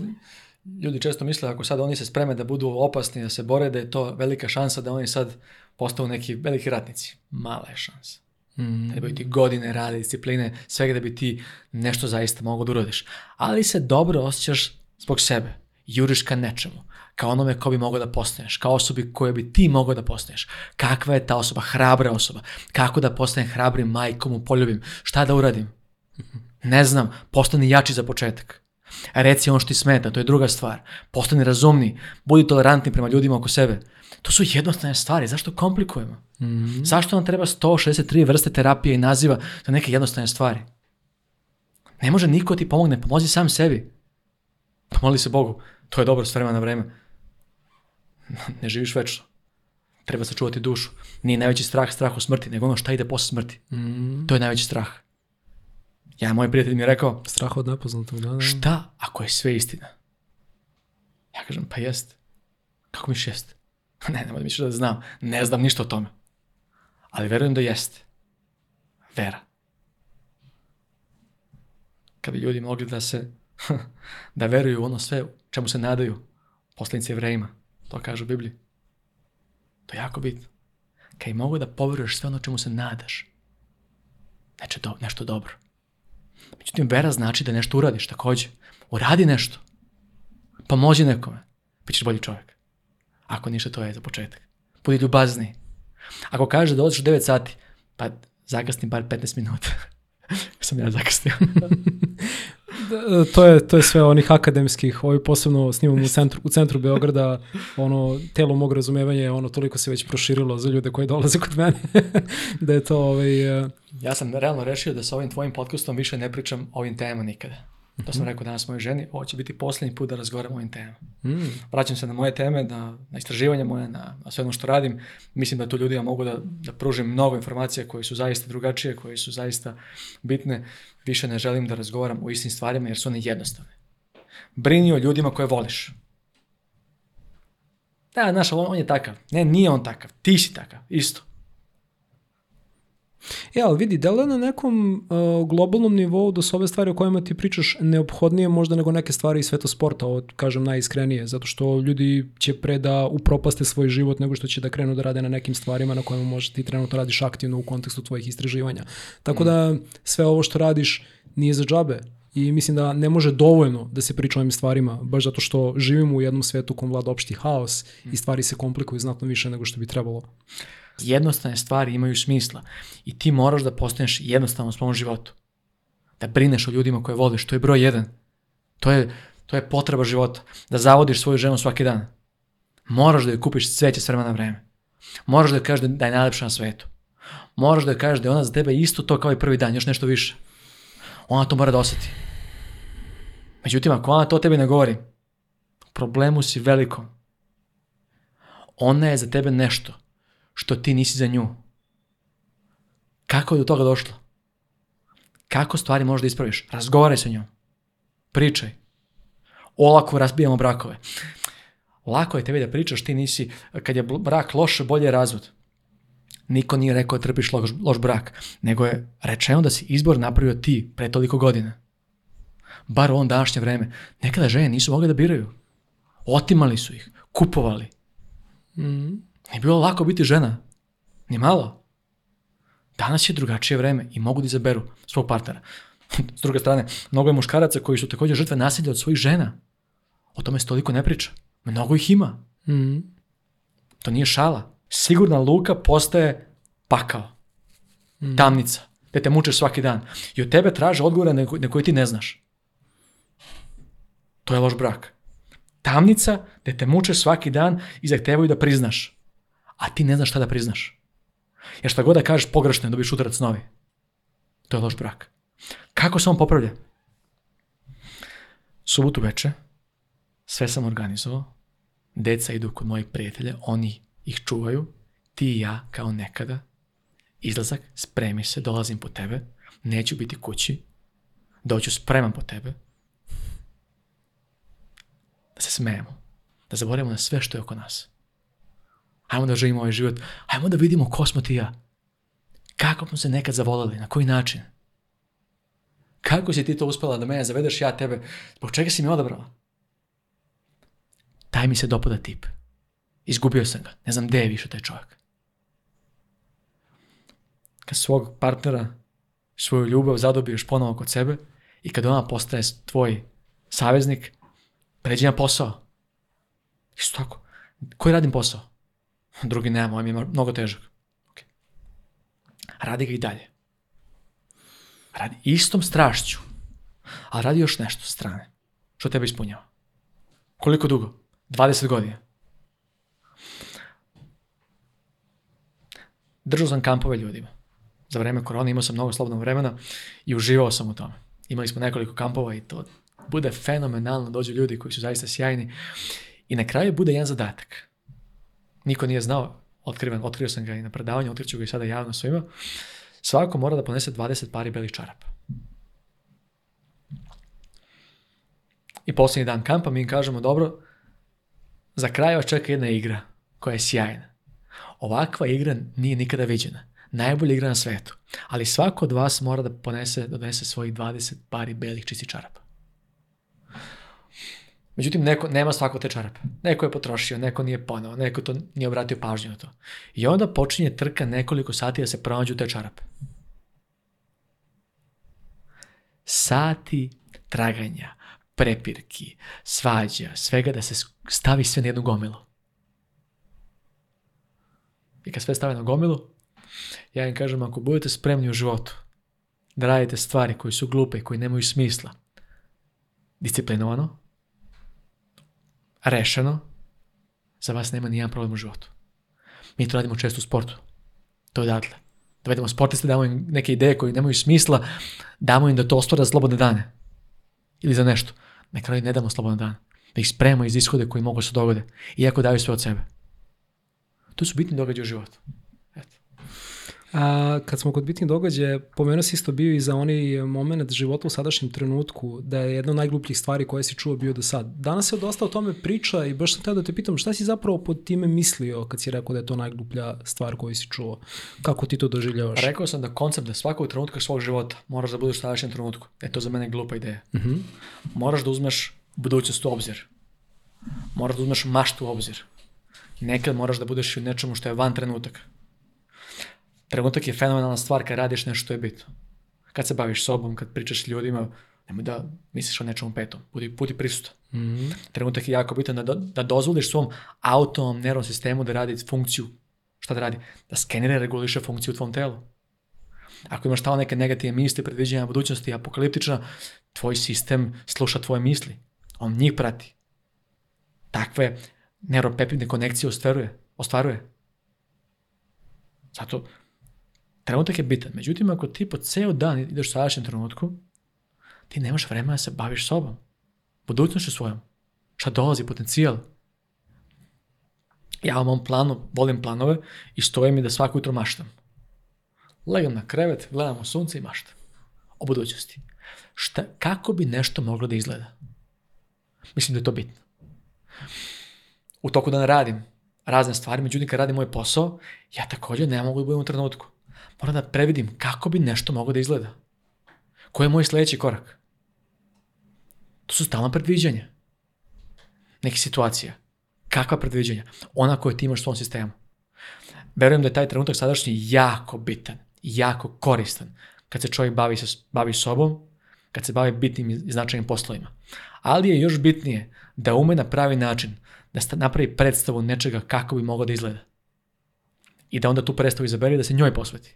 ljudi često misle ako sad oni se spreme da budu opasni, da se bore, da je to velika šansa da oni sad postanu neki veliki ratnici. Mala je šansa. Mm. Trebaju ti godine rada, discipline, svega da bi ti nešto zaista mogao da uradiš. Ali se dobro osjećaš zbog sebe. Juriš ka nečemu. Kao onome ko bi mogao da postaneš. Kao osobi koja bi ti mogao da postaneš. Kakva je ta osoba? Hrabra osoba. Kako da postanem hrabrim majkom u poljubim? Šta da uradim? Ne znam. Postani jači za početak. Reci ono što ti smeta, to je druga stvar. Postani razumni, budi tolerantni prema ljudima oko sebe. To su jednostavne stvari, zašto komplikujemo? Mm -hmm. Zašto nam treba 163 vrste terapije i naziva za neke jednostavne stvari? Ne može niko ti pomogne, pomozi sam sebi. Pomoli se Bogu, to je dobro s vremena na vreme. ne živiš večno. Treba sačuvati dušu. Nije najveći strah strah o smrti, nego ono šta ide posle smrti. Mm -hmm. To je najveći strah. Ja, moj prijatelj mi je rekao... Strah od nepoznatog, da, da. Šta ako je sve istina? Ja kažem, pa jest. Kako mi jest? ne, nemoj da misliš da znam. Ne znam ništa o tome. Ali verujem da jeste. Vera. Kada ljudi mogli da se... da veruju u ono sve čemu se nadaju. Poslanice Evrejima. To kaže u Bibliji. To je jako bitno. Kaj mogu da poveruješ sve ono čemu se nadaš. Neče do, nešto dobro. Međutim, vera znači da nešto uradiš takođe. Uradi nešto. Pomozi nekome. Bićeš bolji čovjek. Ako ništa, to je za početak. Budi ljubazni. Ako kažeš da odeš u 9 sati, pa zakasni bar 15 minuta. Sam ja zakasnio. Da, e, to je, to je sve onih akademskih, ovaj posebno snimamo u centru, u centru Beograda, ono, telo mog razumevanja je ono, toliko se već proširilo za ljude koji dolaze kod mene, da je to ovaj... E, ja sam realno rešio da sa ovim tvojim podcastom više ne pričam o ovim temama nikada. To sam mhm. rekao danas mojoj ženi, ovo će biti poslednji put da razgovaram o ovim temama. Mm. Vraćam se na moje teme, na, na istraživanje moje, na, na sve ono što radim. Mislim da tu ljudima mogu da, da pružim mnogo informacija koje su zaista drugačije, koje su zaista bitne više ne želim da razgovaram o istim stvarima jer su one jednostavne. Brini o ljudima koje voliš. Da, znaš, on, on je takav. Ne, nije on takav. Ti si takav, isto. E, ali vidi, da je na nekom uh, globalnom nivou da su ove stvari o kojima ti pričaš neophodnije možda nego neke stvari iz sveta sporta, ovo kažem najiskrenije, zato što ljudi će pre da upropaste svoj život nego što će da krenu da rade na nekim stvarima na kojima možda ti trenutno radiš aktivno u kontekstu tvojih istraživanja. Tako mm. da sve ovo što radiš nije za džabe, i mislim da ne može dovoljno da se priča o ovim stvarima, baš zato što živimo u jednom svetu kom vlada opšti haos i mm. stvari se komplikuju znatno više nego što bi trebalo jednostavne stvari imaju smisla i ti moraš da postaneš jednostavan u svom životu. Da brineš o ljudima koje voliš, to je broj jedan. To je, to je potreba života. Da zavodiš svoju ženu svaki dan. Moraš da joj kupiš cveće s vremena na vreme. Moraš da joj kažeš da je najlepša na svetu. Moraš da joj kažeš da je ona za tebe isto to kao i prvi dan, još nešto više. Ona to mora da osjeti. Međutim, ako ona to tebi ne govori, problemu si velikom. Ona je za tebe nešto što ti nisi za nju? Kako je do toga došlo? Kako stvari možeš da ispraviš? Razgovaraj sa njom. Pričaj. Olako razbijamo brakove. Lako je tebi da pričaš, ti nisi, kad je brak loš, bolje je razvod. Niko nije rekao da trpiš loš, loš brak, nego je rečeno da si izbor napravio ti pre toliko godina. Bar u ovom današnje vreme. Nekada žene nisu mogle da biraju. Otimali su ih, kupovali. Mhm. Nije bilo lako biti žena. Ni malo. Danas je drugačije vreme i mogu da izaberu svog partnera. S druge strane, mnogo je muškaraca koji su takođe žrtve nasilja od svojih žena. O tome se toliko ne priča. Mnogo ih ima. Mm To nije šala. Sigurna luka postaje pakao. Mm Tamnica. Gde te mučeš svaki dan. I od tebe traže odgovore na, koje ti ne znaš. To je loš brak. Tamnica gde te mučeš svaki dan i zahtevaju da priznaš a ti ne znaš šta da priznaš. Jer šta god da kažeš pogrešno je, dobiš udarac novi. To je loš brak. Kako se on popravlja? Subotu veče, sve sam organizovao, deca idu kod mojih prijatelja, oni ih čuvaju, ti i ja kao nekada, izlazak, spremi se, dolazim po tebe, neću biti kući, doću spreman po tebe, da se smejemo, da zaboravimo na sve što je oko nas. Hajmo da živimo ovaj život. Hajmo da vidimo ko smo ti ja. Kako smo se nekad zavolali, na koji način? Kako si ti to uspela da mene zavedeš, ja tebe? Zbog čega si mi odabrala? Taj mi se dopada tip. Izgubio sam ga. Ne znam gde je više taj čovjek. Kad svog partnera, svoju ljubav zadobiješ ponovo kod sebe i kad ona postaje tvoj saveznik, pređi na posao. Isto tako. Koji radim posao? drugi nema, ovaj mi je mnogo težak. Okay. Radi ga i dalje. Radi istom strašću, a radi još nešto strane, što tebe ispunjava. Koliko dugo? 20 godina. Držao sam kampove ljudima. Za vreme korona imao sam mnogo slobodnog vremena i uživao sam u tome. Imali smo nekoliko kampova i to bude fenomenalno. Dođu ljudi koji su zaista sjajni. I na kraju bude jedan zadatak niko nije znao, otkriven, otkrio sam ga i na predavanju, otkriću ga i sada javno svima, svako mora da ponese 20 pari belih čarapa. I poslednji dan kampa mi im kažemo, dobro, za kraj vas čeka jedna igra koja je sjajna. Ovakva igra nije nikada viđena. Najbolja igra na svetu. Ali svako od vas mora da ponese, donese svojih 20 pari belih čisti čarapa. Međutim, neko, nema svako te čarape. Neko je potrošio, neko nije ponao, neko to nije obratio pažnju na to. I onda počinje trka nekoliko sati da se pronađu te čarape. Sati traganja, prepirki, svađa, svega da se stavi sve na jednu gomilu. I kad sve stave na gomilu, ja im kažem, ako budete spremni u životu da radite stvari koje su glupe i koje nemaju smisla, disciplinovano, rešeno, za vas nema nijedan problem u životu. Mi to radimo često u sportu. To je odatle. Dovedemo da sportiste, damo im neke ideje koje nemaju smisla, damo im da to ostvara slobodne dane. Ili za nešto. Na kraju ne damo slobodne dane. Da ih spremamo iz ishode koji mogu da se dogode. Iako daju sve od sebe. To su bitni događaje u životu. A, kad smo kod bitnih događaja, pomenuo si isto bio i za onaj moment života u sadašnjem trenutku, da je jedna od najglupljih stvari koje si čuo bio do sad. Danas se dosta o tome priča i baš sam teo da te pitam šta si zapravo pod time mislio kad si rekao da je to najgluplja stvar koju si čuo. Kako ti to doživljavaš? Rekao sam da koncept da svakog trenutka svog života moraš da budeš u sadašnjem trenutku. E to za mene je glupa ideja. Mm -hmm. Moraš da uzmeš budućnost u obzir. Moraš da uzmeš maštu u obzir. Nekad moraš da budeš u nečemu što je van trenutaka trenutak je fenomenalna stvar kad radiš nešto što je bitno. Kad se baviš sobom, kad pričaš ljudima, nemoj da misliš o nečemu petom, budi, budi prisutan. Mm -hmm. Trenutak je jako bitan da, da dozvoliš svom autonom nervnom sistemu da radi funkciju. Šta da radi? Da skenira reguliše funkciju u tvom telu. Ako imaš tamo neke negativne misli, predviđenja budućnosti, apokaliptična, tvoj sistem sluša tvoje misli. On njih prati. Takve neuropeptidne konekcije ostvaruje. ostvaruje. Zato trenutak je bitan. Međutim, ako ti po ceo dan ideš u sadašnjem trenutku, ti nemaš vremena da se baviš sobom, budućnošću svojom, šta dolazi, potencijal. Ja u mom planu, volim planove i stoje i da svako jutro maštam. Legam na krevet, gledam u sunce i maštam. O budućnosti. Šta, kako bi nešto moglo da izgleda? Mislim da je to bitno. U toku dana radim razne stvari, međutim kad radim moj posao, ja takođe ne mogu da budem u trenutku moram da previdim kako bi nešto moglo da izgleda. Koji je moj sledeći korak? To su stalna predviđanja. Neki situacija. Kakva predviđanja? Ona koju ti imaš u svom sistemu. Verujem da je taj trenutak sadašnji jako bitan, jako koristan kad se čovjek bavi, sa, bavi sobom, kad se bavi bitnim i značajnim poslovima. Ali je još bitnije da ume na pravi način da napravi predstavu nečega kako bi moglo da izgleda i da onda tu predstavu izabere da se njoj posveti.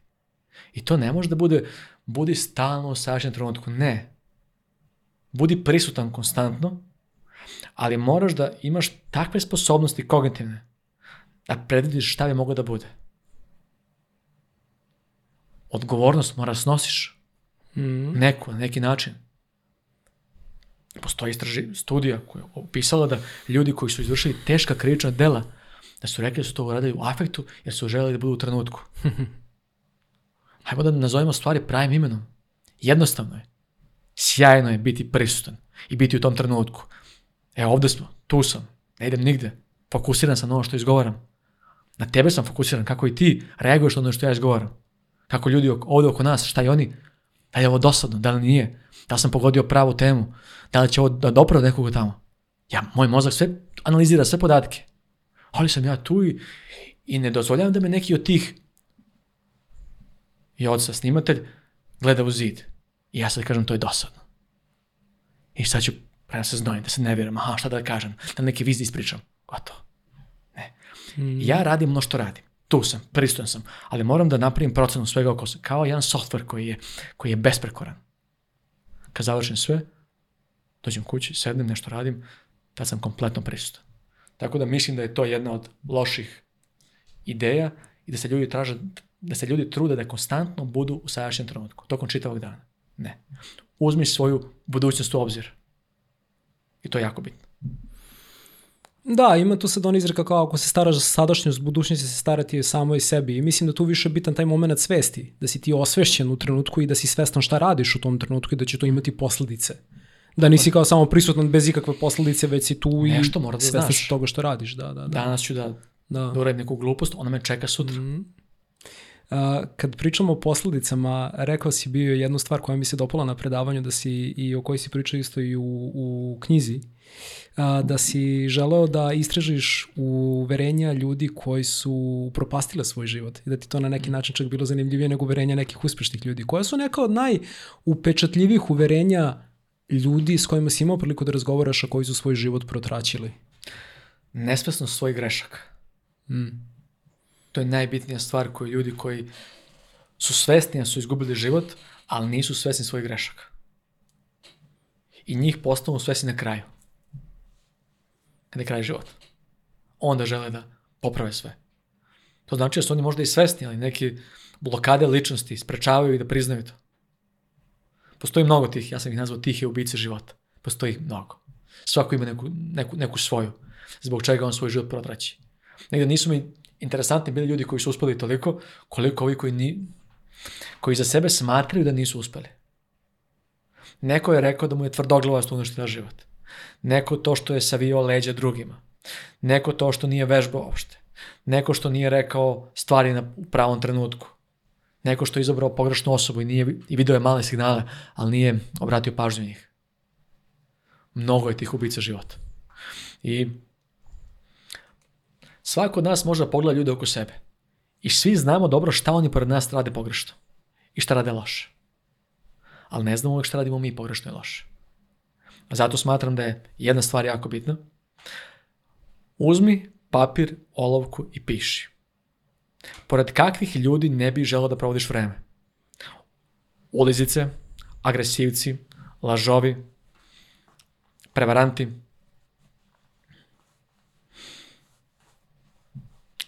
I to ne može da bude, budi stalno u sadašnjem trenutku, ne. Budi prisutan konstantno, ali moraš da imaš takve sposobnosti kognitivne da predvidiš šta bi moglo da bude. Odgovornost mora da snosiš. Mm. Neko, na neki način. Postoji istraži, studija koja je opisala da ljudi koji su izvršili teška krivična dela da su rekli da su to uradili u afektu jer su želeli da budu u trenutku. Hajmo da nazovemo stvari pravim imenom. Jednostavno je. Sjajno je biti prisutan i biti u tom trenutku. E ovde smo, tu sam, ne idem nigde. Fokusiran sam na ono što izgovaram. Na tebe sam fokusiran, kako i ti reaguješ na ono što ja izgovaram. Kako ljudi ovde oko nas, šta i oni, da li je ovo dosadno, da li nije, da li sam pogodio pravu temu, da li će ovo da dopravo nekoga tamo. Ja, moj mozak sve analizira sve podatke ali sam ja tu i, i ne dozvoljavam da me neki od tih je oca snimatelj, gleda u zid. I ja sad kažem, to je dosadno. I sad ću, prema se znojim, da se ne vjerujem, aha, šta da kažem, da neke vize ispričam. Gotovo. Ne. Mm. Ja radim ono što radim. Tu sam, pristojan sam, ali moram da napravim procenu svega oko se, kao jedan softver koji je, koji je besprekoran. Kad završim sve, dođem kući, sednem, nešto radim, tad sam kompletno prisutan. Tako da mislim da je to jedna od loših ideja i da se ljudi traže, da se ljudi trude da konstantno budu u sadašnjem trenutku, tokom čitavog dana. Ne. Uzmi svoju budućnost u obzir. I to je jako bitno. Da, ima tu sad ona izreka kao ako se staraš za sadašnjost, budućnost se starati samo i sebi. I mislim da tu više bitan taj moment svesti, da si ti osvešćen u trenutku i da si svestan šta radiš u tom trenutku i da će to imati posledice. Da nisi kao samo prisutan bez ikakve posledice, već si tu Nešto i mora da znaš. toga što radiš. Da, da, da. Danas ću da, da. da uradim neku glupost, ona me čeka sutra. Mm Uh, kad pričamo o posledicama, rekao si bio jednu stvar koja mi se dopala na predavanju da si i o kojoj si pričao isto i u, u knjizi, uh, da si želeo da istražiš uverenja ljudi koji su propastile svoj život i da ti to na neki mhm. način čak bilo zanimljivije nego uverenja nekih uspešnih ljudi. Koja su neka od najupečatljivih uverenja ljudi s kojima si imao priliku da razgovaraš, a koji su svoj život protraćili? Nespesnost svojih grešaka. Mm. To je najbitnija stvar koju ljudi koji su svesni da su izgubili život, ali nisu svesni svojih grešaka. I njih postavimo svesni na kraju. Kada je kraj života. Onda žele da poprave sve. To znači da su oni možda i svesni, ali neki blokade ličnosti sprečavaju ih da priznaju to. Postoji mnogo tih, ja sam ih nazvao tihe ubice života. Postoji ih mnogo. Svako ima neku, neku, neku svoju, zbog čega on svoj život protraći. Negde nisu mi interesantni bili ljudi koji su uspeli toliko, koliko ovi koji, ni, koji za sebe smatraju da nisu uspeli. Neko je rekao da mu je tvrdoglavost uništila život. Neko to što je savio leđa drugima. Neko to što nije vežbao uopšte. Neko što nije rekao stvari na, u pravom trenutku neko što je izabrao pogrešnu osobu i, nije, i video je male signale, ali nije obratio pažnju njih. Mnogo je tih ubica života. I svako od nas može da pogleda ljude oko sebe. I svi znamo dobro šta oni pored nas rade pogrešno. I šta rade loše. Ali ne znamo uvijek šta radimo mi pogrešno i loše. Zato smatram da je jedna stvar jako bitna. Uzmi papir, olovku i piši. Pored kakvih ljudi ne bi želao da provodiš vreme? Ulizice, agresivci, lažovi, prevaranti,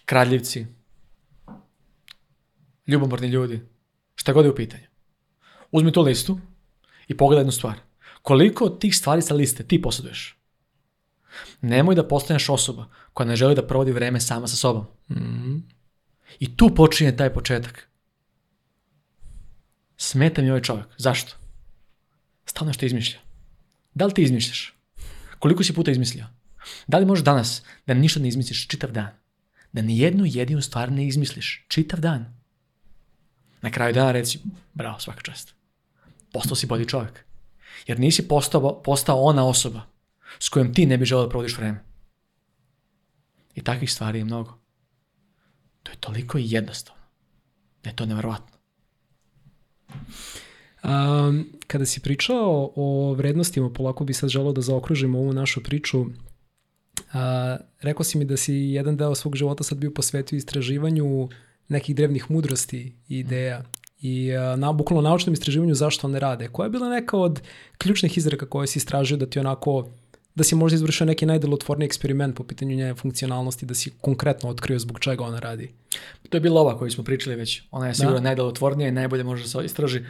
kraljevci, ljubomorni ljudi, šta god je u pitanju. Uzmi tu listu i pogledaj jednu stvar. Koliko od tih stvari sa liste ti posjeduješ? Nemoj da postaneš osoba koja ne želi da provodi vreme sama sa sobom. Mm -hmm. I tu počinje taj početak. Smeta mi ovaj čovjek. Zašto? Stalno što izmišlja. Da li ti izmišljaš? Koliko si puta izmislio? Da li možeš danas da ništa ne izmisliš čitav dan? Da ni jednu jedinu stvar ne izmisliš čitav dan? Na kraju dana reci, bravo, svaka čast. Postao si bolji čovjek. Jer nisi postao, postao ona osoba s kojom ti ne bi želeo da provodiš vreme. I takvih stvari je mnogo. To je toliko jednostavno. Da je to nevjerovatno. Um, kada si pričao o vrednostima, polako bi sad želao da zaokružimo ovu našu priču. Uh, rekao si mi da si jedan deo svog života sad bio posvetio istraživanju nekih drevnih mudrosti i ideja i a, na bukvalno naučnom istraživanju zašto one rade. Koja je bila neka od ključnih izreka koje si istražio da ti onako da si možda izvršio neki najdelotvorni eksperiment po pitanju njene funkcionalnosti, da si konkretno otkrio zbog čega ona radi. To je bila ova koju smo pričali već. Ona je da. sigurno da? najdelotvornija i najbolje može da se istraži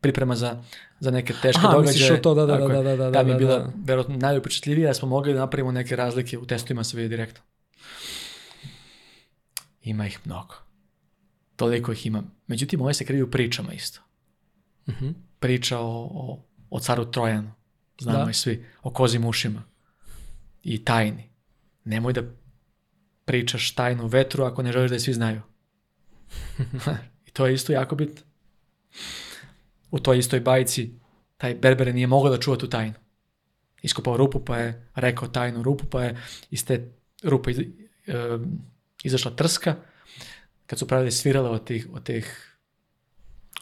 priprema za, za neke teške Aha, događaje. to, da, da, da, da, da, da, Ta bi da, bila, da. verovatno, da smo mogli da napravimo neke razlike u testovima, se vidi direktno. Ima ih mnogo. Toliko ih ima. Međutim, ove ovaj se kriju pričama isto. Uh mhm. -huh. Priča o, o, o caru Trojanu znamo da. i svi, o kozim ušima i tajni. Nemoj da pričaš tajnu vetru ako ne želiš da je svi znaju. I to je isto jako bitno. U toj istoj bajci taj Berbere nije mogao da čuva tu tajnu. Iskopao rupu pa je rekao tajnu rupu pa je iz te rupe e, izašla trska. Kad su pravili svirale od tih, od tih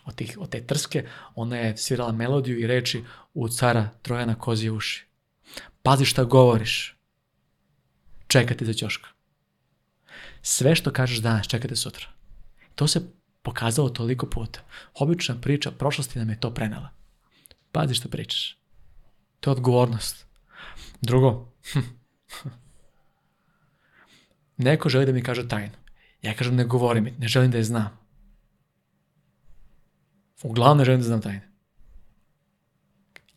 od, tih, od te trske, ona je svirala melodiju i reči u cara Trojana kozije uši. Pazi šta govoriš. Čekate za ćoška. Sve što kažeš danas, čekate sutra. To se pokazalo toliko puta. Obična priča prošlosti nam je to prenela. Pazi šta pričaš. To je odgovornost. Drugo, hm, hm. neko želi da mi kaže tajnu. Ja kažem ne govori mi, ne želim da je znam. Uglavnom ne želim da znam tajne.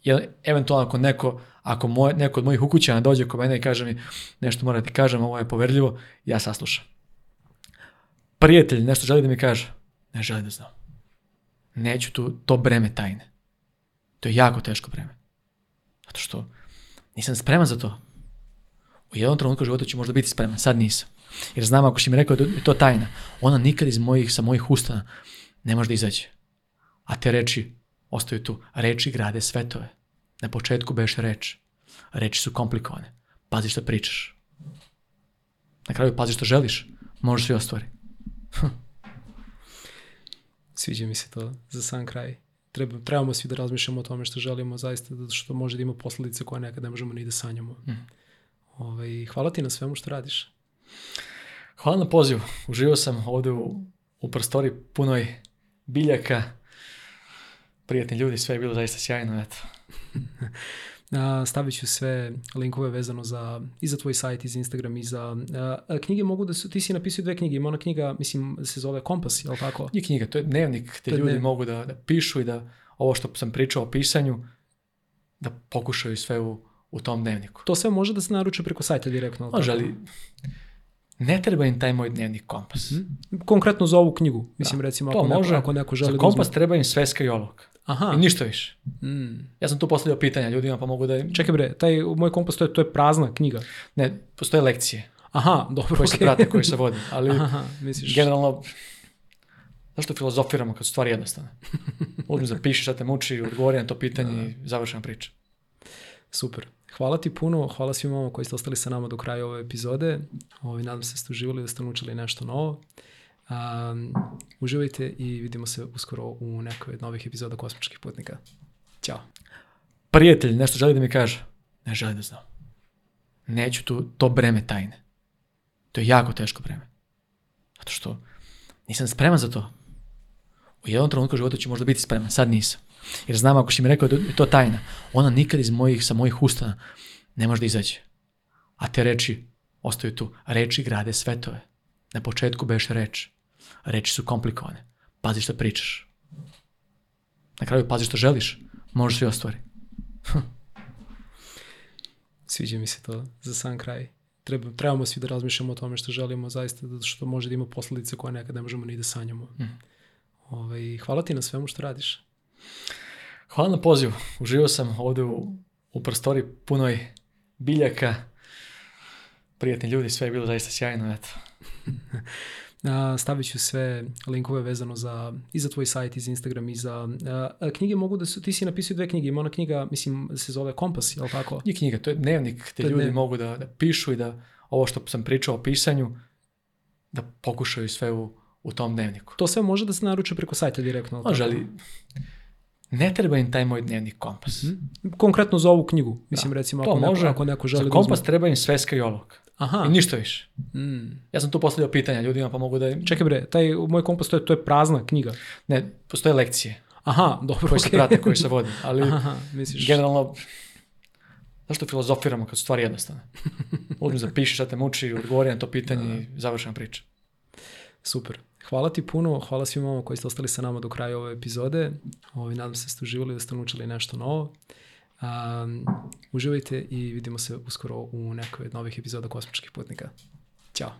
Jer, eventualno ako neko, ako moj, neko od mojih ukućana dođe ko mene i kaže mi nešto mora da ti kažem, ovo je poverljivo, ja saslušam. Prijatelj nešto želi da mi kaže, ne želi da znam. Neću tu, to breme tajne. To je jako teško breme. Zato što nisam spreman za to. U jednom trenutku života ću možda biti spreman, sad nisam. Jer znam ako si mi rekao da je to tajna, ona nikad iz mojih, sa mojih usta ne može da izađe a te reči ostaju tu. Reči grade svetove. Na početku beše reč. Reči su komplikovane. Pazi što pričaš. Na kraju pazi što želiš. Možeš li ostvari. Hm. Sviđa mi se to za sam kraj. Treba, trebamo svi da razmišljamo o tome što želimo zaista, zato što može da ima posledice koje nekad ne možemo ni da sanjamo. Mm. Hm. Ove, ovaj, hvala ti na svemu što radiš. Hvala na pozivu. Uživao sam ovde u, u prostori punoj biljaka, prijatni ljudi, sve je bilo zaista sjajno, eto. Stavit ću sve linkove vezano za, i za tvoj sajt, i za Instagram, i za... A, knjige mogu da su... Ti si napisao dve knjige, ima ona knjiga, mislim, se zove Kompas, je li tako? Nije knjiga, to je dnevnik, te ljudi dnevnik. mogu da, da pišu i da ovo što sam pričao o pisanju, da pokušaju sve u, u tom dnevniku. To sve može da se naruče preko sajta direktno? Može, ali ne treba im taj moj dnevnik kompas. Mm -hmm. Konkretno za ovu knjigu, mislim da, recimo, ako, može. Neko, ako neko želi za da kompas treba im sveska i olovka. Aha. I ništa više. Mm. Ja sam tu postavljao pitanja ljudima pa mogu da... Čekaj bre, taj, u moj kompas to je, to je prazna knjiga. Ne, postoje lekcije. Aha, dobro, koje okay. se prate, koje se vodi. Ali Aha, misliš... generalno, zašto filozofiramo kad su stvari jednostavne? Uzmi zapiši šta te muči, odgovori na to pitanje da. i završena priča. Super. Hvala ti puno, hvala svima vama koji ste ostali sa nama do kraja ove epizode. Ovi, nadam se da ste uživali da ste naučili nešto novo. Um, uživajte i vidimo se uskoro u nekoj od novih epizoda Kosmičkih putnika. Ćao. Prijatelj, nešto želi da mi kaže? Ne želi da znam. Neću tu, to breme tajne. To je jako teško breme. Zato što nisam spreman za to. U jednom trenutku života ću možda biti spreman, sad nisam. Jer znam ako si mi rekao da je to tajna, ona nikad iz mojih, sa mojih ustana ne može da izađe. A te reči ostaju tu. Reči grade svetove. Na početku beše reč reči su komplikovane. Pazi što pričaš. Na kraju pazi što želiš, možeš sve ostvari. Hm. Sviđa mi se to za sam kraj. Treba, trebamo svi da razmišljamo o tome što želimo zaista, zato što može da ima posledice koje nekad ne možemo ni da sanjamo. Mm. Hm. Ove, ovaj, hvala ti na svemu što radiš. Hvala na pozivu. Uživao sam ovde u, u prostori punoj biljaka, prijatni ljudi, sve je bilo zaista sjajno, eto. stavit ću sve linkove vezano za, i za tvoj sajt, i za Instagram, i za... A, knjige mogu da su, ti si napisao dve knjige, ima ona knjiga, mislim, se zove Kompas, je li tako? Nije knjiga, to je dnevnik, te ljudi dnevnik. mogu da, da pišu i da ovo što sam pričao o pisanju, da pokušaju sve u, u tom dnevniku. To sve može da se naruče preko sajta direktno? Može, ali ne treba im taj moj dnevnik kompas. Mm -hmm. Konkretno za ovu knjigu, mislim da. recimo to ako, može, neko, ako neko želi za da kompas da uzme. treba im sveska i olovka. Aha. I ništa više. Mm. Ja sam tu postavljao pitanja ljudima, pa mogu da... Čekaj bre, taj u moj kompas, to je, to je prazna knjiga. Ne, postoje lekcije. Aha, dobro, Koje okay. se prate, koje se vodi. Ali, Aha, misliš... generalno, zašto filozofiramo kad su stvari jednostavne? Uzmi zapiši šta te muči, odgovori na to pitanje da. i završena priča. Super. Hvala ti puno, hvala svima vama koji ste ostali sa nama do kraja ove epizode. Ovi, nadam se da ste uživali da ste naučili nešto novo. Um, uživajte i vidimo se uskoro u nekoj od novih epizoda Kosmičkih putnika. Ćao!